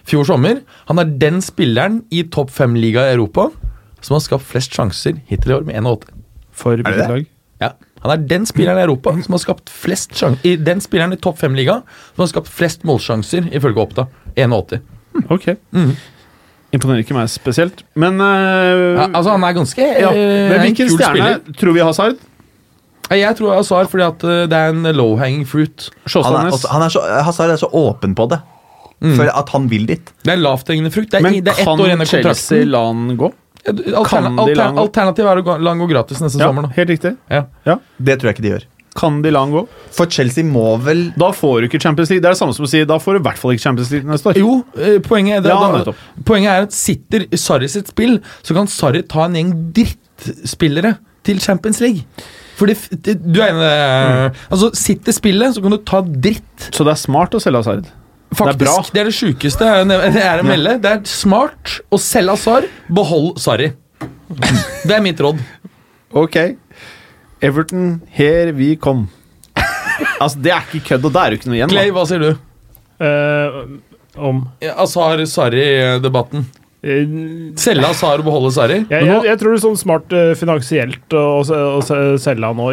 fjor sommer, han er den spilleren i topp fem-liga i Europa som har skapt flest sjanser hittil i år, med 81. For lag? Ja. Han er den spilleren i Europa som har skapt flest sjanser Den spilleren i topp fem-liga som har skapt flest målsjanser, ifølge Oppda. 81. Ok. Imponerer ikke meg spesielt, men uh, Ja, altså, han er ganske ja. eh, Men en hvilken kul stjerne spiller. tror vi Hazard? Jeg tror Hazard fordi at eh, det er en low hanging fruit. Han er, også, han er så, Hazard er så åpen på det. For at han vil dit. Det er lavthengende frukt. Det er, Men i- det er ett kan år igjen av Chelsea kontrakten. kan de la han gå? Alternativet er å gå- la han gå gratis neste Ja, sommer. Da. helt riktig. Ja. Det tror jeg ikke de gjør. Kan de la han gå? For Chelsea må vel Da får du ikke Champions League. Det er det samme som å si da får du i hvert fall ikke Champions League neste år. Jo, eh, poenget, er- det, Ja, da, poenget er at sitter Sarri sitt spill, så kan Sarri ta en gjeng drittspillere til Champions League. Fordi du er enig i det? Altså, sitter spillet, så kan du ta dritt. Så det er smart å selge Hazard. Faktisk, bra. det er det sjukeste jeg det er å melde. Det er smart å selge Azar, behold Sarri. Det er mitt råd. Ok. Everton, here we come. altså, det er ikke kødd, og det er jo ikke noe igjen. Clay, hva sier du? Eh, om Azar-Sarri-debatten. eh, Selge Azar og beholde Sarri? Jeg, jeg, jeg tror det er sånn smart eh, finansielt å, å, selge han nå.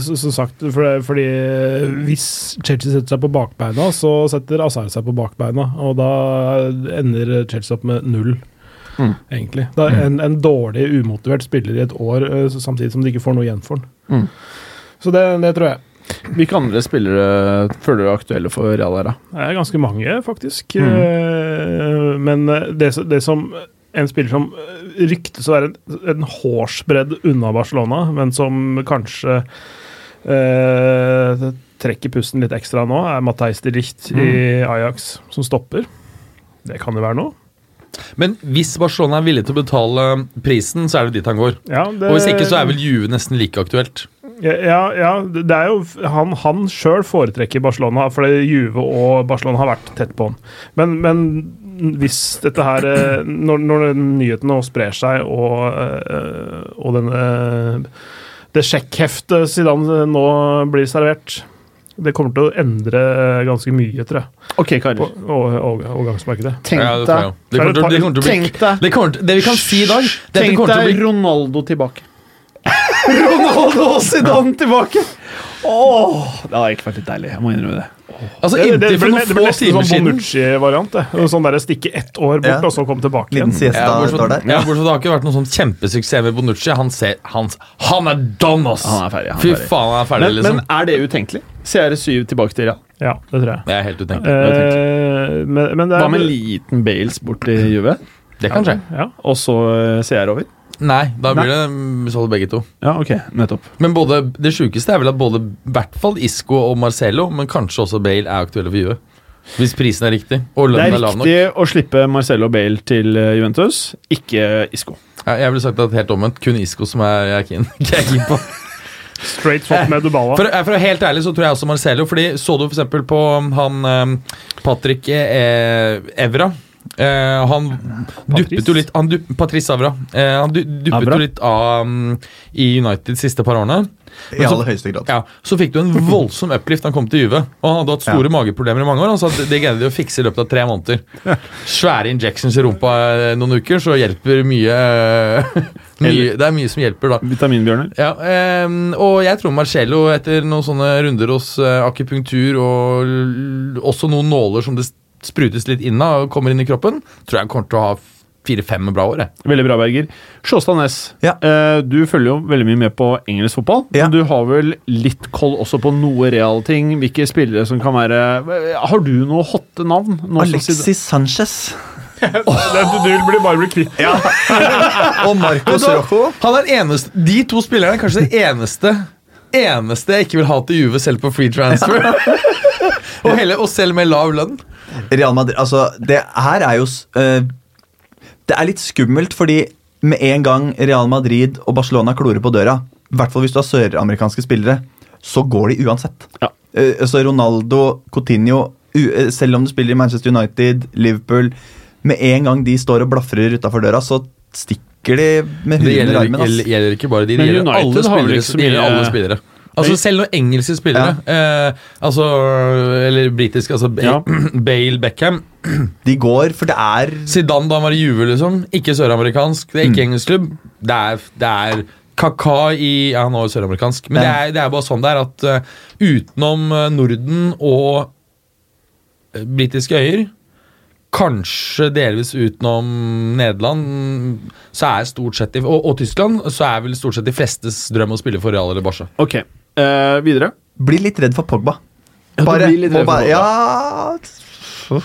Som sagt, for, fordi eh, hvis Chelsea setter seg på bakbeina, så setter Azar seg på bakbeina. Og da ender Chelsea opp med null, Mm. egentlig. Da, en, en dårlig, umotivert spiller i et år, eh, samtidig som de ikke får noe igjen for den. Mm. Så det, det tror jeg. Hvilke andre spillere føler du er aktuelle for Real her, da? Det er ganske mange, faktisk. Mm. Eh, Men det, som- det som En spiller som eh, ryktes å være en, en hårsbredd unna Barcelona, men som kanskje eh, trekker pusten litt ekstra nå, er Matheis de Licht i Ajax, som stopper. Det kan jo være noe. Men hvis Barcelona er villig til å betale prisen, så er det dit han går. Ja, det, Og hvis ikke, så er vel Juve nesten like aktuelt. Ja, ja, ja, det er jo Han, han sjøl foretrekker Barcelona, fordi Juve og Barcelona har vært tett på han. Men, men hvis dette her eh, Når, når nyheten nå sprer seg, og, eh, og denne det sjekkheftet Zidane nå blir servert det kommer til å endre ganske mye, tror jeg, Ok, karer. overgangsmarkedet. Tenk deg Det vi kan si i dag Tenk deg Ronaldo tilbake. Ronaldo og Zidane tilbake! Åh, Det har ikke vært litt deilig. Jeg må innrømme det. Altså, Det, det, det, ble, det ble nesten sånn Bonucci-variant. Sånn der Stikke ett år bort, Ja. og så komme tilbake igjen. siesta ja, bortsett, der. ja, bortsett det har ikke vært noen sånn kjempesuksess med Bonucci. Han, ser, han, han er done, ass! Han er ferdig, han er Fy ferdig. faen, han er ferdig, Men, liksom. men er det utenkelig? CR7 tilbake til Real. Ja, det tror jeg. det er helt utenkelig. Eh, men, men det er Hva med en liten Bales bort til Juve, Det kan skje. Ja. og så eh, CR over? Nei, da blir det solgt begge to. Ja, ok, nettopp. Men både, det sjukeste er vel at både i hvert fall Isco og Marcelo, men kanskje også Bale, er aktuelle for Juve. Hvis prisen er riktig og lønnen er er lav nok. Det er riktig å slippe Marcello Bale til eh, Juventus, ikke Isco. Ja, jeg ville sagt at helt omvendt. Kun Isco som er jeg er keen, (laughs) jeg er keen på. Straight swap med Dubala. For, for å være helt ærlig så tror jeg også Marcelo, fordi så du for eksempel på han eh, Patrick eh, Evra. Eh, han duppet jo litt han du, Patrice Avra. Eh, han du, duppet Avra? jo litt av um, i United de siste par årene. I aller høyeste grad. Ja, Så fikk du en (laughs) voldsom uplift da han kom til Juve. Og han hadde hatt store mageproblemer i mange år. Han sa at det greide de å fikse i løpet av tre måneder. Svære injections i rumpa eh, noen uker, så hjelper mye, (laughs) mye Det er mye som hjelper, da. Vitaminbjørner. Ja, eh, og jeg tror Marcello, etter noen sånne runder hos eh, akupunktur og også noen nåler som det sprutes litt inn av og kommer inn i kroppen, tror jeg han kommer til å ha fire-fem bra år. Jeg. Veldig bra, Berger. Sjåstad Næss, Ja. eh, du følger jo veldig mye med på engelsk fotball. Ja. Men du har vel litt koll også på noe real ting? Hvilke spillere som kan være Har du noe hotte navn? Noe som Alexis Sanchez (laughs) Du vil bli- bare bli kvitt (laughs) og Marcos Rojo. Han er eneste, De to spillerne er kanskje det eneste Eneste jeg ikke vil ha til Juve selv på free transfer. (laughs) og, hele, og selv med lav lønn. Real Madrid Altså, det her er jo eh, Det er litt skummelt, fordi med en gang Real Madrid og Barcelona klorer på døra, i hvert fall hvis du har søramerikanske spillere, så går de uansett. Ja. Uh, så Ronaldo, Coutinho u- eh, Selv om du spiller i Manchester United, Liverpool Med en gang de står og blafrer utafor døra, så stikker de med huet under armen. Det gjelder, gjelder ikke bare de, det gjelder alle spillere. Det gjelder alle spillere. Altså Selv noen engelske spillere, eh, altså, eller britiske, altså Ba- Ja. (clears throat) Bale, Beckham (clears throat) De går, for det er Zidane da han var i Juve, liksom. Ikke søramerikansk, det er ikke engelsk klubb. Det er, det er Kaka i Ja, han er jo søramerikansk. Men det Ja. er, det er bare sånn det er at eh, utenom eh, Norden og eh, britiske øyer Kanskje delvis utenom Nederland, så er stort sett i- og, og Tyskland, så er vel stort sett de flestes drøm å spille for Real eller Barca. Ok, eh, videre. Blir litt redd for Pogba. Bare, ja, redd for Pogba. Ja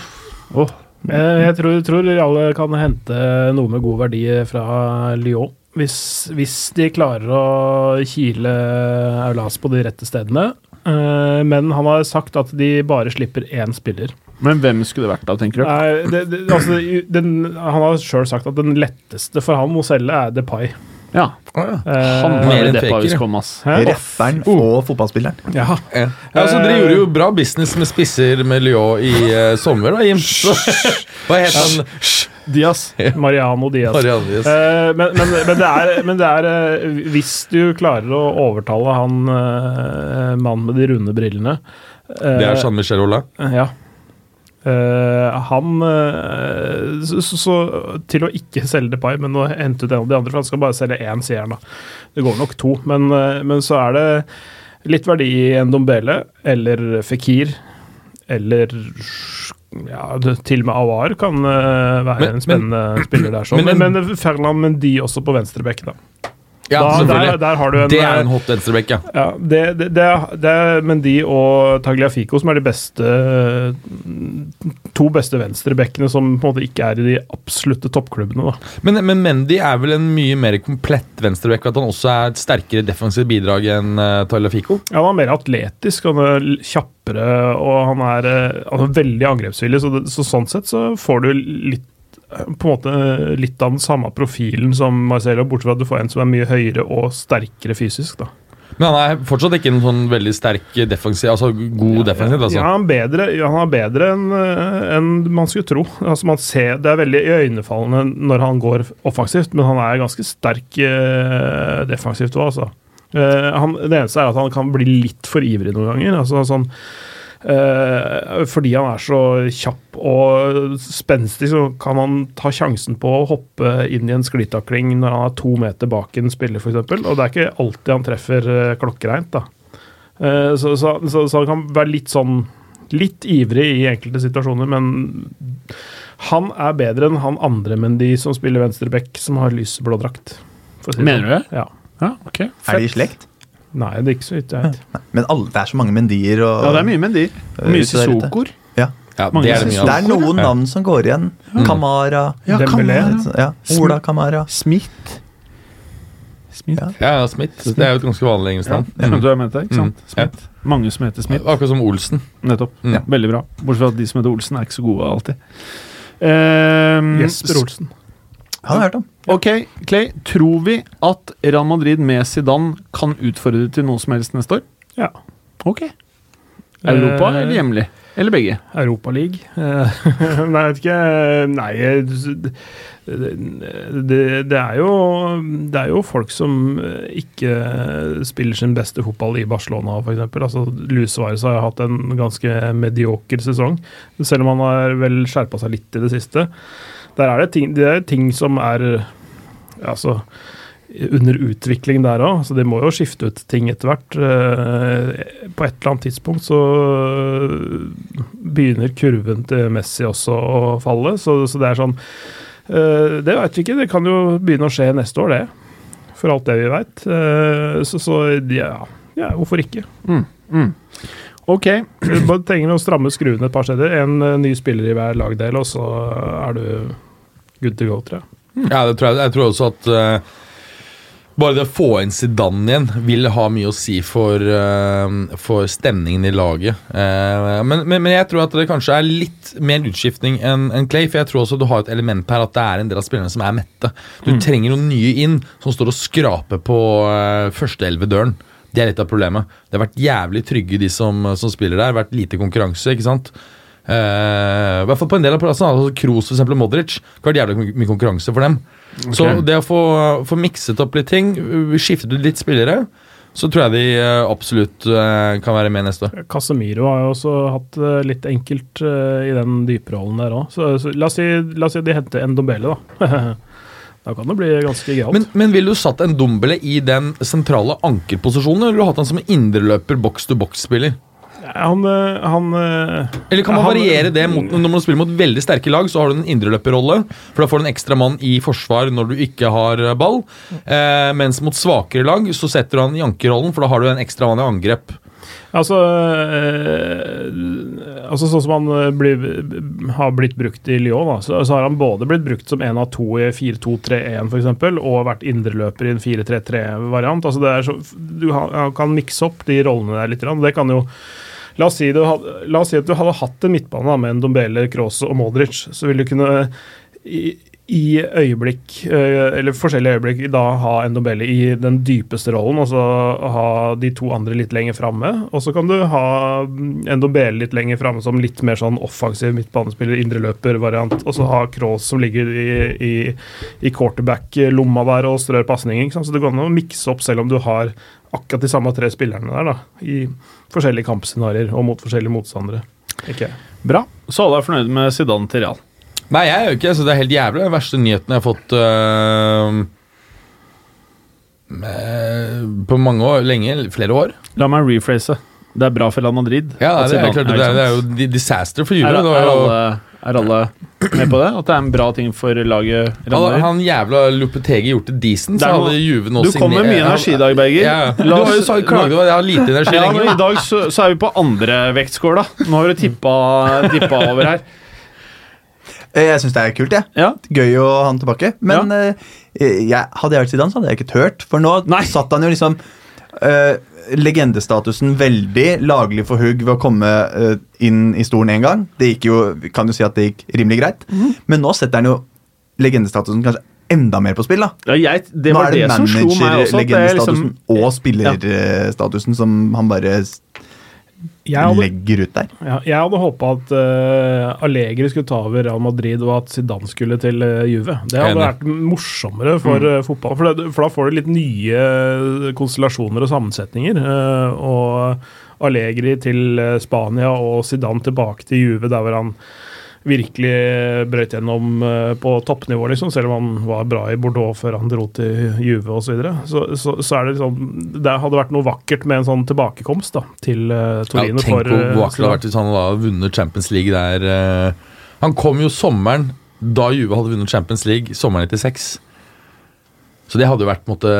Oh. Eh, Jeg tror, tror alle kan hente noe med god verdi fra Lyon. Hvis, hvis de klarer å kile Aulas på de rette stedene. Uh, Men han har sagt at de bare slipper én spiller. Men hvem skulle det vært da, tenker du? Nei, det, det, altså, den, han har sjøl sagt at den letteste for han å selge er Depay. Ja, Eh, han Mer var enn det ja. kom, ass. Rapperen og fotballspilleren. Ja. Ja, så Dere gjorde jo bra business med spisser med Lyon i uh, sommer, da, Jim. Hva het han? Diaz. Mariano Diaz. Marianne. Eh, men, men, men det er, men det er eh, Hvis du klarer å overtale han uh, mannen med de runde brillene eh, Det er Jean-Michel Aulas. Ja. Eh, han uh, så, så, til å ikke selge Depay, men å hente ut en av de andre, for han skal bare selge én, sier han da. Det går nok to, men, uh, men så er det litt verdi i Ndombele eller Fikir eller ja, det, til og med Awar kan være Men- en spennende spiller der. Sånn. (clears throat) men- Men, men, Ferland Mendy også på venstrebekk, da. Ja, da der, der har du en Det er en hot venstreback, ja. ja, det, det, det, er, det er Mendy og Tagliafico som er de beste to beste venstrebekkene som på en måte ikke er i de absolutte toppklubbene. da. Men, men Mendy er vel en mye mer komplett venstrebekk? at han også er et sterkere defensivt bidrag enn uh, Fico Ja, Han er mer atletisk, han er kjappere og han er, eh, han er veldig angrepsvillig. Så, det, så sånn sett så får du litt eh, på en måte litt av den samme profilen som Marcelo, bortsett fra at du får en som er mye høyere og sterkere fysisk. da. Men han er fortsatt ikke en sånn veldig sterk defensiv, altså god defensiv. Altså. Ja, han, er bedre, ja, han er bedre enn en man skulle tro. Altså man ser, det er veldig iøynefallende når han går offensivt, men han er ganske sterk eh, defensivt òg, altså. Eh, han, det eneste er at han kan bli litt for ivrig noen ganger. altså sånn eh, fordi han er så kjapp og spenstig, så kan han ta sjansen på å hoppe inn i en sklitakling når han er to meter bak en spiller, f.eks. Og det er ikke alltid han treffer uh, klokkereint. da. Eh, så, så, så, så han kan være litt sånn Litt ivrig i enkelte situasjoner, men han er bedre enn han andre men de som spiller venstreback, som har lyseblå drakt. si Mener du sånn. det? Ja. Ja, okay. Er de i slekt? Nei, det er ikke så vidt jeg vet. Men alle, det er så mange mendier og Ja, det er mye Mendy. Og Mye der ute. Sissokor. Ja. Ja, Mange det er det mye Det er noen navn som går igjen. Kamara, Ja, Dembélé. Kamara. ja, Ola Kamara. Smith. Smith. Ja. Ja, ja, Smith. Det er jo et ganske vanlig engelsk Ja, navn. skjønte du hva jeg mente? ikke sant? Mm. Smith. Mange som heter Smith. Akkurat som Olsen. Nettopp. Mm. Ja, veldig bra. Bortsett fra at de som heter Olsen, er ikke så gode alltid. Um, Jesper Olsen. Han har jeg hørt om. Ok, Clay. Tror vi at Real Madrid med Zidane kan utfordre til noe som helst neste år? Ja. Ok. Europa Eh, eller hjemlig? Eller begge? Europaliga. (laughs) Nei, jeg vet ikke Nei, det, det, det, er jo, det er jo folk som ikke spiller sin beste fotball i Barcelona, f.eks. Altså, Luis Suárez har hatt en ganske medioker sesong, selv om han har vel skjerpa seg litt i det siste. Der er det ting, det er ting som er altså, under utvikling der òg. Så de må jo skifte ut ting etter hvert. Eh, På et eller annet tidspunkt så begynner kurven til Messi også å falle. Så, så det er sånn eh, Det veit vi ikke. Det kan jo begynne å skje neste år, det. For alt det vi veit. Så, så ja, ja, hvorfor ikke? Mm. Ok. Vi bare trenger å stramme skruene et par steder. En eh, ny spiller i hver lagdel, og så er du good to go, tror jeg. Ja, det tror jeg. Jeg tror også at uh, bare det å få inn Zidane igjen vil ha mye å si for, uh, for stemningen i laget. Uh, men, men, men jeg tror at det kanskje er litt mer utskiftning enn en Clay, for jeg tror også du har et element her at det er en del av spillerne som er mette. Du trenger noen nye inn som står og skraper på uh, førsteelvedøren. Det er litt av problemet. Det har vært jævlig trygge, de som, som spiller der. Vært lite konkurranse, ikke sant. Eh, I hvert fall på en del av plassene. Altså Kroos for eksempel, og Modric. Det har vært jævlig my- mye konkurranse for dem. Så det å få, få mikset opp litt ting, skiftet ut litt spillere, så tror jeg de uh, absolutt uh, kan være med neste år. Casemiro har jo også hatt det litt enkelt eh, i den dyperollen der òg. Så, så la, oss si, la oss si de henter en dombele, da. (laughs) Da kan det bli ganske galt. Men, men ville du satt en Dombele i den sentrale ankerposisjonen, eller ville du hatt han som indreløper boks-to-boks-spiller? Han, eh, han eh, Eller kan man han- variere det mot, når man spiller mot veldig sterke lag, så har du en indreløperrolle, for da får du en ekstra mann i forsvar når du ikke har eh, ball. Eh, mens mot svakere lag så setter du han i ankerrollen, for da har du en ekstra mann i angrep. Altså, eh, altså Sånn som han blir, har blitt brukt i Lyon, da, så, så har han både blitt brukt som en av to i 4-2-3-1 f.eks., og vært indreløper i en 4-3-3-variant. Altså det er så, Du han kan mikse opp de rollene der litt. Det kan jo La oss, si du, la oss si at du hadde hatt en midtbane med en Dombele, Kroos og Modric. Så ville du kunne i, i øyeblikk, eh, eller forskjellige øyeblikk, da ha en Dombele i den dypeste rollen, og så ha de to andre litt lenger framme. Og så kan du ha en Dombele litt lenger framme som litt mer sånn offensiv midtbanespiller, indreløper-variant, og så ha Kroos som ligger i, i, i quarterback-lomma der og strør pasninger. Så det går an å mikse opp selv om du har akkurat de samme tre spillerne der, da, i forskjellige kampscenarioer og mot forskjellige motstandere. Ikke? Bra. Så alle er fornøyde med Zidane til Real. Nei, jeg er jo ikke så Det er helt jævlig. Den verste nyheten jeg har fått øh, på mange år, lenge, flere år. La meg rephrase. Det er bra for Real Madrid. Ja, det er, klart, det er, det er jo disaster for Juve. Er, er, alle, er alle med på det? At det er en bra ting for laget Han, han jævla Lopetegi gjort det decent, så hadde Juve nå Du kom med mye energi i dag, Berger. Ja, ja. Du har jo sagt klaget over at jeg har lite energi Ja, lenger. I dag så, så er vi på andre vektskåla. Nå har du tippa, tippa over her. Eh, Jeg syns det er kult, Ja. Ja. Gøy å ha han tilbake. Men eh, jeg, hadde jeg vært Zidane, så hadde jeg ikke turt. For nå Nei. satt han jo liksom eh, legendestatusen veldig laglig for hugg ved å komme eh, inn i stolen én gang. Det gikk jo, kan jo si at det gikk rimelig greit. Mm. Men nå setter han jo legendestatusen kanskje enda mer på spill. da Ja, jeg, det Nå var er det, det som slo meg også. Manager-legendestatusen liksom, og spillerstatusen som han bare hadde, legger ut der. ja, jeg hadde håpa at uh, Allegri skulle ta over Real Madrid, og at Zidane skulle til uh, Juve. Det hadde Enig. vært morsommere for eh, fotball. For, det, for da får du litt nye konstellasjoner og sammensetninger. og Allegri til Spania og Zidane tilbake til Juve, der hvor han virkelig brøt gjennom eh, på toppnivå, liksom, selv om han var bra i Bordeaux før han dro til Juve osv. Så, videre. så, så så er det liksom Det hadde vært noe vakkert med en sånn tilbakekomst da, til uh, Ja, tenk for, hvor eh, vakkert det hadde vært hvis han hadde vunnet Champions League der. Han kom jo sommeren da Juve hadde vunnet Champions League, sommeren 96. Så det hadde jo vært på en måte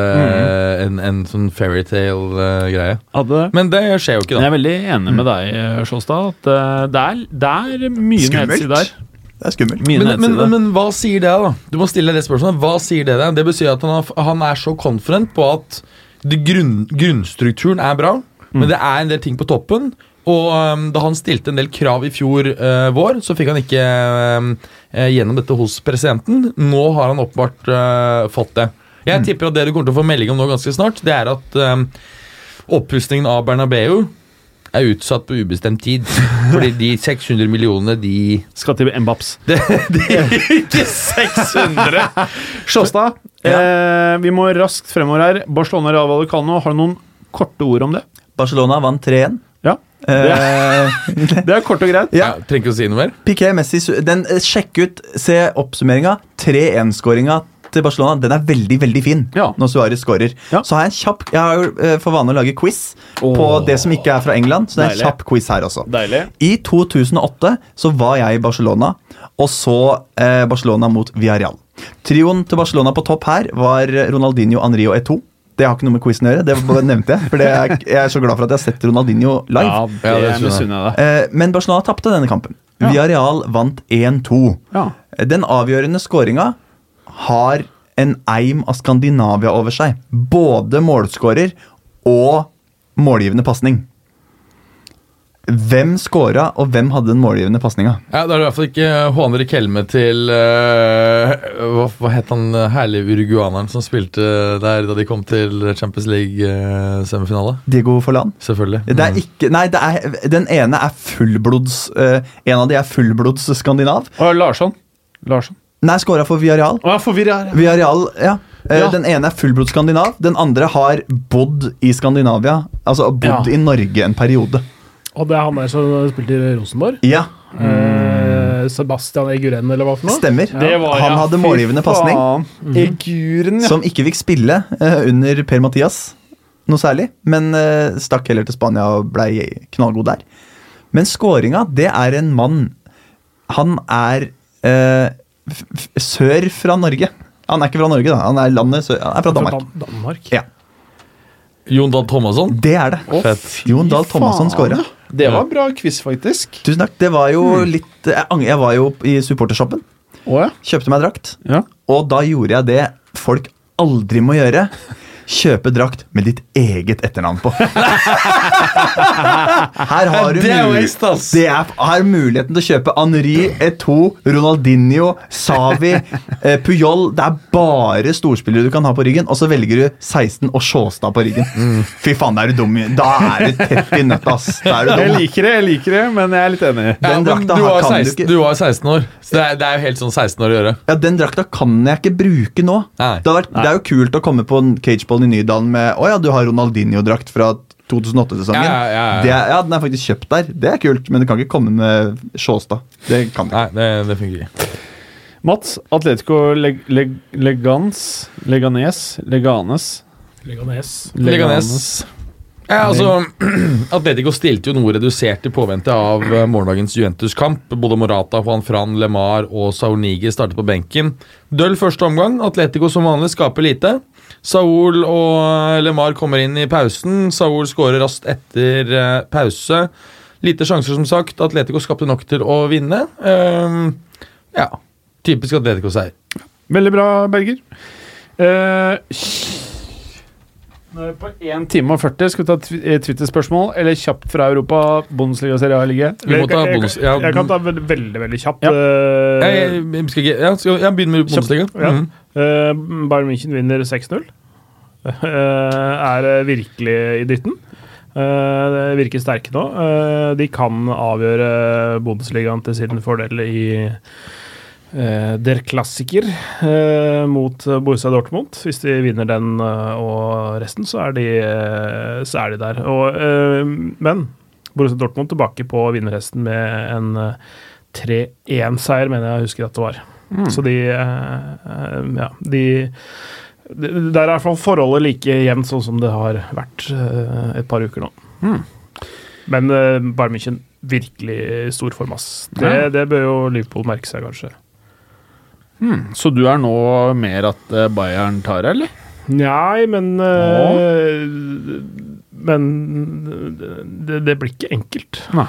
en, en sånn fairytale-greie. hadde. Men det skjer jo ikke, da. jeg er veldig enig med deg, eh, Sjåstad. At eh, det er, det er mye nedsider nedside der. Det er skummelt. Men, Men, men, men, hva sier det, da? Du må stille det spørsmålet. Hva sier det deg? Det betyr at han, har, han er så confident på at det grunn, grunnstrukturen er bra, men det er en del ting på toppen. Og um, da han stilte en del krav i fjor uh, vår, så fikk han ikke eh, gjennom dette hos presidenten. Nå har han åpenbart uh, fått det. Jeg tipper at det du kommer til å få melding om nå ganske snart, det er at um, opprustningen av Bernabeu er utsatt på ubestemt tid. (laughs) Fordi de 600 millionene, de Skal til Mbaps. (laughs) det, det er ikke 600! Sjåstad, eh, vi må raskt fremover her. Barcelona Real Vallecano, har du noen korte ord om det? Barcelona vant 3-1. Ja. er, (laughs) Det er kort og greit. Ja, trenger ikke å si noe mer. Piqué, Messi, den, eh, Sjekk ut, se oppsummeringa. 3-1-skåringa til Barcelona den er veldig veldig fin Ja. når Suárez skårer. Ja. Så har jeg en kjapp Jeg har jo eh, for vane å lage quiz på det som ikke er fra England. Så det er en Deilig. kjapp quiz her også. Deilig. I 2008 så var jeg i Barcelona og så eh, Barcelona mot Villarreal. Trioen til Barcelona på topp her var Ronaldinho, Henri og Eto. Det har ikke noe med quizen å gjøre, det nevnte jeg. For det er, jeg er så glad for at jeg har sett Ronaldinho live. Ja, Ja, det er jeg. Eh, men Barcelona tapte denne kampen. Ja. Villarreal vant 1-2. Ja. Den avgjørende skåringa har en eim av Skandinavia over seg. Både målskårer og målgivende pasning. Hvem skåra, og hvem hadde den målgivende pasninga? Ja, Da er det i hvert fall ikke Juan Helme til uh, hva, hva het han eh, herlige uruguaneren som spilte der da de kom til Champions League-semifinale? Diego Forlan? Selvfølgelig. Det er ikke Nei, det er, den ene er fullblods uh, En av de er fullblods skandinav. Og Larsson. Larsson. Nei, skåra for Villarreal. Ja, her. Villarreal, ja. Eh, Ja. Den ene er fullblods skandinav. Den andre har bodd i Skandinavia. Altså bodd Ja. i Norge en periode. Og det er han der som spilte i Rosenborg. Ja. Eh, eh, Sebastian Eguren, eller hva for noe? Stemmer. Det var, Han ja, hadde målgivende pasning. Eguren, ja. Som ikke fikk spille eh, under Per Mathias noe særlig, men stakk heller til Spania og blei knallgod der. Men skåringa, det er en mann Han er eh, sør fra Norge. Han er ikke fra Norge, da. Han er landet sør. Han er fra Danmark. Dan Danmark. Ja, Jon Dahl Thomasson. det er det. Å, Fett. Jon Dahl Thomasson skåra. Det var bra quiz, faktisk. Tusen takk. Det var jo litt Jeg, jeg var jo i supportershoppen. Oh, ja. Kjøpte meg drakt. ja. Og da gjorde jeg det folk aldri må gjøre. Kjøpe drakt med ditt eget etternavn på. (laughs) Her har du Det er det er, har muligheten til å kjøpe Henri, Eto, Ronaldinho, Savi, eh, Puyol. Det er bare storspillere du kan ha på ryggen, og så velger du 16 og Sjåstad på ryggen. Mm. Fy faen, da er du dum. Da er du tett i nøtta, ass. Jeg liker det, jeg liker det, men jeg er litt enig. Ja, Den drakta du, har- var kan du 16, du var 16 år, så det er, det er jo helt sånn 16 år å gjøre. Ja, Den drakta kan jeg ikke bruke nå. Nei. Det, har vært, det er jo kult å komme på en cageball i Nydalen med Å ja, du har Ronaldinho-drakt fra 2008-sesongen. Ja, ja, ja, ja. Det er- ja, Den er faktisk kjøpt der. Det er kult, men du kan ikke komme med Sjåstad. Det kan du ikke. Nei, det, det fungerer ikke. Mats, Atletico Leg Leg Legans Leganes Leganes Leganes. Leganes. Ja, altså, (clears throat) Atletico stilte jo noe redusert i påvente av eh, morgendagens Juventus-kamp. Både Morata, Juan Fran, Lemar og Saunigi startet på benken. Døll første omgang. Atletico som vanlig skaper lite. Saul og Lemar kommer inn i pausen. Saul skårer raskt etter eh, pause. Lite sjanser, som sagt. Atletico skapte nok til å vinne. Ehm, ja, typisk Atletico-seier. Veldig bra, Berger. Eh, på 1 time og 40. Skal vi ta eh, Twitter-spørsmål, eller kjapt fra Europa? Bundesliga Serie A-ligge? Jeg, jeg, jeg, jeg kan ta veldig, veldig, veldig kjapt. Ja. Eh, Jeg, jeg, skal ikke, skal jeg begynner med Bundesliga? Ja. Mhm. uh, Bayern München vinner 6-0. Uh, er virkelig i dritten. Uh, det virker sterke nå. De kan avgjøre Bundesligaen til sin fordel i eh, Der Klassiker eh, mot Borussia Dortmund. Hvis de vinner den eh, og resten, så er de, eh, så er de der. Og, eh, men Borussia Dortmund tilbake på vinnerhesten med en eh, 3-1-seier, mener jeg husker at det var. Så de Ja, de Der er i hvert fall forholdet like jevnt sånn som det har vært et par uker nå. Men uh, Bayern München virkelig stor form, ass. Det, Ja. det bør jo Liverpool merke seg, kanskje. Så du er nå mer at eh, Bayern tar eller? Nei, men eh, Men det, det blir ikke enkelt. Nei.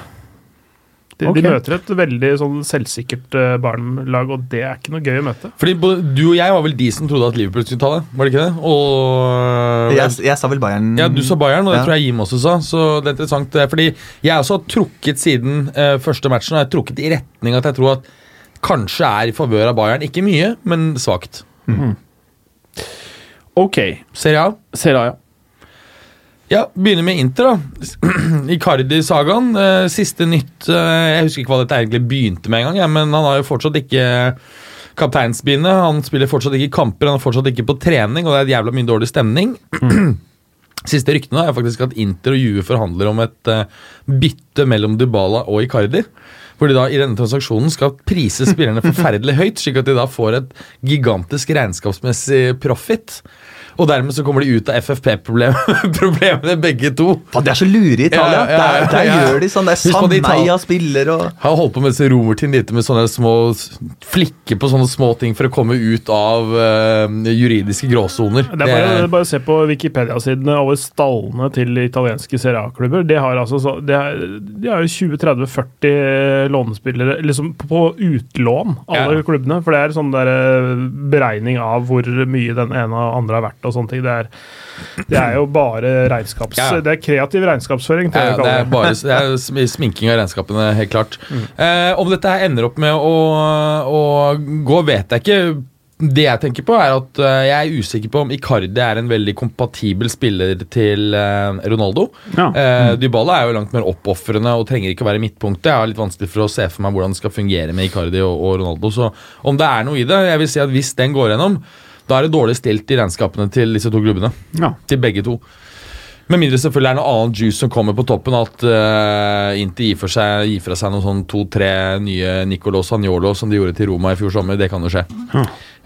De, okay. de møter et veldig sånn selvsikkert uh, Bayern-lag, og det er ikke noe gøy å møte. Fordi Du og jeg var vel de som trodde at Liverpool skulle ta det, var det ikke det? Og Jeg, jeg sa vel Bayern Ja, du sa Bayern, og det Ja. tror jeg Jim også sa. Så det er interessant, eh, fordi jeg også har trukket siden uh, første matchen. Og jeg har trukket i retning at jeg tror at kanskje er i favør av Bayern. Ikke mye, men svakt. Ok. Serie A. Serie A, ja. Ja, begynner med Inter, da. (clears throat) Icardi-sagaen. Eh, siste nytt eh, Jeg husker ikke hva dette egentlig begynte med engang, ja, men han har jo fortsatt ikke kapteinsbindet. Han spiller fortsatt ikke kamper, han er fortsatt ikke på trening, og det er et jævla mye dårlig stemning. (clears throat) Siste ryktene er faktisk at Inter og Juve forhandler om et eh, bytte mellom Dybala og Icardi. Hvor de da i denne transaksjonen skal prise spillerne forferdelig høyt, slik at de da får et gigantisk regnskapsmessig profit. Og dermed så kommer de ut av FFP-problemene (laughs) begge to. Faen, det er så lure i Italia. Ja, ja, ja, der der ja. gjør de sånn. Det er Sameia spiller og Har holdt på med disse romertinn lite med sånne små flikker på sånne små ting for å komme ut av uh, juridiske gråsoner. Det er bare, det er bare å se på Wikipedia-sidene over stallene til italienske Serie A-klubber. De har altså så, de de har jo 20-30-40 lånespillere liksom på utlån, alle Ja. klubbene. For det er sånn der eh, beregning av hvor mye den ene og andre har verdt og sånne ting. Det er, det er jo bare regnskaps... Ja. Det er kreativ regnskapsføring, Ja, det er bare det er sminking av regnskapene, helt klart. Eh, om dette her ender opp med å, å gå, vet jeg ikke. Det jeg tenker på er at eh, jeg er usikker på om Icardi er en veldig kompatibel spiller til eh, Ronaldo. Ja. Eh, Dybala er jo langt mer oppofrende og trenger ikke å være midtpunktet. Jeg har litt vanskelig for å se for meg hvordan det skal fungere med Icardi og, og Ronaldo. Så om det er noe i det, jeg vil si at hvis den går gjennom, da er det dårlig stilt i regnskapene til disse to klubbene. ja. Til begge to. Med mindre selvfølgelig er det noe annet juice som kommer på toppen. At uh, Inter gir, seg, gir fra seg noen sånn to-tre nye Nicolo Sagnolo som de gjorde til Roma i fjor sommer. Det kan jo skje.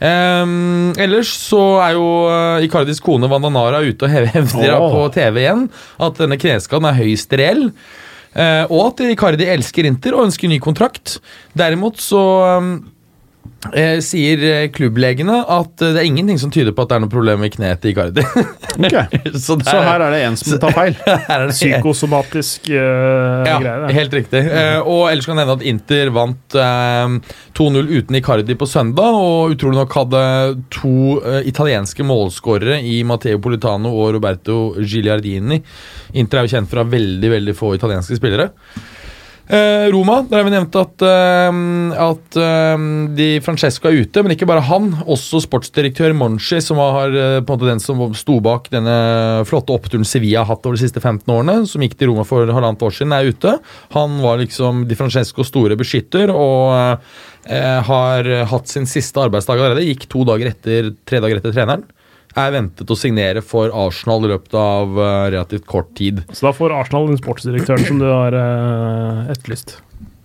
Um, ellers så er jo uh, Icardis kone Vandanara ute og hev- (laughs) hevder oh. på TV igjen at denne kneskaden er høyst reell. Uh, og at Icardi elsker Inter og ønsker ny kontrakt. Derimot så um, eh, sier eh, klubblegene at eh, det er ingenting som tyder på at det er noe problem med kneet til Icardi. Okay. (laughs) så, der, Så her er det en som tar feil. (laughs) Psykosomatisk uh, ja, greie. helt riktig. Eh, og ellers kan det hende at Inter vant eh, 2-0 uten Icardi på søndag, og utrolig nok hadde to italienske målskårere i Matteo Politano og Roberto Gigliardini. Inter er jo kjent fra veldig veldig få italienske spillere. Eh, Roma, der har vi nevnt at, eh, at eh, de Francesco er ute, men ikke bare han. Også sportsdirektør Monchi, som var den som sto bak denne flotte oppturen Sevilla har hatt over de siste 15 årene, som gikk til Roma for halvannet år siden, er ute. Han var liksom Di Francescos store beskytter og har hatt sin siste arbeidsdag allerede. Gikk to dager etter, tre dager etter treneren. Er ventet å signere for Arsenal i løpet av uh, relativt kort tid. Så da får Arsenal den sportsdirektøren som du har uh, etterlyst.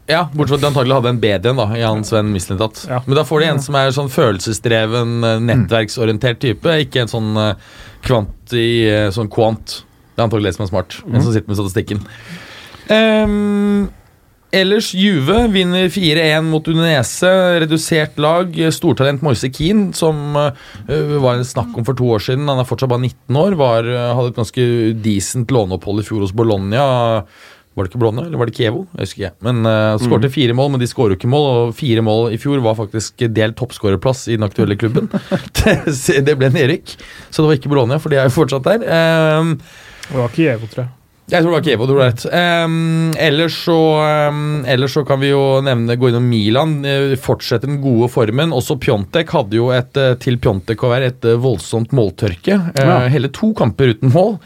Ja, Bortsett fra at de antagelig hadde en bedre en da, i han Sven Mislintat. Ja. Men da får de en som er sånn følelsesdreven, eh, nettverksorientert type, ikke en sånn kvanti, sånn kvant. Det er antagelig det som er smart. En som sitter med statistikken. Ehm, ellers Juve vinner 4-1 mot Udinese. Redusert lag. Stortalent Moise Keane, som uh, var en snakk om for to år siden. Han er fortsatt bare 19 år. Var, eh, hadde et ganske decent låneopphold i fjor hos Bologna. Var det ikke Bologna, eller var det Kievo? Jeg husker ikke. Men uh, skårte fire mål, men de skårer jo ikke mål. Og fire mål i fjor var faktisk delt toppskårerplass i den aktuelle klubben. (laughs) det ble nedrykk, så det var ikke Bologna, for de er jo fortsatt der. Uh, Det var Kievo, tror jeg. Jeg tror det var Kievo, du har rett. Um, ellers, så, um, ellers så kan vi jo nevne gå innom Milan. Fortsette den gode formen. Også Pjontek hadde jo et, eh, til Pjontek å være et eh, voldsomt måltørke. Ja. Uh, Hele to kamper uten mål.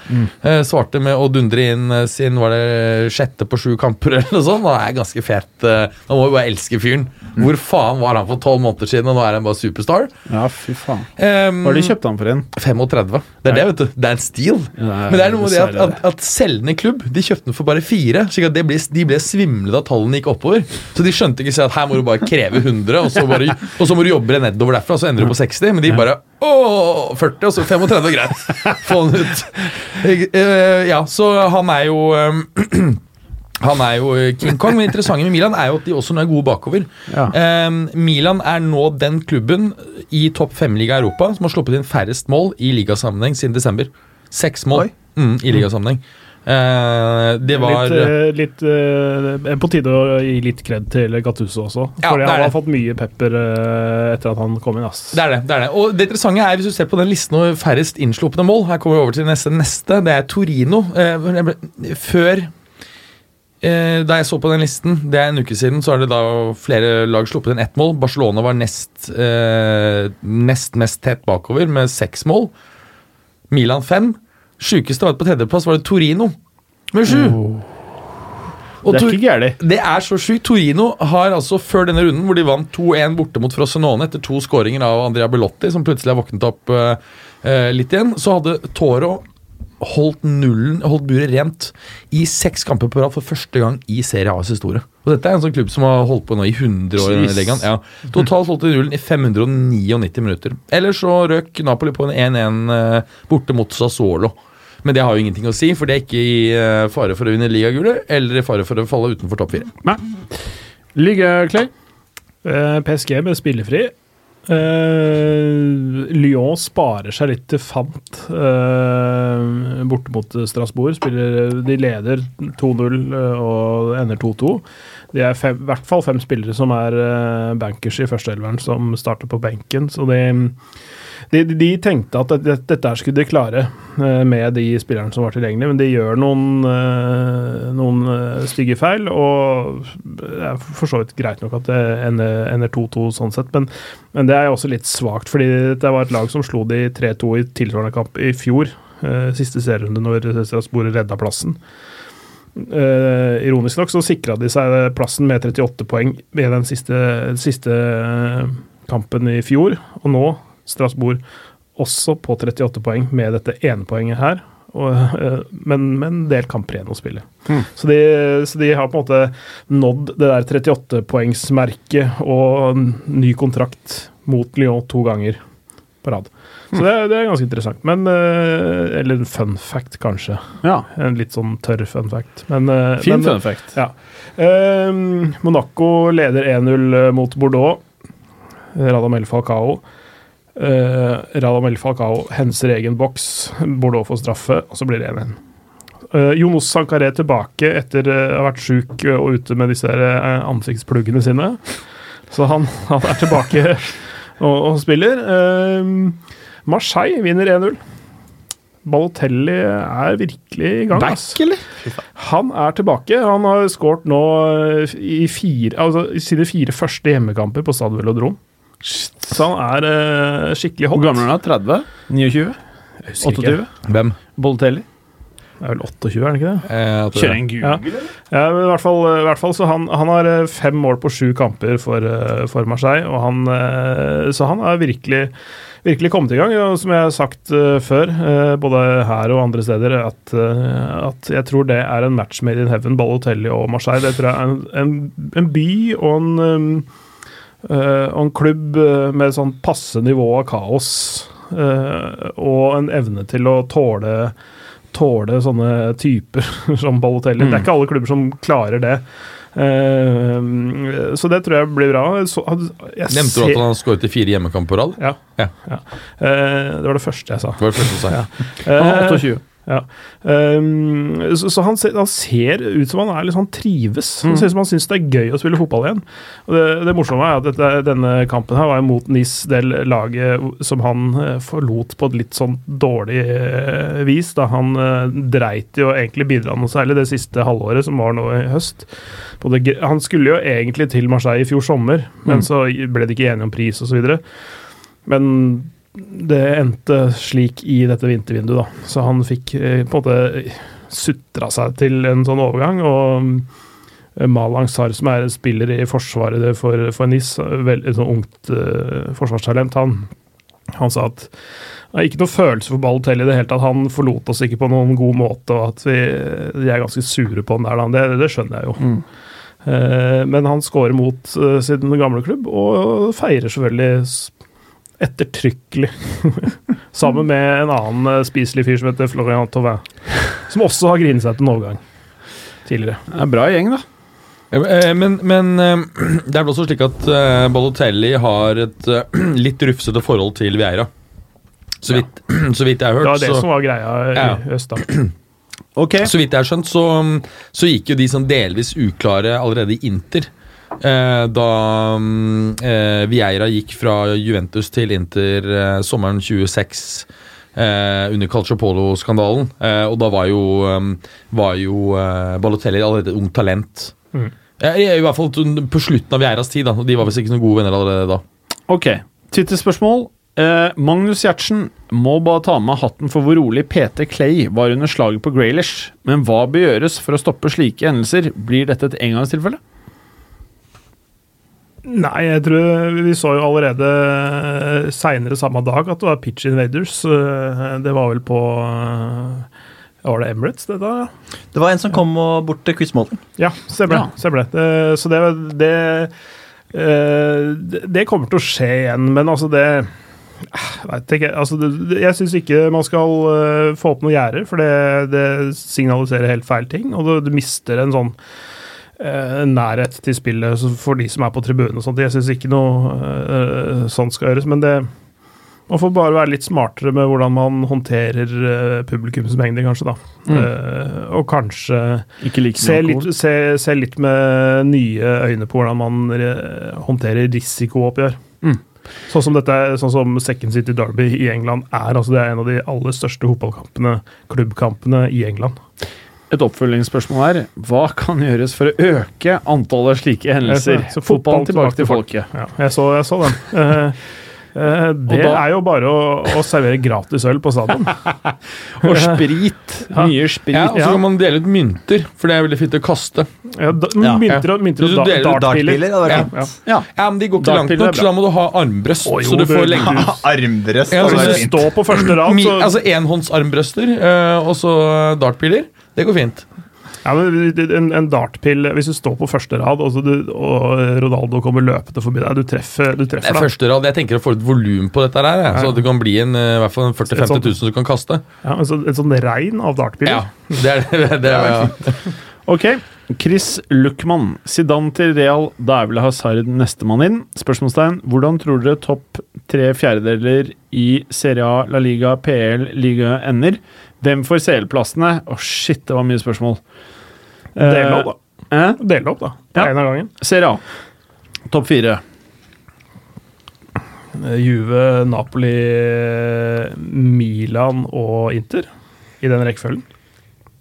Eh, svarte med å dundre inn eh, sin var det sjette på sju kamper eller noe sånt. Han er ganske fet. Nå Man må jo bare elske fyren. Hvor faen var han for tolv måneder siden, og nå er han bare superstar? Ja, fy faen. Um, Hva har de kjøpt han for en? 35. Det er det, vet du. Det er en steal. Ja, det er Men det er noe med det at, at, at selgende klubb De kjøpte den for bare fire. slik at det ble, De ble svimle da tallene gikk oppover. Så de skjønte ikke at her må du bare kreve 100, og så, bare, og så må du jobbe deg nedover derfra, og så ender du på 60. Men de bare å, 40, og så 35. Greit. Få den ut. Eh, Ja, så han er jo eh, (clears throat) Han er jo King Kong, men interessante med Milan er jo at de også nå er gode bakover. Ja. Um, Milan er nå den klubben i topp fem-liga i Europa som har sluppet inn færrest mål i ligasammenheng siden desember. Seks mål mm, i ligasammenheng. Eh, det var Litt, eh, litt eh, På tide å gi litt kred til Gattuso også. Ja, fordi han har fått mye pepper eh, etter at han kom inn. ass. Det er det. det er det. Og det interessante er, hvis du ser på den listen over færrest innslupne mål Her kommer vi over til neste. neste det er Torino. Eh, før eh, Da jeg så på den listen, det er en uke siden, så har det da flere lag sluppet inn ett mål. Barcelona var nest, eh, nest mest tett bakover med seks mål. Milan fem. Sjukeste var på tredjeplass var det Torino med sju. Og Det er ikke gærent. det er så sjukt. Torino har altså før denne runden, hvor de vant 2-1 borte mot Frosinone etter to skåringer av Andrea Bellotti, som plutselig har våknet opp eh, litt igjen, så hadde Toro holdt nullen, holdt buret rent i seks kamper på rad for første gang i Serie A's historie. Og dette er en sånn klubb som har holdt på nå i 100 år. Ja. Totalt holdt de nullen i 599 minutter. Ellers så røk Napoli på en 1-1 eh, borte mot Sassuolo. Men det har jo ingenting å si, for det er ikke i eh, fare for å vinne ligagullet eller i fare for å falle utenfor topp fire. Nei. Ligge, Clay? Eh, PSG med spillefri. Uh, Lyon sparer seg litt til fant uh, borte mot Strasbourg. Spiller, de leder 2-0 eh, og ender 2-2. Det er fem, i hvert fall fem spillere som er bankers i førsteelveren, som starter på benken. Så de, de, de tenkte at dette, dette skulle de klare eh, med de spillerne som var tilgjengelige, men de gjør noen, eh, noen eh, stygge feil. Og det er for så vidt greit nok at det ender ender 2-2 sånn sett, men, men det er jo også litt svakt, fordi det var et lag som slo de 3-2 i tilsvarende kamp i fjor. Siste serierunde når Strasbourg redda plassen. Uh, ironisk nok så sikra de seg plassen med 38 poeng ved den siste, siste kampen i fjor. Og nå Strasbourg også på 38 poeng med dette ene poenget her. Og, eh, men med en del kamper igjen å spille. Mm. Så, de, så de har på en måte nådd det der 38-poengsmerket og ny kontrakt mot Lyon to ganger på rad. Så det, det er ganske interessant. Men eh, Eller en fun fact, kanskje. Ja. En litt sånn tørr fun fact. Men, eh, Fin men, fun fact. Ja. Eh, Monaco leder 1-0 mot Bordeaux. Radamel Falcao. Uh, Radamel Falcao henser egen boks. Bordeaux får straffe, og så blir det 1-1. Uh, Jonos Sankaré tilbake etter å å ha vært sjuk eh, og ute med disse uh, ansiktspluggene sine. Så han, han er tilbake (laughs) og, og spiller. Uh, Marseille vinner 1-0. Balotelli er virkelig i gang. Back, eller? Han er tilbake. Han har skåret nå eh, i, fire, altså, i sine fire første hjemmekamper på Stade Velodrom. Så han er eh, skikkelig hot. Hvor gammel er han? 30? 29? Jeg husker ikke. 28? Hvem? Boltelli? Det er vel 28, er det ikke det? Eh, at det- Kjører en Google, Ja. Ja, men i hvert fall, i hvert fall så han, han har eh, fem mål på sju kamper for, eh, for Marseille, og han, eh, så han har virkelig, virkelig kommet i gang. Og som jeg har sagt eh, før, eh, både her og andre steder, at, eh, at jeg tror det er en match made in heaven, Balotelli og Marseille. Det tror jeg er en, en, en by og en, um, og en klubb eh, med sånn passe nivå av kaos. eh, og en evne til å tåle tåle sånne typer (laughs) som Balotelli. Det er ikke alle klubber som klarer det. Uh, så det tror jeg blir bra. Så, jeg Nevnte du at han har skåret i fire hjemmekamper på rad? Ja. Ja. ja. Uh, det var det første jeg sa. Det var det første du sa. (laughs) Ja. Eh, 28. ja. Um, så så han, ser, han ser ut som han er litt sånn trives. Han ser ut som han syns det er gøy å spille fotball igjen. Og det, det morsomme er at dette, denne kampen her var mot NIS, det laget som han eh, forlot på et litt sånn dårlig eh, vis. Da han eh, dreit jo egentlig bidra noe særlig det siste halvåret, som var nå i høst. Både, han skulle jo egentlig til Marseille i fjor sommer, men så ble de ikke enige om pris osv. Men det endte slik i dette vintervinduet, da. Så han fikk eh, på en måte sutra seg til en sånn overgang. Og eh, Malang Sar, som er spiller i forsvaret for, for NIS, veldig sånn ungt eh, forsvarstalent, han, han sa at det er ikke noe følelse for Balotelli i det hele tatt. Han forlot oss ikke på noen god måte, og at vi, de er ganske sure på han der. Da. Det, det skjønner jeg jo. Eh, men han scorer mot sin gamle klubb, og feirer selvfølgelig ettertrykkelig. (laughs) Sammen med en annen eh, spiselig fyr som heter Florian Tauvin. Som også har grinet seg til en overgang tidligere. Det er en bra gjeng, da. Eh, Men, men eh, (clears throat) det er vel også slik at Balotelli har et (clears throat) litt rufsete forhold til Vieira. Så vidt, (clears throat) så vidt jeg har hørt. Det var det så, som var greia i Ja. øst, da. Okay. så vidt jeg har skjønt, så, så gikk jo de sånn delvis uklare allerede i Inter. Eh, da mm, eh, Vieira gikk fra Juventus til Inter eh, sommeren 26 eh, under Calciopolo-skandalen. Eh, og da var jo, um, var jo eh, Balotelli allerede et ungt talent. Mm. I, I hvert fall på slutten av Vieiras tid, da. De var visst ikke noen gode venner allerede da. Ok, Twitter-spørsmål. Eh, Magnus Gjertsen må bare ta med hatten for hvor rolig PT Clay var under slaget på Graylish. Men hva bør gjøres for å stoppe slike hendelser? Blir dette et engangstilfelle? Nei, jeg tror vi så jo allerede seinere samme dag at det var pitch invaders. Eh, Det var vel på eh, Var det Emirates, det da? Det var en som kom og bort til Quizmålen. Ja, stemmer Ja. det. Stemmer det. Det- Så det, det, eh, det kommer til å skje igjen, men altså det jeg vet ikke, altså det, Jeg syns ikke man skal eh, få opp noen gjerder, for det, det signaliserer helt feil ting. Og du, du mister en sånn eh, nærhet til spillet for de som er på tribunen og sånt. Jeg syns ikke noe eh, sånt skal gjøres, men det man får bare være litt smartere med hvordan man håndterer uh, publikumsmengder, kanskje, da. Eh, og kanskje Se litt, se, se litt med nye øyne på hvordan man eh, håndterer risikooppgjør. Mm. Sånn som dette, sånn som Second City Derby i England er. altså Det er en av de aller største fotballkampene, klubbkampene i England. Et oppfølgingsspørsmål her. Hva kan gjøres for å øke antallet slike hendelser? Så Fotballen tilbake til folket. Ja, jeg så, jeg så den. Eh, Eh, det da- er jo bare å, å servere gratis øl på stadion. (laughs) Og sprit. (laughs) Ja. Mye sprit. Ja, og så kan man dele ut mynter, for det er veldig fint å kaste. Ja, da, Ja. mynter og, mynter og dartpiler. Ja, ja. Ja. Ja, men De går ikke langt nok, så da må du ha armbrøst. Oh, jo, (laughs) så du får lenge Armbrøst. Ja, hadde så Hvis du står på første rad, så Altså enhåndsarmbrøster øh, og så dartpiler. Det går fint. Ja, men en, en dartpill Hvis du står på første rad, og, så du, og Ronaldo kommer løpende forbi deg, du treffer, du treffer er da. første rad. Jeg tenker å få litt volum på dette her, jeg, så det kan bli en, øh, i hvert fall 40 000-50 000 du kan kaste. Ja, en, sånn, sånn regn av dartpiller? Ja, det er det. det er, ja. Ok. Chris Luckman. Zidane til Real, da er vel Hazard nestemann inn? Spørsmålstegn. Hvordan tror dere topp tre fjerdedeler i Serie A, La Liga, PL, liga ender? Hvem får CL-plassene? Å, shit, det var mye spørsmål. Del opp, da. Eh? Del opp, da. Ja. En av gangen. Serie A. Topp fire. Eh, Juve, Napoli, Milan og Inter. I den rekkefølgen.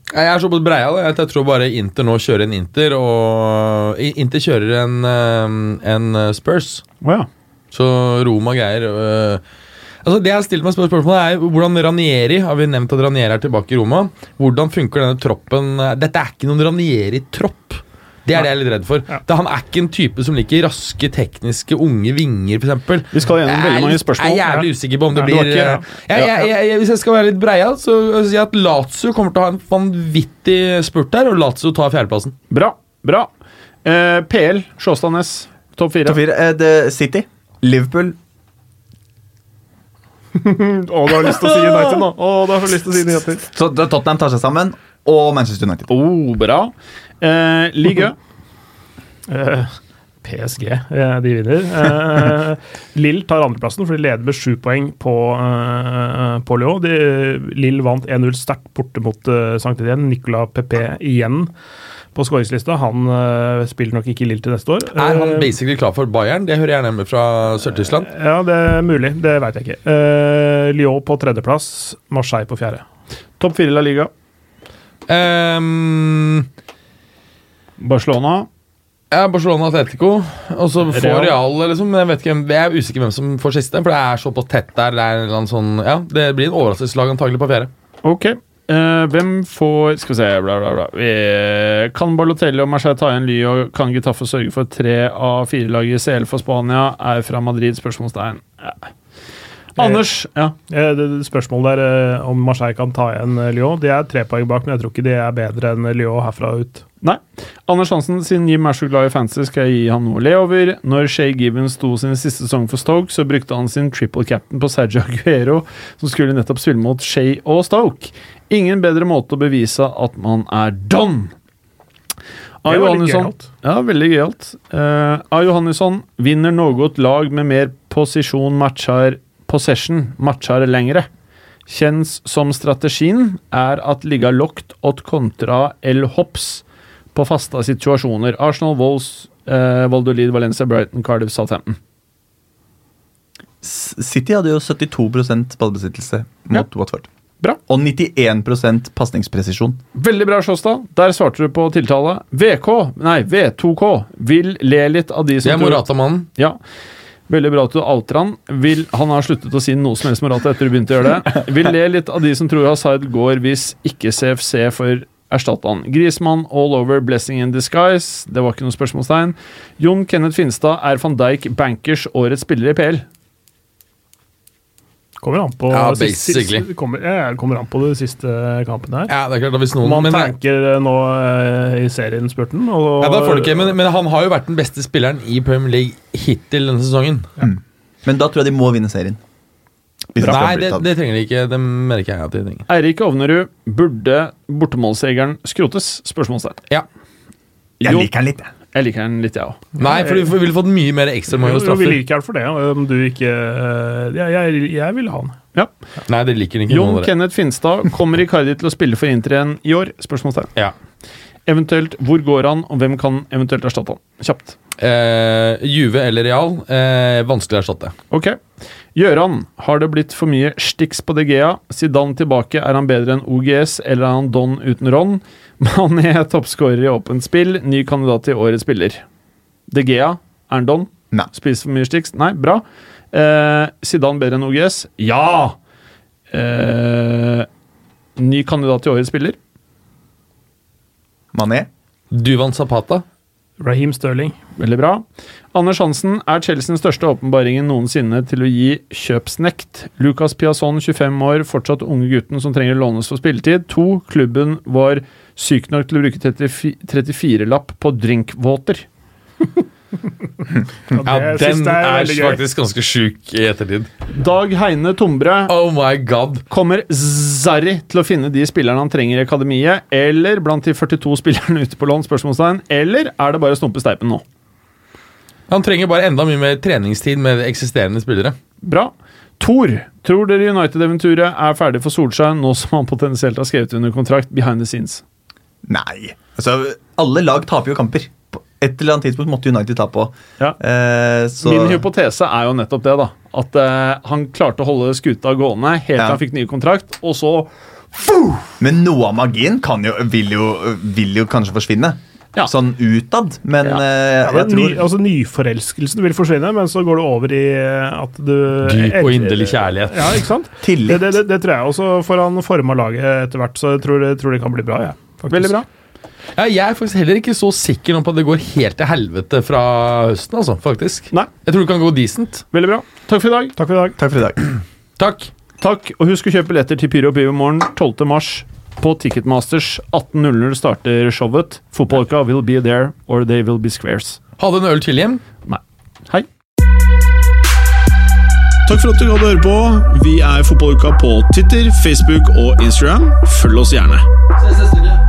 Jeg er såpass breial at jeg tror bare Inter nå kjører en Inter, og Inter kjører en, øh, en Spurs. Oh, ja. Så Roma greier øh, Altså Det jeg stilt meg spørsmålet er hvordan Ranieri Har vi nevnt at Ranieri er tilbake i Roma? Hvordan funker denne troppen? Dette er ikke noen Ranieri-tropp. Det er det jeg er litt redd for. Ja. Han er ikke en type som liker raske, tekniske, unge vinger, f.eks. Vi skal gjennom veldig mange spørsmål. Jeg er jævlig usikker på om det Ja, blir ikke- ja. jeg, jeg, jeg, jeg, Hvis jeg skal være litt breia, så vil jeg si at Lazio kommer til å ha en vanvittig spurt der, og Lazio tar fjerdeplassen. Bra. Bra. Eh, PL, Sjåstadnes. Topp fire. Top fire. Eh, City. Liverpool. Å, du har lyst til å si United nå! Å, du har lyst til å si United. Så Tottenham tar seg sammen. Og Manchester United. Oh, bra. Eh, Ligue. Eh, PSG, eh, de vinner. Eh, Lill tar andreplassen, for de leder med sju poeng på, eh, på Lyon. De, Lill vant 1-0 sterkt borte mot uh, Sankt Idén. Nicolas Pepe igjen på skåringslista. Han uh, spiller nok ikke i Lill til neste år. Er han Eh, basically klar for Bayern? Det hører jeg nemlig fra Sør-Tyskland. Ja, det er mulig. Det veit jeg ikke. Uh, Lyon på tredjeplass, Marseille på fjerde. Topp fire La Liga. Um, Barcelona. ja, Barcelona Atletico. Og så får Real. Real, liksom. Jeg, vet ikke, jeg er usikker hvem som får siste, for det er såpass tett der. Det, er en sånn, ja, det blir en overraskelseslag antagelig på fjerde. Ok. Eh, hvem får Skal vi se bla, bla, bla. Vi, kan Balotelli og Marseille ta igjen Ly, og kan Getafe sørge for tre av fire lag i CL for Spania? Er fra Madrid? Spørsmålstegn. Ja. Anders. Ja. Eh, Spørsmålet er eh, om Marseille kan ta igjen eh, Lyon. De er tre poeng bak, men jeg tror ikke de er bedre enn Lyon herfra ut. Nei. Anders Hansen, siden Jim er så glad i fantasy, skal jeg gi han noe å le over. Når Shay Gibbons sto sin siste sesong for Stoke, så brukte han sin triple captain på Sergio Aguero, som skulle nettopp spille mot Shay og Stoke. Ingen bedre måte å bevise at man er done! A. Det var litt Johannesson. Ja, veldig gøyalt. Uh, A. Johannesson vinner noe lag med mer posisjon matcher possession matcher lengre. Kjennes som strategien er at ligga lokt åt kontra El Hops på faste situasjoner. Arsenal, Wolves, uh, Voldolid, Valencia, Brighton, Cardiff, Southampton. City hadde jo 72% ballbesittelse mot Watford. Bra. Og 91% pasningspresisjon. Veldig bra, Sjåstad. Der svarte du på tiltale. VK, nei, V2K, vil le litt av de som Det er Morata-mannen. Ja. Veldig bra at du alter han. Vil, han har sluttet å si noe som helst Morata etter du begynte å gjøre det. (laughs) Vil le litt av de som tror Hazard går hvis ikke CFC får erstatte han. Grismann all over blessing in disguise. Det var ikke noe spørsmålstegn. Jon Kenneth Finstad er van Dijk bankers årets spiller i PL. Kommer an på Ja, siste- basically. siste- kommer, ja, kommer an på de siste kampene her. Ja, det er klart hvis noen Man men, tanker nå eh, i serienspurten. Og, ja, da får du ikke, men, men han har jo vært den beste spilleren i Premier League hittil denne sesongen. Men da tror jeg de må vinne serien. Nei, det, det trenger de ikke. Det merker jeg at de trenger. Eirik Ovnerud, burde bortemålsregelen skrotes? Spørsmålstegn. Ja. Jeg liker den litt, jeg. Jeg liker den litt, jeg òg. Nei, for du ville fått mye mer ekstra mange og Jo, vi straffer. liker den for det, om du ikke eh, Jeg, jeg, jeg vil ha den. Ja. Nei, det liker ikke Jon. Kenneth Finstad, kommer Icardi til å spille for Inter igjen i år? Spørsmålstegn. Ja. Eventuelt, hvor går han, og hvem kan eventuelt erstatte han? Kjapt. Eh, Juve eller Real, eh, vanskelig å erstatte. Ok. Gjøran, har det blitt for mye stiks på DGA? Zidane tilbake, er han bedre enn OGS, eller er han Don uten Ron? (laughs) Mané er toppskårer i åpent spill, ny kandidat til årets spiller. DGA, er han Don? Nei. Spiser for mye stiks? Nei, bra. Eh, Zidane bedre enn OGS? Ja! Eh, ny kandidat til årets spiller? Mané? Duvan Zapata. Raheem Sterling. Veldig bra. Anders Hansen er Chelseas største åpenbaringen noensinne til å gi kjøpsnekt. Lucas Piasson, 25 år, fortsatt unge gutten som trenger lånes for spilletid. To, klubben var syk nok til å bruke 34-lapp på drinkwater. (laughs) Ja, den synes er, faktisk ganske sjuk i ettertid. Dag Heine Tombre Oh my god. kommer Zarri til å finne de spillerne han trenger i akademiet, eller blant de 42 spillerne ute på lån, spørsmålstegn, eller er det bare å stumpe steipen nå? Han trenger bare enda mye mer treningstid med eksisterende spillere. Bra. Tor, tror dere United-eventyret er ferdig for Solskjær nå som han potensielt har skrevet under kontrakt behind the scenes? Nei. Altså, alle lag taper jo kamper. Et eller annet tidspunkt måtte United ta på. Ja. Eh, så Min hypotese er jo nettopp det, da. At eh, han klarte å holde skuta gående helt til Ja. han fikk ny kontrakt, og så Men noe av magien kan jo, vil, jo, vil jo kanskje forsvinne. Ja. Sånn utad. Men Ja. eh, Ja, jeg men ny, altså Nyforelskelsen vil forsvinne, men så går det over i eh, at du Dyp og inderlig kjærlighet. Ja, ikke sant? Det, tillit. det, det, det tror jeg også for han forma laget etter hvert, så jeg tror, jeg tror det kan bli bra. Ja. Veldig bra. Ja, jeg er faktisk heller ikke så sikker nå på at det går helt til helvete fra høsten, altså. Faktisk. Nei. Jeg tror det kan gå decent. Veldig bra. Takk for i dag. Takk for i dag. Takk for i dag. Takk. Takk, og husk å kjøpe billetter til Pyro Pivo morgen 12. mars. På Ticketmasters 18.00 starter showet. Fotballuka will be there, or they will be squares. Hadde en øl til hjem. Nei. Hei. Takk for at du hadde høre på. Vi er Fotballuka på Twitter, Facebook og Instagram. Følg oss gjerne.